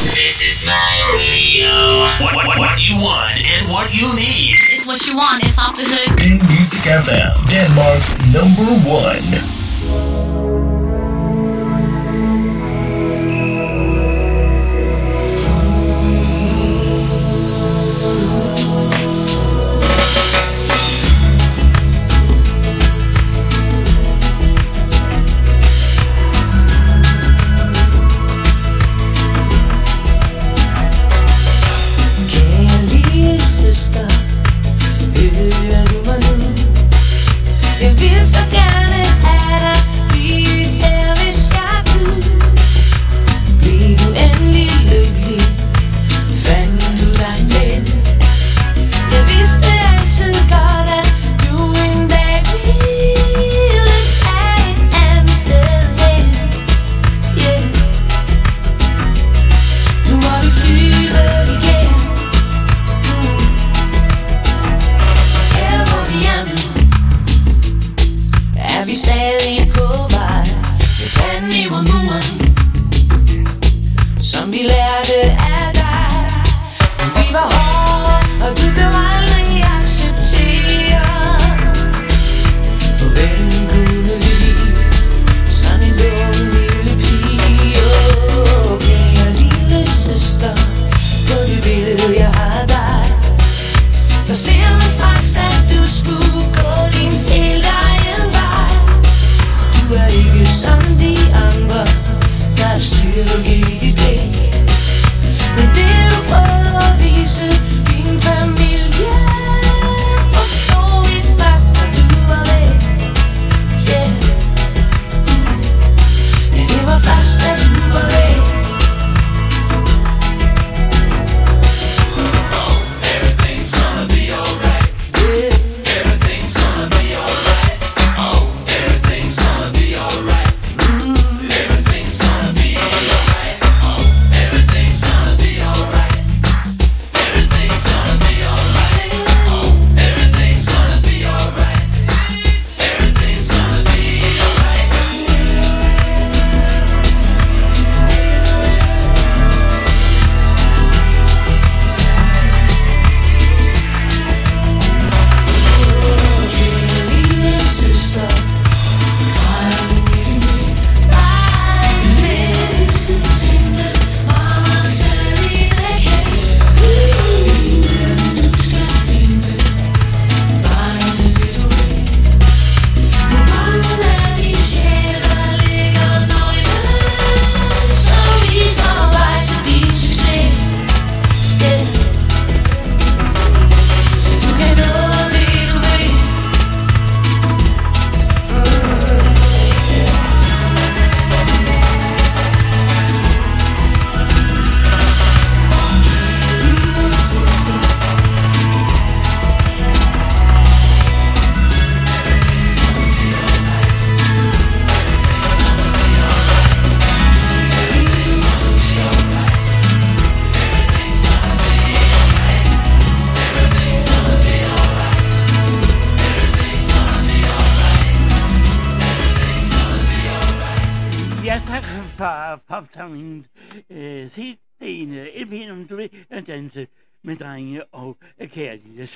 This is my radio. What, what, what you want and what you need. It's what you want. It's off the hook. In Music FM, Denmark's number one.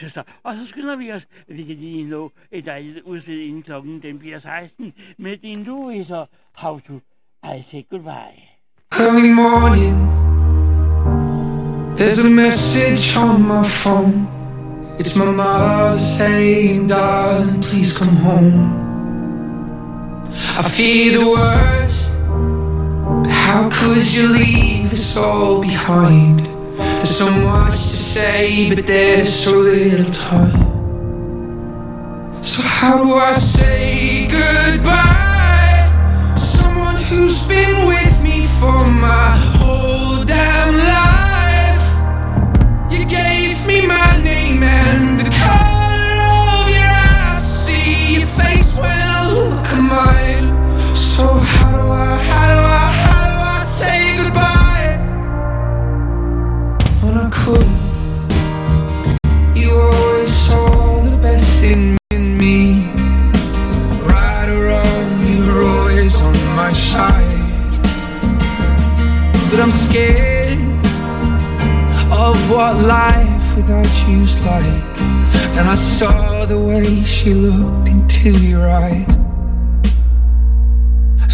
søster. Og så skynder vi os, vi kan lige nå et dejligt udslæt inden klokken den bliver 16 med din Louis og How to I Say Goodbye. Early morning There's a message on my phone It's my mother saying, darling, please come home. I fear the worst. How could you leave us all behind? There's so much to say, but there's so little time. So, how do I say goodbye? Someone who's been with me for my whole You always saw the best in me. Right or wrong, you were always on my side. But I'm scared of what life without you's like. And I saw the way she looked into your eyes.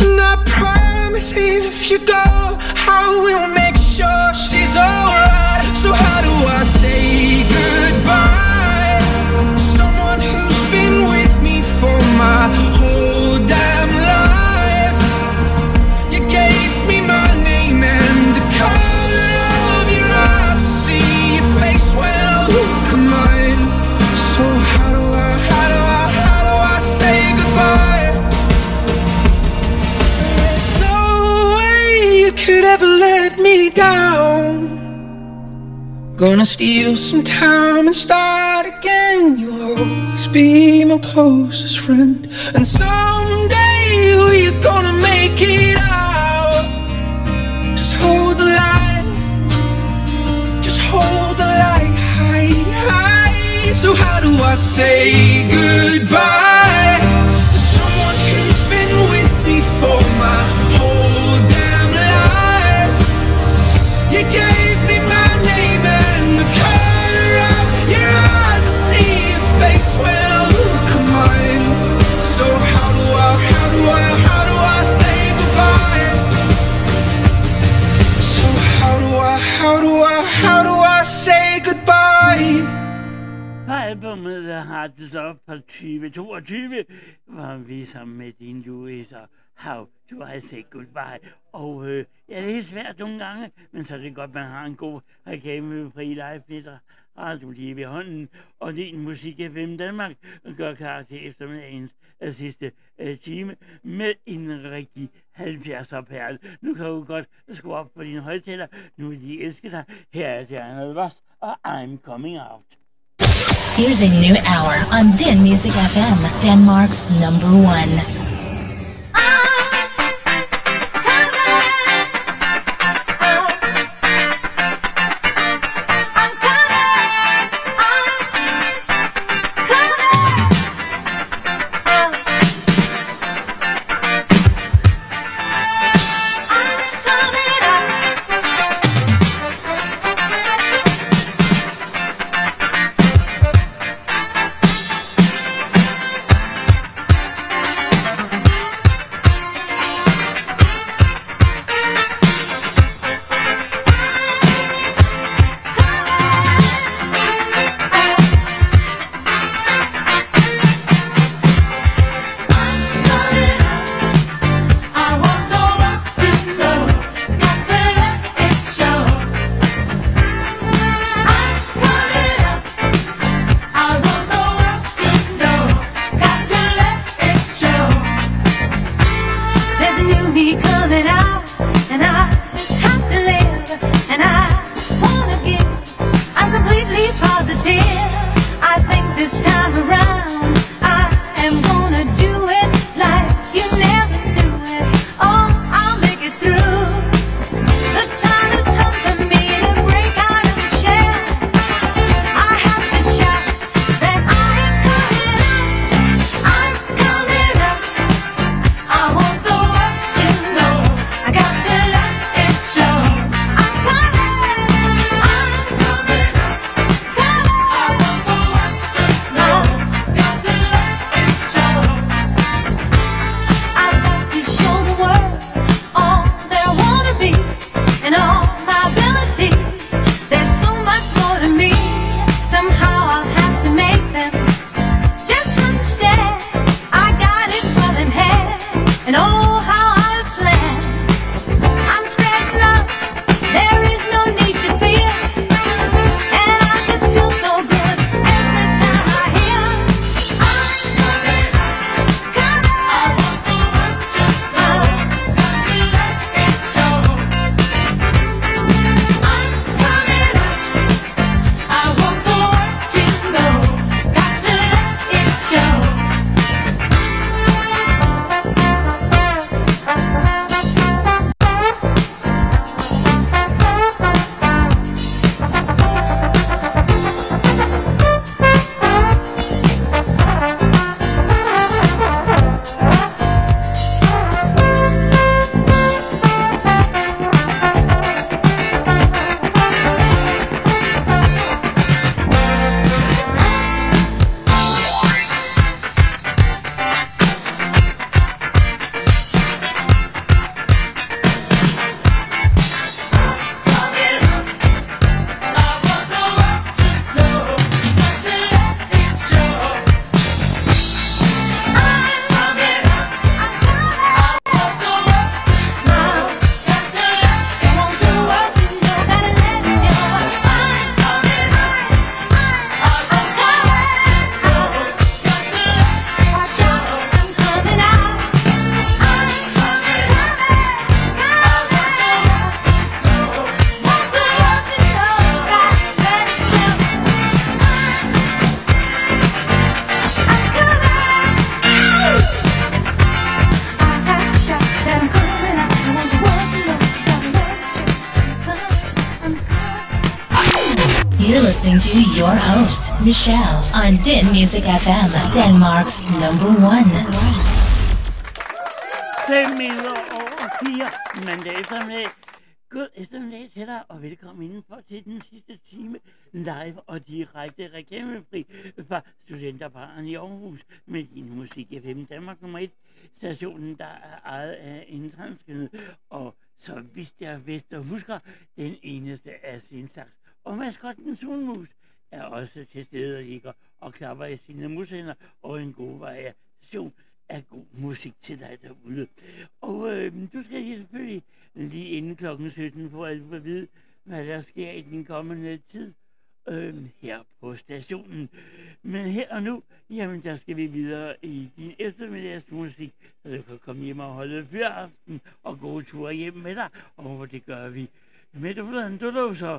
And I promise if you go, I will make sure she's alright. So how do I say goodbye? Someone who's been with me for my whole damn could ever let me down. Gonna steal some time and start again. You'll always be my closest friend. And someday we're gonna make it out. Just hold the light. Just hold the light high, high. So how do I say goodbye? Albumet har op på 2022, hvor vi sammen med din Louis og How du har altså Say Goodbye. Og øh, ja, det er svært nogle gange, men så er det godt, man har en god reklamefri live Peter Radio lige ved hånden. Og din musik FM Danmark gør klar til eftermiddagens øh, sidste øh, time med en rigtig 70'er perle. Nu kan du godt skrue op på dine højtaler. Nu vil de elske dig. Her er Diana Ross og I'm Coming Out. Here's a new hour on Din Music FM, Denmark's number one. Michelle, on Din Music FM, Denmark's number one. Fem over fire mandag eftermiddag. God eftermiddag til dig, og velkommen indenfor til den sidste time live og direkte reklamefri fra Studenterbaren i Aarhus med din musik FM Danmark nummer 1 stationen, der er ejet af en og så vidste jeg hvis du husker, den eneste af sin slags. Og maskotten Sunmus er også til stede og ligger og klapper i sine musikker, og en god variation af god musik til dig derude. Og øh, du skal lige selvfølgelig lige inden klokken 17 få alt at vide, hvad der sker i den kommende tid øh, her på stationen. Men her og nu, jamen der skal vi videre i din eftermiddagsmusik, så du kan komme hjem og holde fyraften og gode ture hjem med dig. Og det gør vi med du så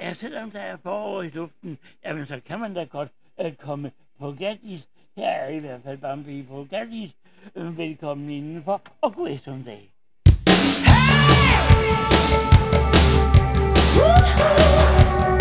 ja, selvom der er forår i luften, jamen så kan man da godt øh, komme på Gattis. Her er i hvert fald Bambi på Gattis. Velkommen indenfor, og god eftermiddag. Du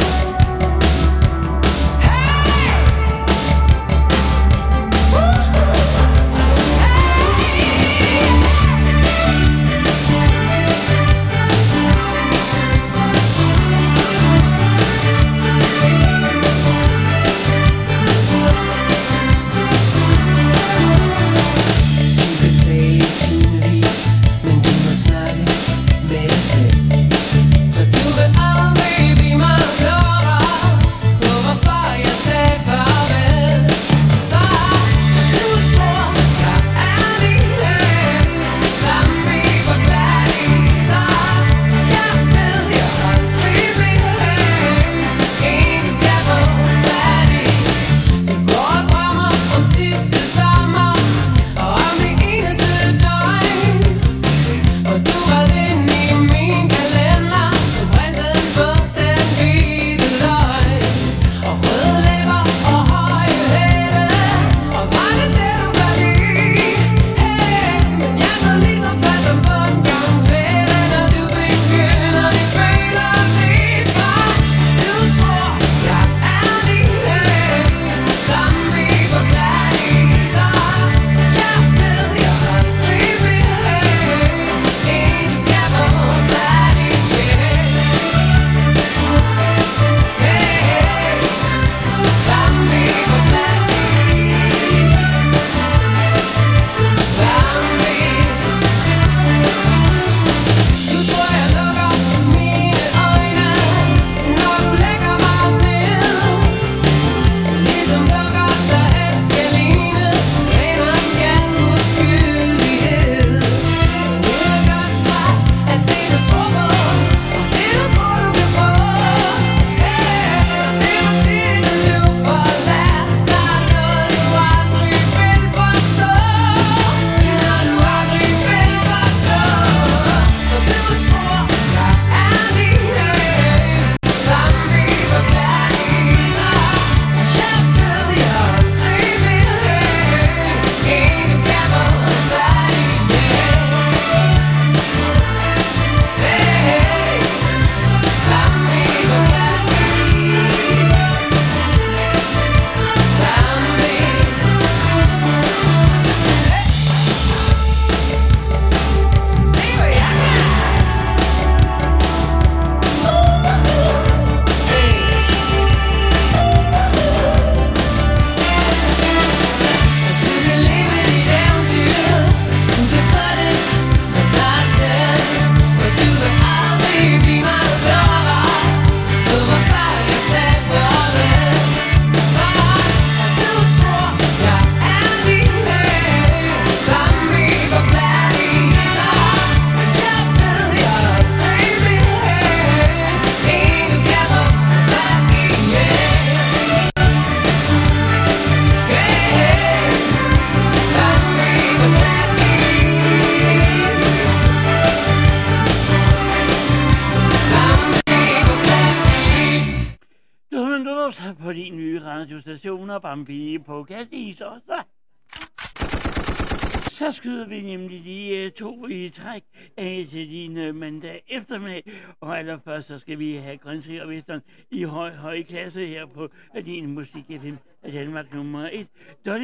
i høj, høj her på din musik FM Danmark nummer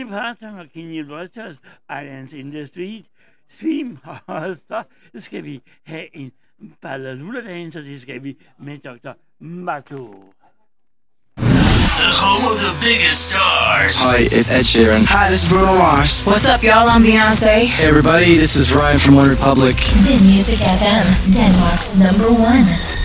Parton og Kenny Rogers, Islands in the Street, Stream, <laughs> og så skal vi have en det skal vi med Dr. Matto. The home of the biggest stars. Hi, it's Ed Sheeran. Hi, this is Bruno Mars. What's up, y'all? I'm Beyonce. Hey, everybody, this is Ryan from One Republic. The Music FM, Denmark's number one.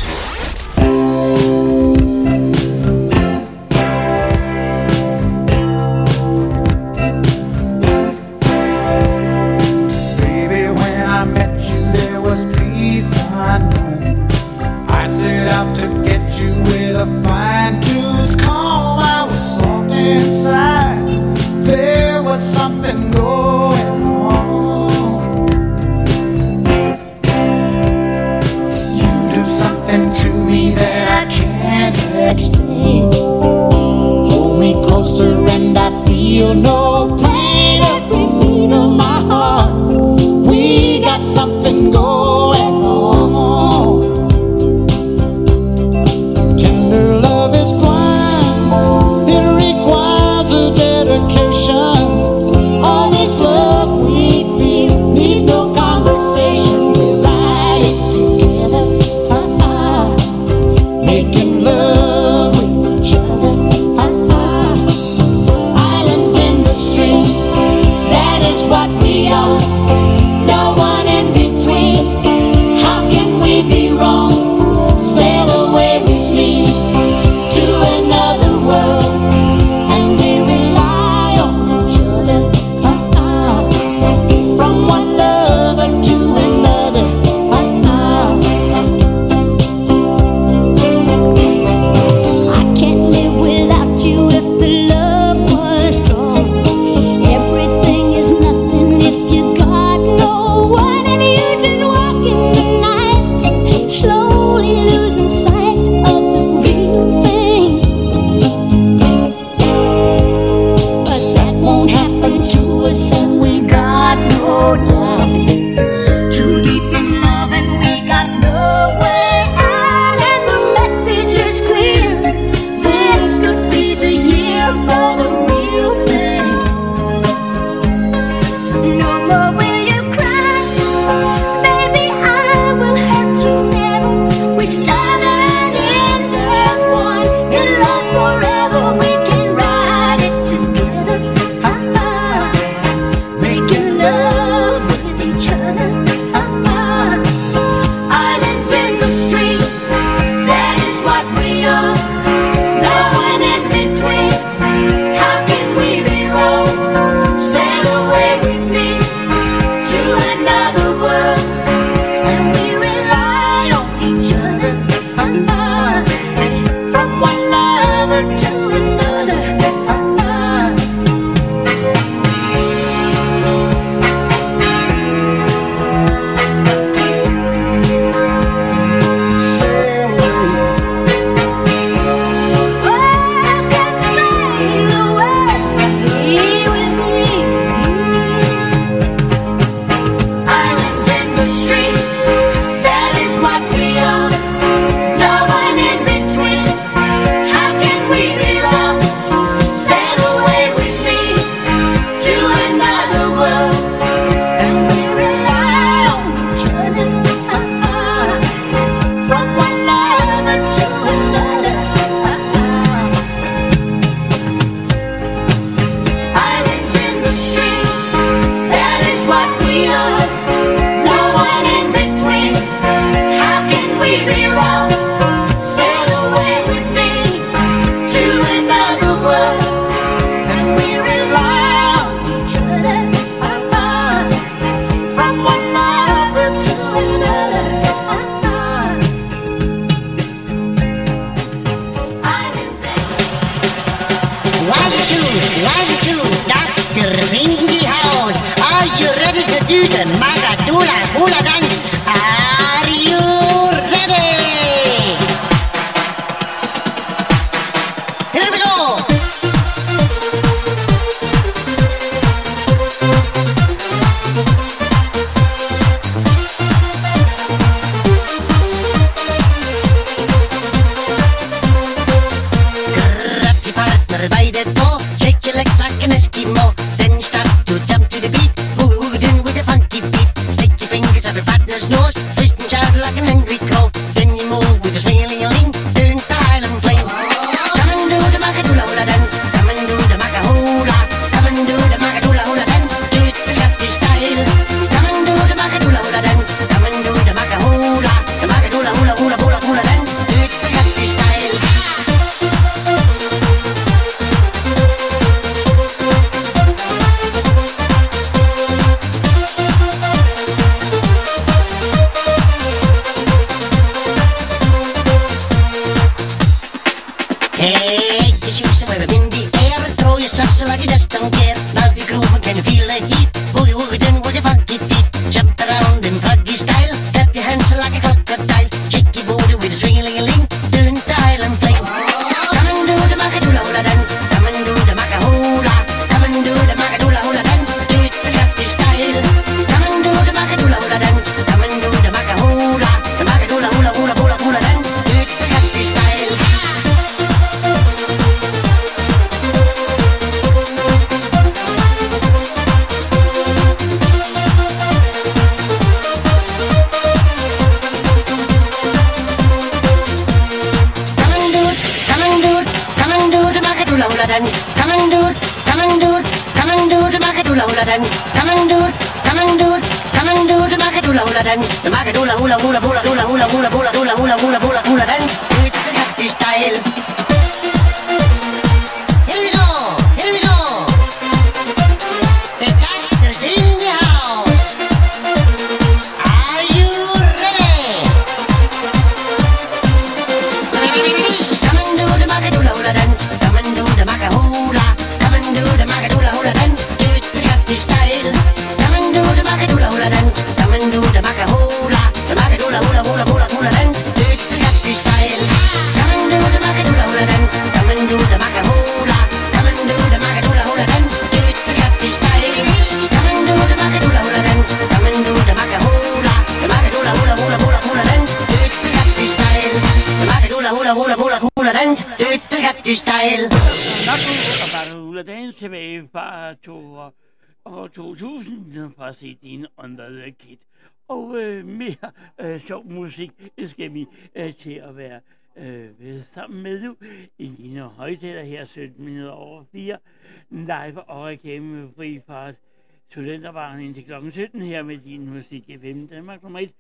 indtil kl. 17 her med din musik FM Danmark nummer 1.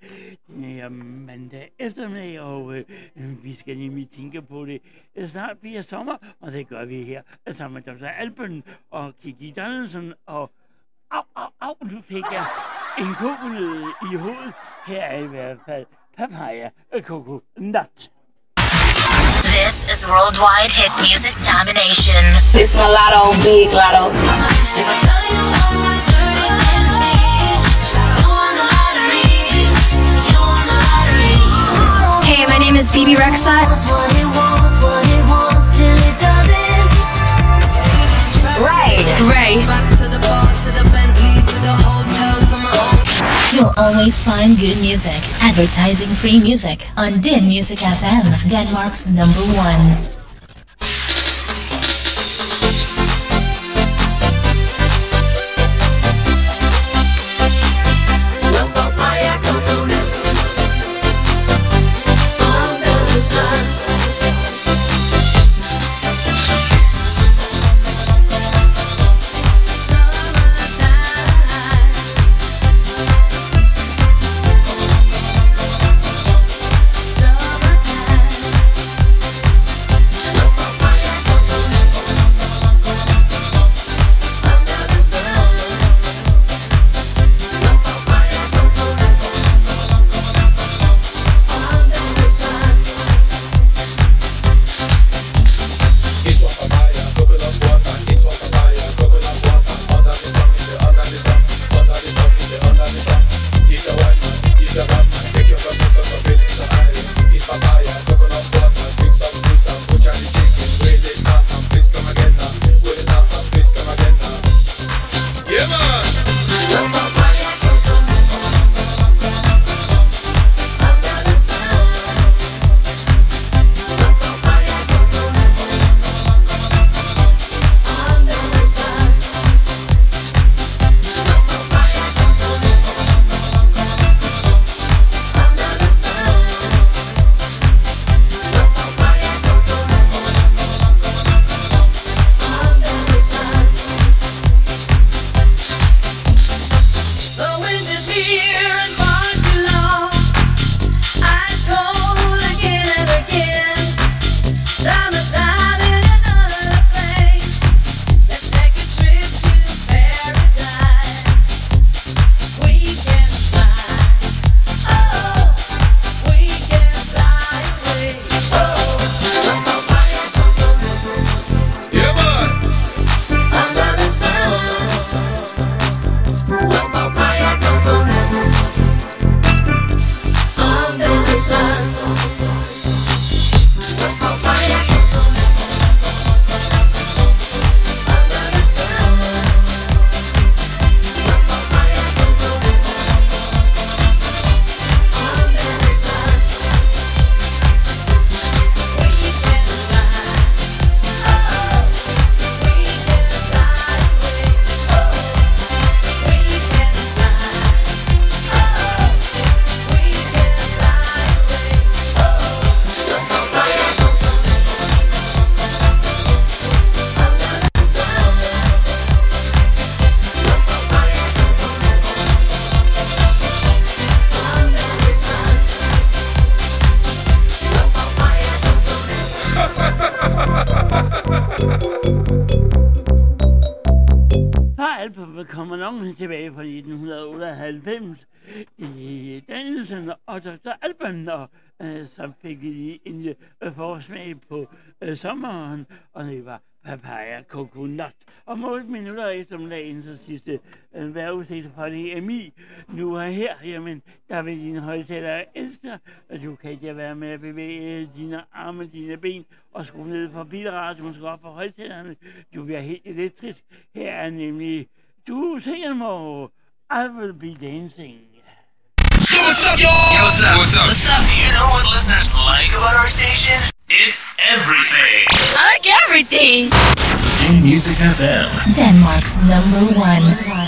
Det er mandag eftermiddag, og øh, vi skal nemlig tænke på det. Øh, snart bliver sommer, og det gør vi her øh, sammen med Dr. Alben og Kiki Donaldson og Au, au, au, nu fik jeg en kugle i hovedet. Her er i hvert fald papaya coco nut. This is worldwide hit music domination. It's mulatto, big lotto. If I tell you I Hey, my name is BB Rexot. Right. Right. You'll always find good music, advertising free music on Din Music FM, Denmark's number one. Mix number one.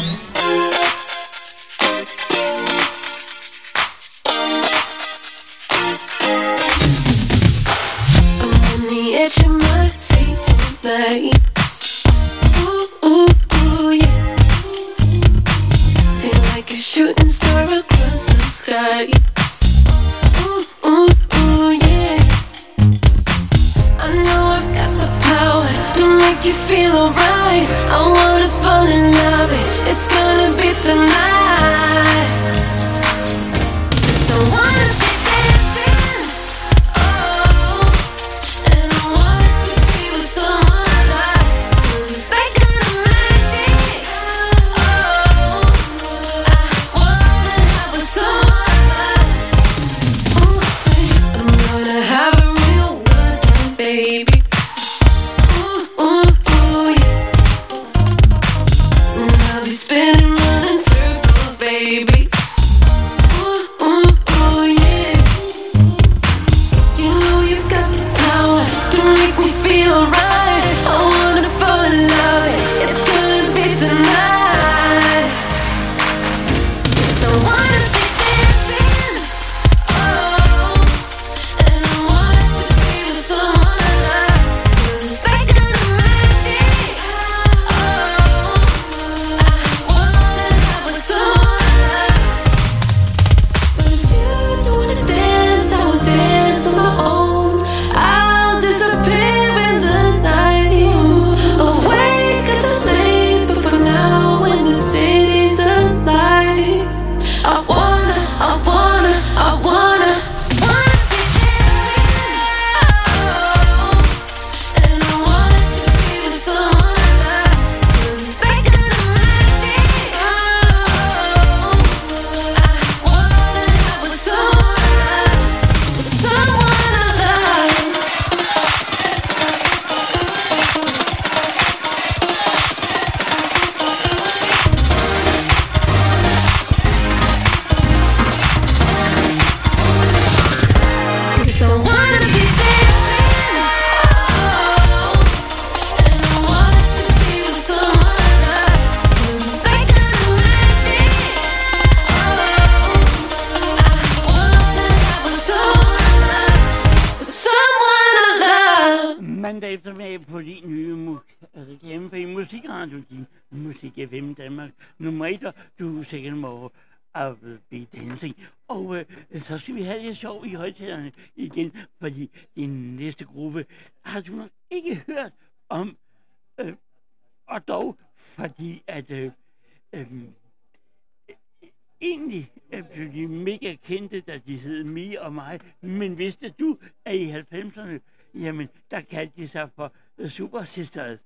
sig for øh, Super Sisters.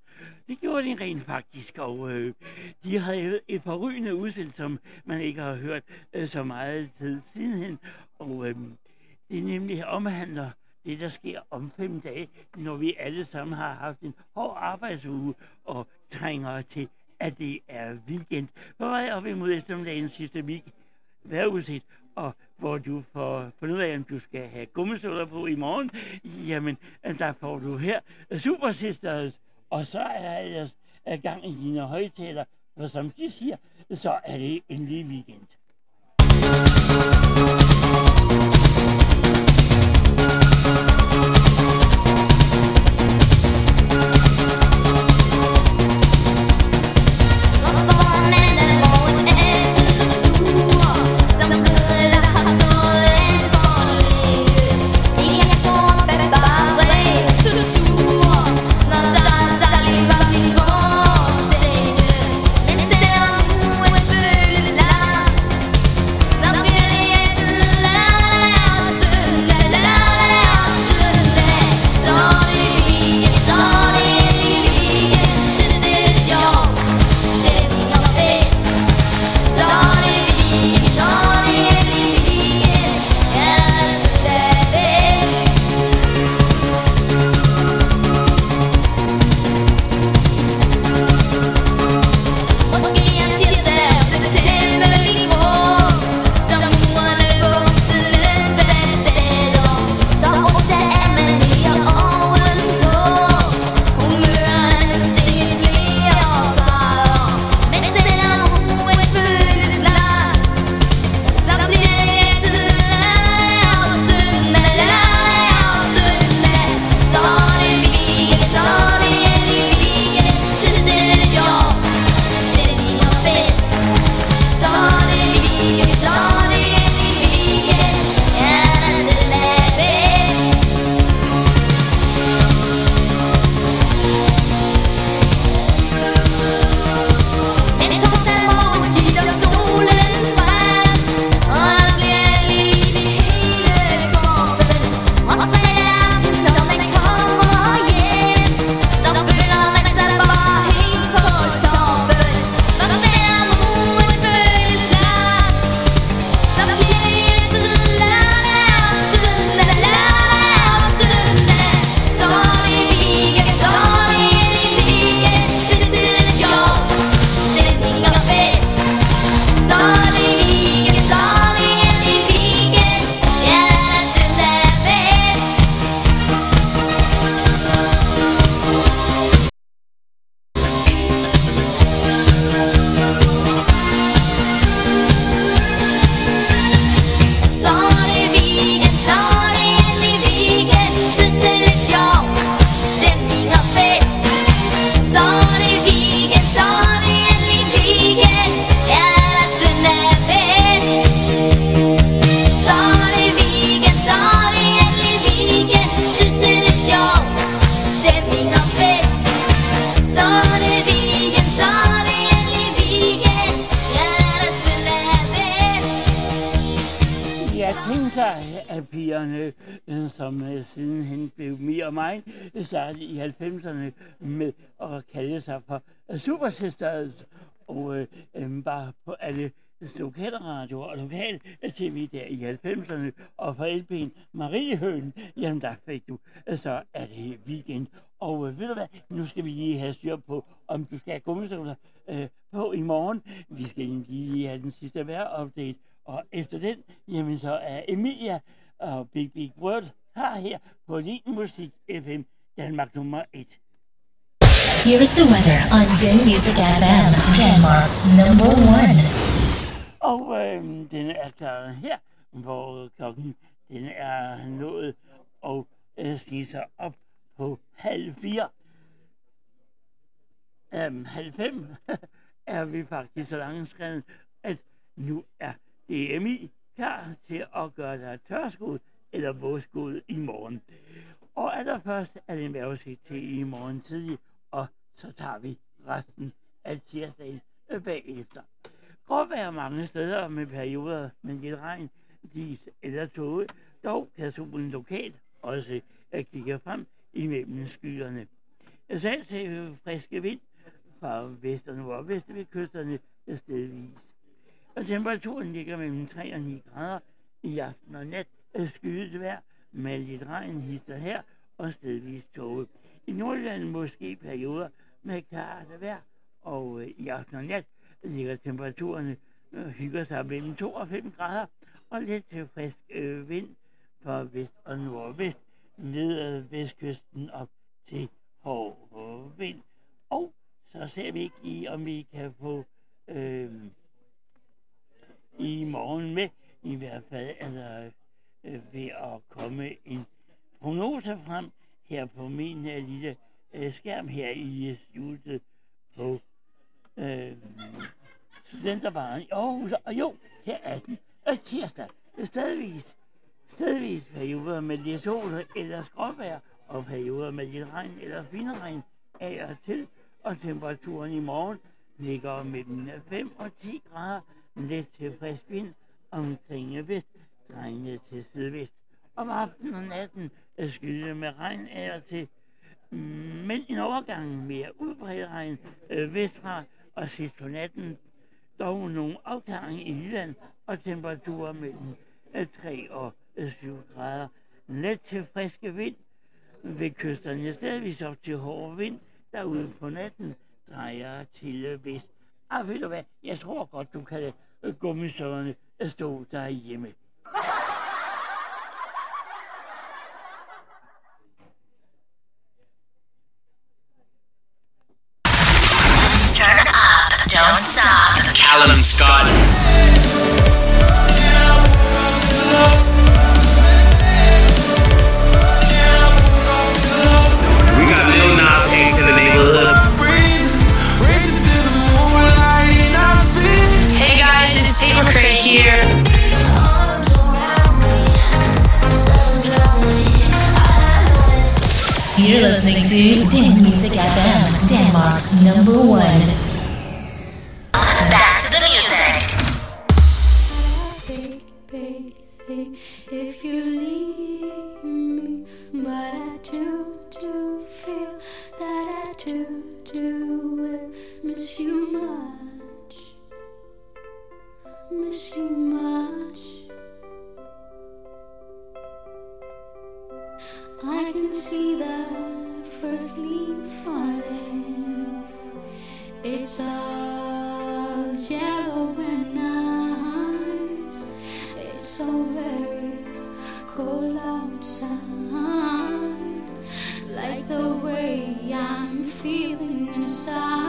Det gjorde de rent faktisk, og øh, de havde et par rygende udspil, som man ikke har hørt øh, så meget tid sidenhen. Og øh, det nemlig omhandler det, der sker om fem dage, når vi alle sammen har haft en hård arbejdsuge og trænger til, at det er weekend. På vej op imod eftermiddagens sidste week, vejrudsigt og hvor du får fundet ud af, om du skal have gummistøvler på i morgen, jamen, der får du her Super Sisters, og så er ellers gang i dine højtaler, for som de siger, så er det en lige weekend. Øh, Super og øh, øhm, bare på alle lokale og lokal øh, tv der i 90'erne, og på LP'en Mariehøen, jamen der fik du, øh, så er det weekend. Og øh, ved du hvad, nu skal vi lige have styr på, om du skal have gummistøvler øh, på i morgen. Vi skal lige have den sidste vejr-update, og efter den, jamen så er Emilia og Big Big World her her på Din Musik FM Danmark nummer 1. Here is the weather on Den Music FM, Denmark's number one. Og øhm, den er klar her, hvor klokken den er nået og øh, sig op på halv fire. Øhm, halv fem <laughs> er vi faktisk så langskrevet, at nu er DMI klar til at gøre dig tørskud eller vådskud i morgen. Og allerførst er det en vejrudsigt til i morgen tidlig, så tager vi resten af tirsdagen øh, bagefter. Godt være mange steder med perioder med lidt regn, dis eller tåge, dog kan solen lokalt også at kigge frem imellem skyerne. Selv til friske vind fra vest og nordvest ved kysterne stedvis. Og temperaturen ligger mellem 3 og 9 grader i aften og nat. Øh, skyet vejr med lidt regn hister her og stedvis tåge. I Nordjylland måske perioder med klart vejr, og øh, i aften og nat ligger temperaturerne øh, hygger sig mellem 2 og 5 grader, og lidt til frisk øh, vind fra vest og nordvest ned ad vestkysten op til hård vind. Og så ser vi ikke i, om vi kan få øh, i morgen med. I hvert fald er der øh, ved at komme en prognose frem her på min øh, lille øh, skærm her i øh, studiet øh, på øh, studenterbaren i Aarhus. Og jo, her er den. Og tirsdag. stadigvis, stadigvis perioder med lidt sol eller skråvejr, og perioder med lidt regn eller finregn af og til. Og temperaturen i morgen ligger mellem 5 og 10 grader. Lidt til frisk vind omkring vest, drejende til sydvest. Om aftenen og natten er skyde med regn af og til, men en overgang mere udbredt regn øh, vestfra, og sidst på natten dog nogle opklaring i Jylland og temperaturer mellem øh, 3 og øh, 7 grader. Let til friske vind ved kysterne stadigvis op til hård vind, derude på natten drejer til øh, vest. Ah, ved du hvad, jeg tror godt, du kan lade øh, gummisøverne stå derhjemme. Tate McRae here. You're listening to Den Music FM, Denmark's number one. Back to the music. if you leave me. But I do, do feel that I do, do will miss you much. Miss you much. I can see the first leaf falling. It's all feeling inside.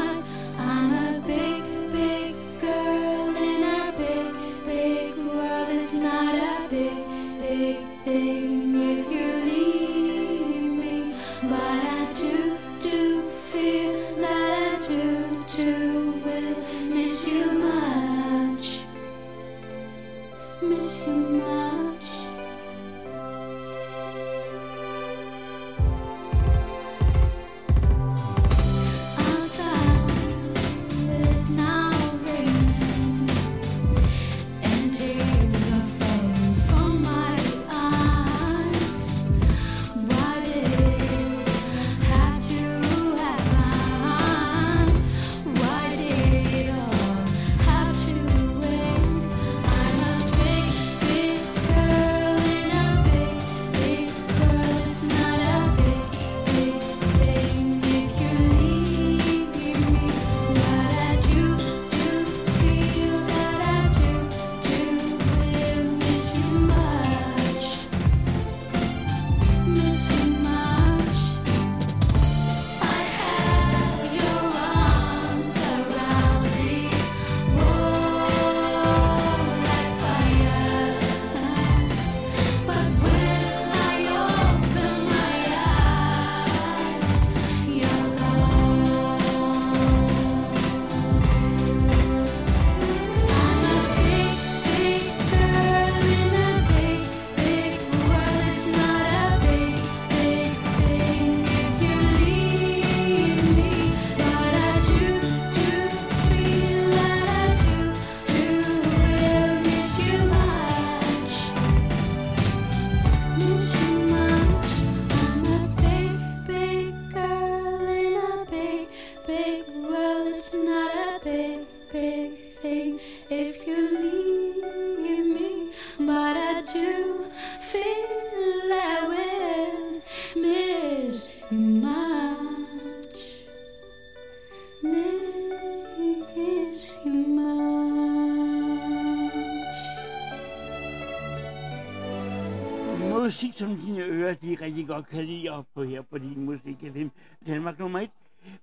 musik, som dine ører de rigtig godt kan lide op på her på din musik FM Danmark nummer 1.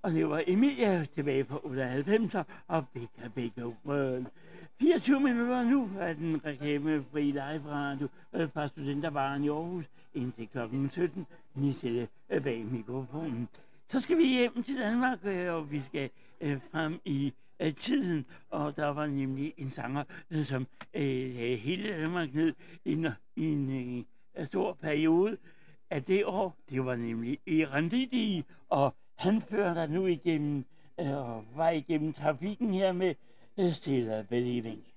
Og det var Emilia tilbage på 98 og Becca Becca World. 24 minutter nu er den reklamefri live radio øh, fra Studenterbaren i Aarhus indtil kl. 17. Nisette øh, bag mikrofonen. Så skal vi hjem til Danmark, øh, og vi skal øh, frem i øh, tiden, og der var nemlig en sanger, øh, som øh, hele Danmark ned i en, i en øh, stor periode af det år. Det var nemlig Iran og han fører dig nu igennem, øh, og var igennem trafikken her med øh, Still Believing.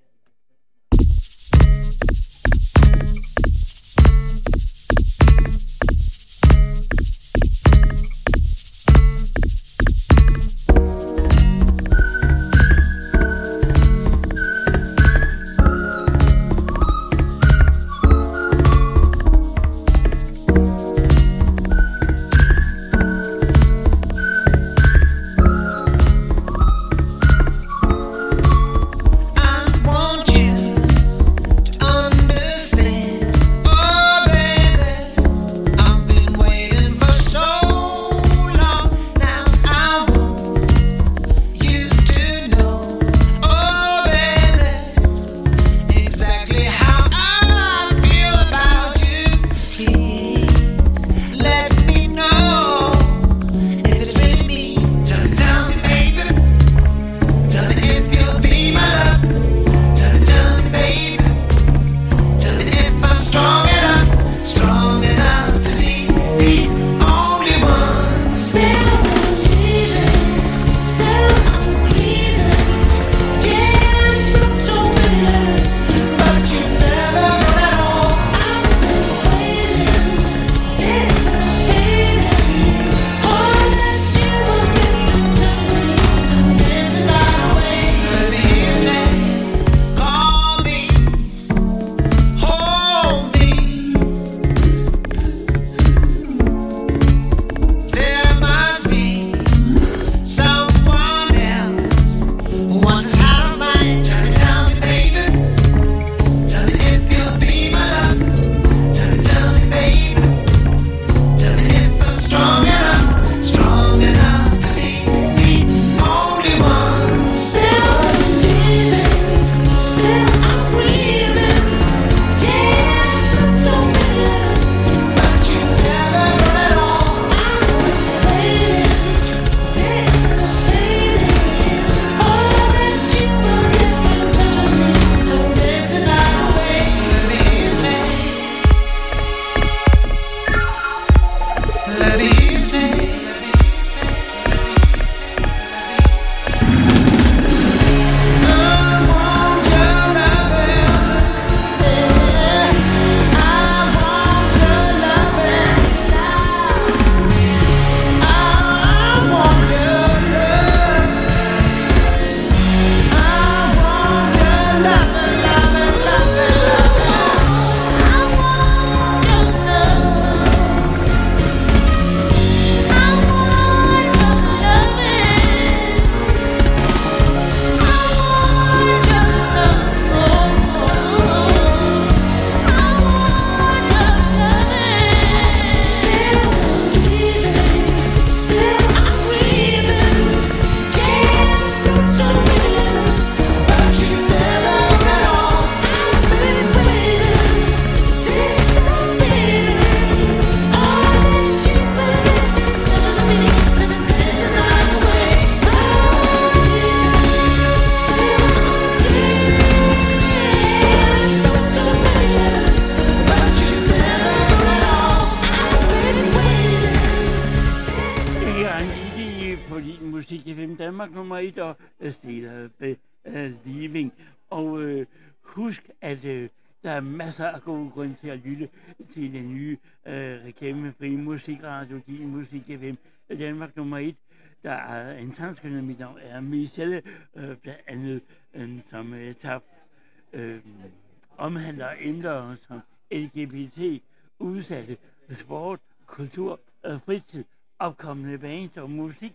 Omhandler emner som LGBT, udsatte, sport, kultur, øh, fritid, opkommende bands og musik,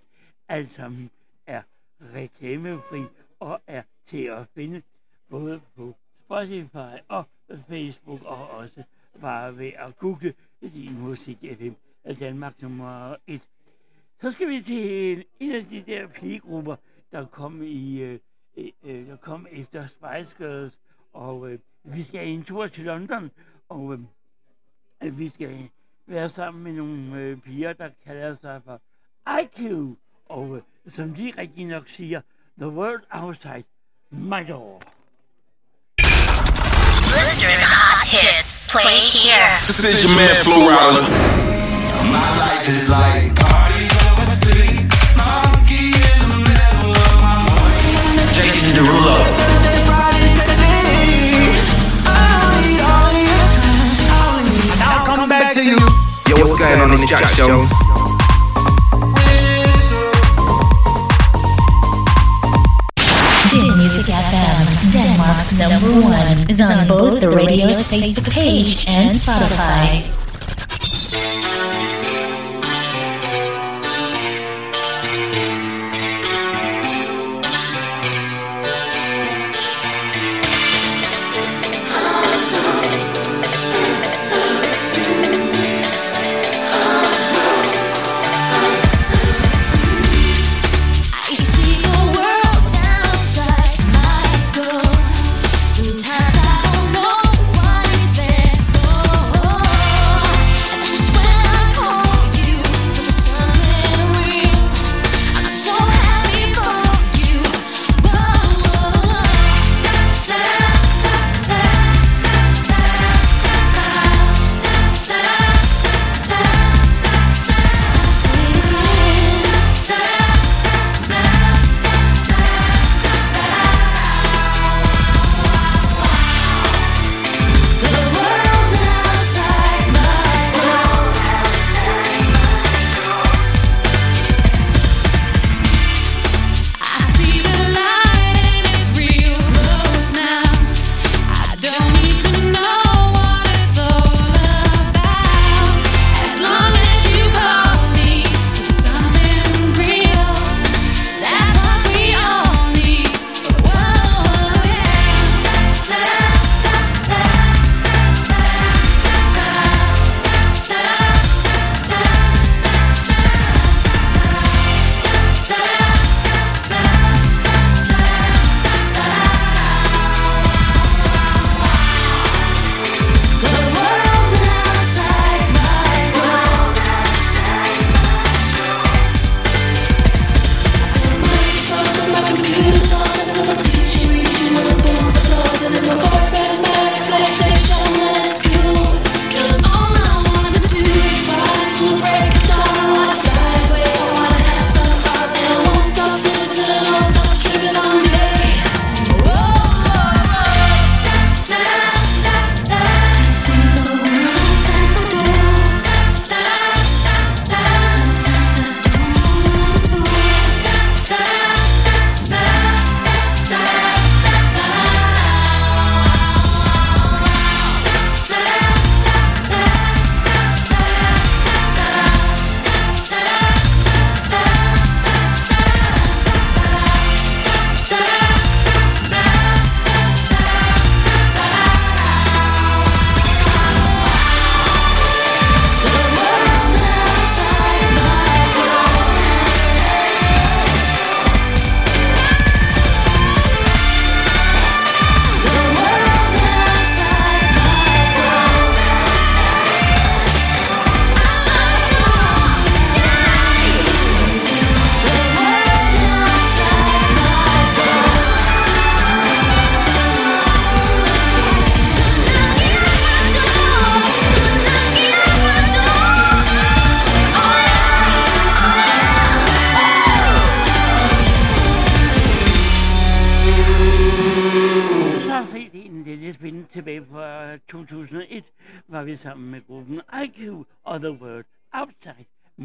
alt sammen er reklamefri og er til at finde både på Spotify og Facebook og også bare ved at google din musik FM øh, Danmark nummer 1. Så skal vi til en, en af de der pigegrupper, der kom i øh, øh, øh der kom efter Spice Girls, og øh, vi skal en tur til London, og øh, vi skal være sammen med nogle øh, piger, der kalder sig for IQ, og øh, som de rigtig nok siger, The World Outside My Door. Blistering hot hits. Play here. This is your man Flo Rida. My life is like Jason Derulo. Going on? Jack. Din Music FM, Denmark's number one, is on both the radio's Facebook page and Spotify.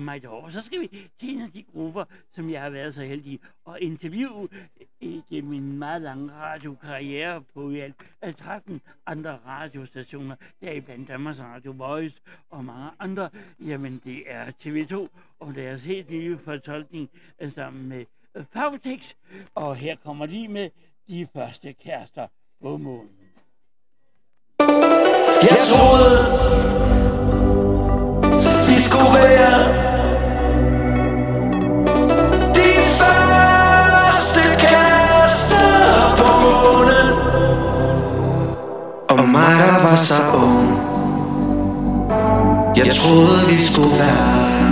mig derover. Så skal vi til en af de grupper, som jeg har været så heldig at interviewe gennem min meget lange radiokarriere på i alt 13 andre radiostationer, deriblandt Danmarks Radio Voice og mange andre. Jamen, det er TV2 og deres helt nye fortolkning sammen med øh, Fagtex. Og her kommer de med de første kærester på månen. Jeg troede, mig der var så ung. Jeg troede vi skulle være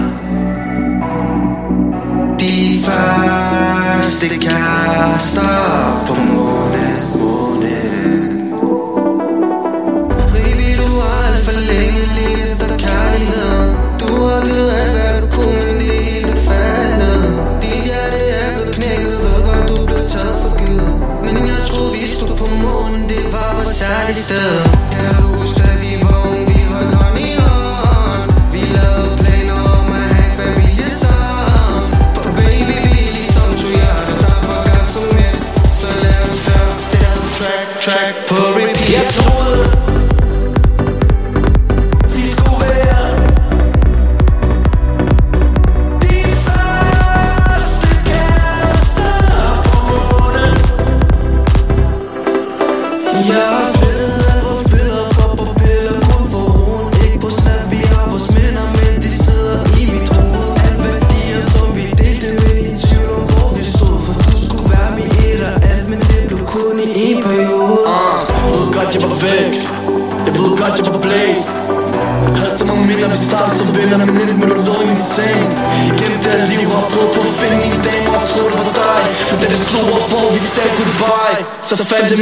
De første kærester på side is still vennerne med nettet, men du lod i min seng Igennem det her liv har jeg prøvet på at finde mine damer og troede det var dig. Men da det slog op, hvor vi sagde goodbye Så fandt jeg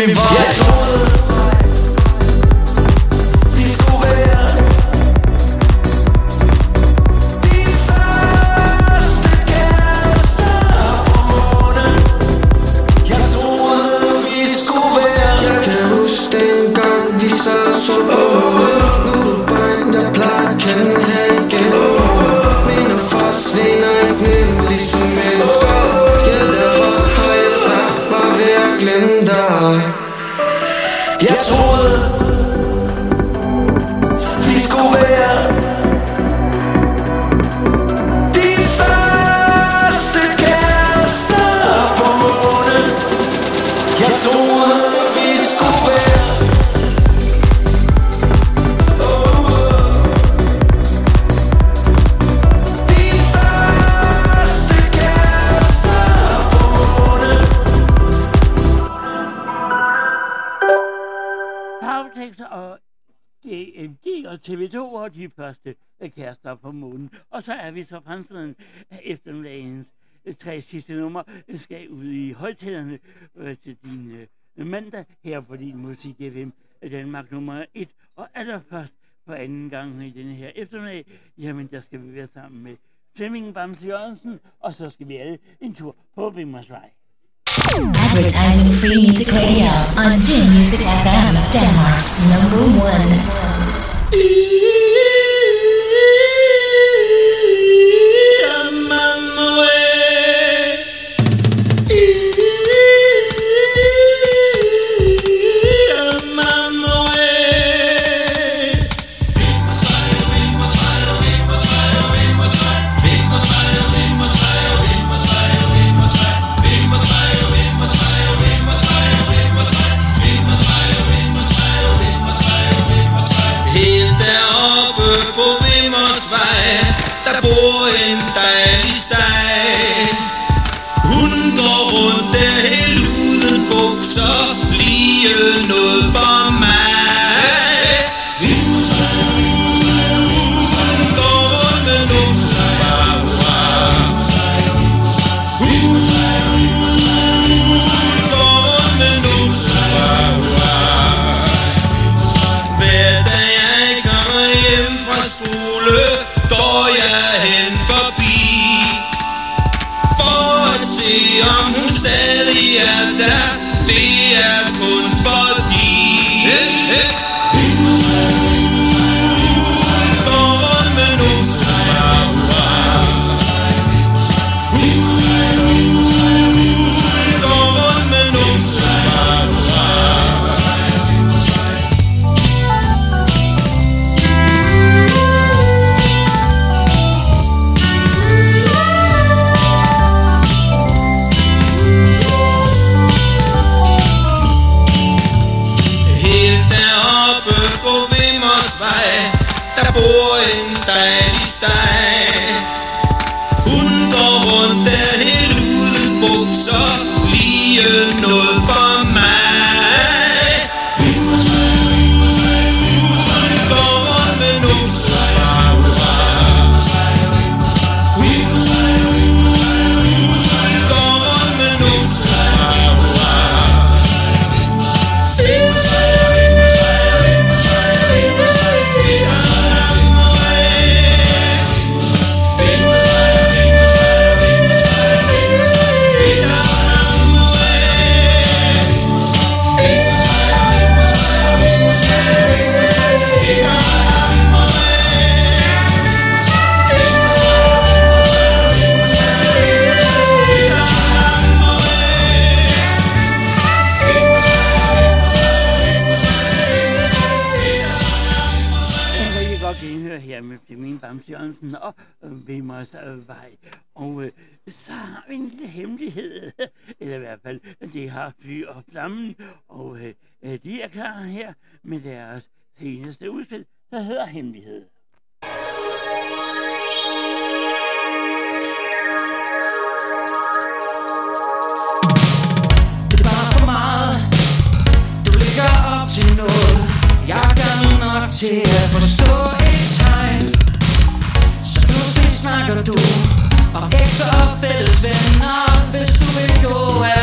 Og så er vi så fremstiden eftermiddagens øh, tre sidste nummer øh, skal ud i højtalerne øh, til din mandag her på din Musik FM Danmark nummer 1. Og allerførst for anden gang i denne her eftermiddag, jamen der skal vi være sammen med Flemming Bamse Jørgensen, og så skal vi alle en tur på Vimmersvej. Advertising Free Music Radio on Din Music FM, Denmark's number one. come away. cuenta el. boy. Sørensen og øh, Vimmersvej. Øh, og øh, så har vi en lille hemmelighed, <laughs> eller i hvert fald, de har Fly og Flammen, og øh, de er klar her med deres seneste udspil, der hedder Hemmelighed. Det er bare du. Om gængser og fælles venner Hvis du vil gå af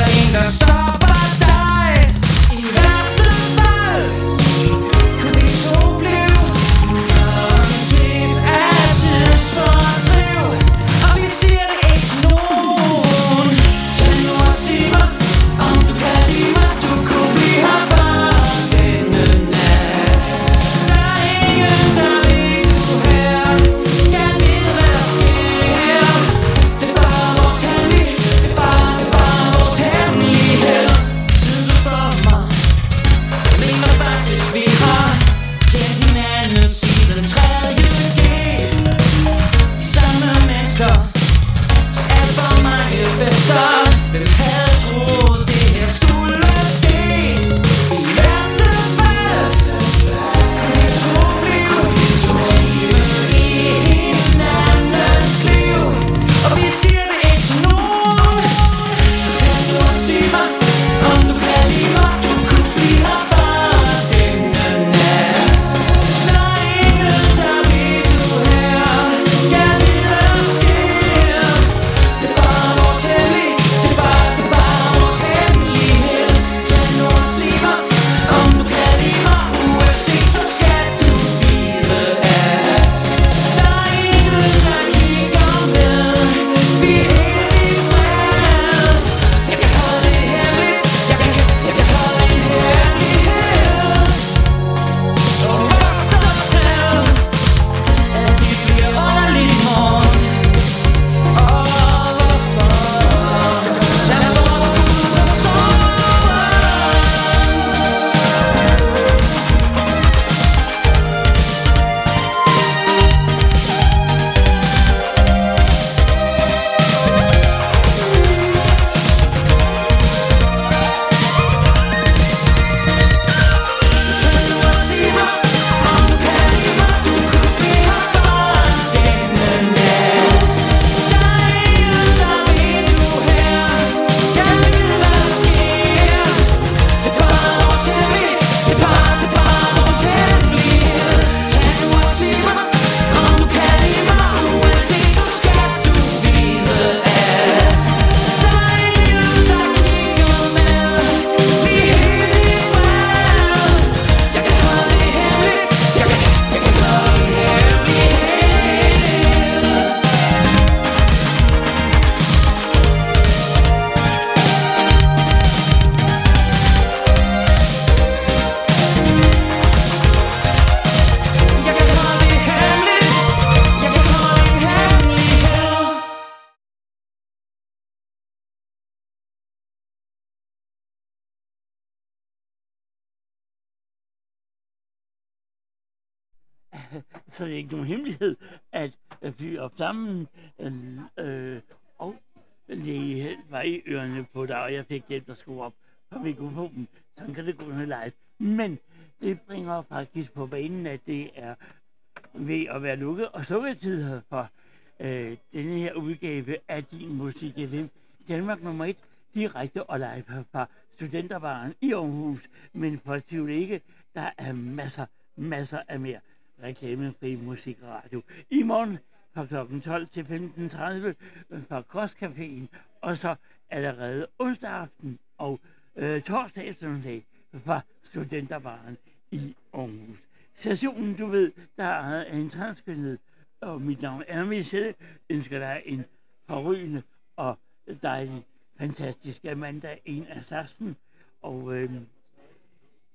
Studenterbaren i Aarhus. Men for tvivl ikke, der er masser, masser af mere reklamefri musikradio. I morgen fra kl. 12 til 15.30 øh, fra Kostcaféen, og så allerede onsdag aften og øh, torsdag eftermiddag fra Studenterbaren i Aarhus. Stationen, du ved, der er en transkønnet, og mit navn er Michelle, ønsker dig en forrygende og dejlig, fantastisk mandag, en af slagsen. Og øh,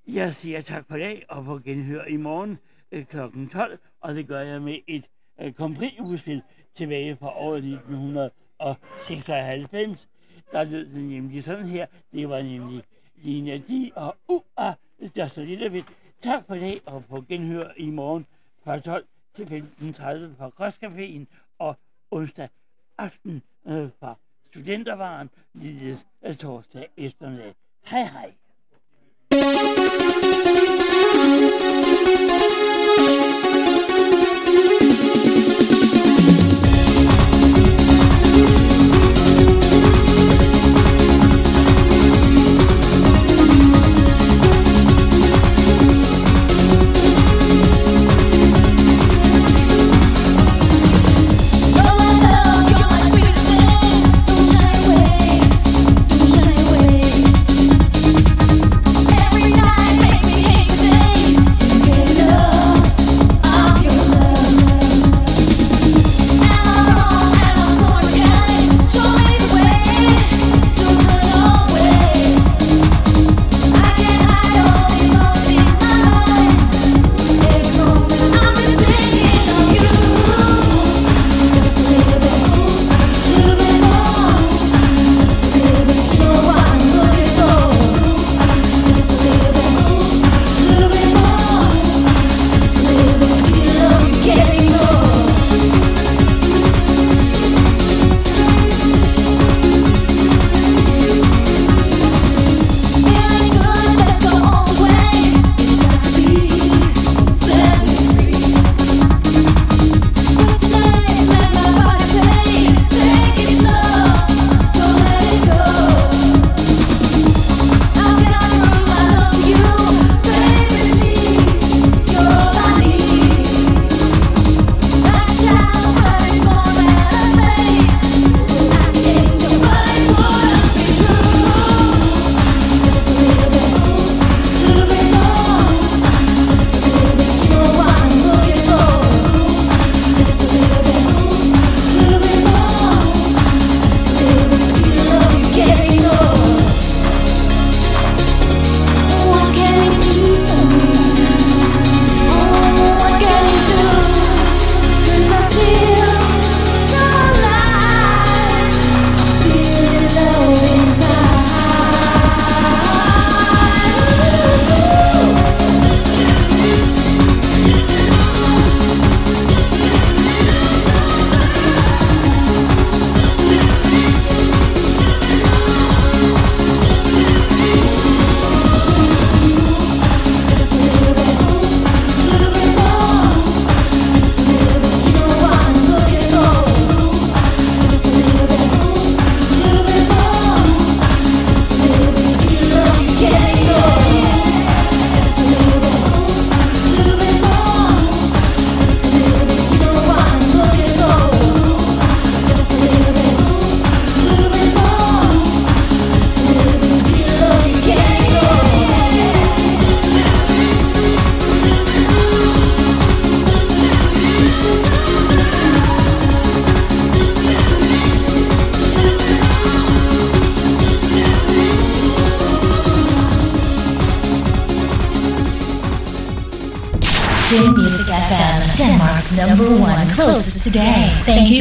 jeg siger tak for dag, og på genhør i morgen øh, kl. 12, og det gør jeg med et øh, kompris-udspil tilbage fra året 1996. Der lød det nemlig sådan her. Det var nemlig Lina Di og UA, der så lidt af det. Tak for dag, og på genhør i morgen fra 12 til 15.30 fra Kostcaféen, og onsdag aften øh, fra Studentervaren, ligeledes øh, torsdag eftermiddag. 嗨嗨、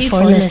for listening.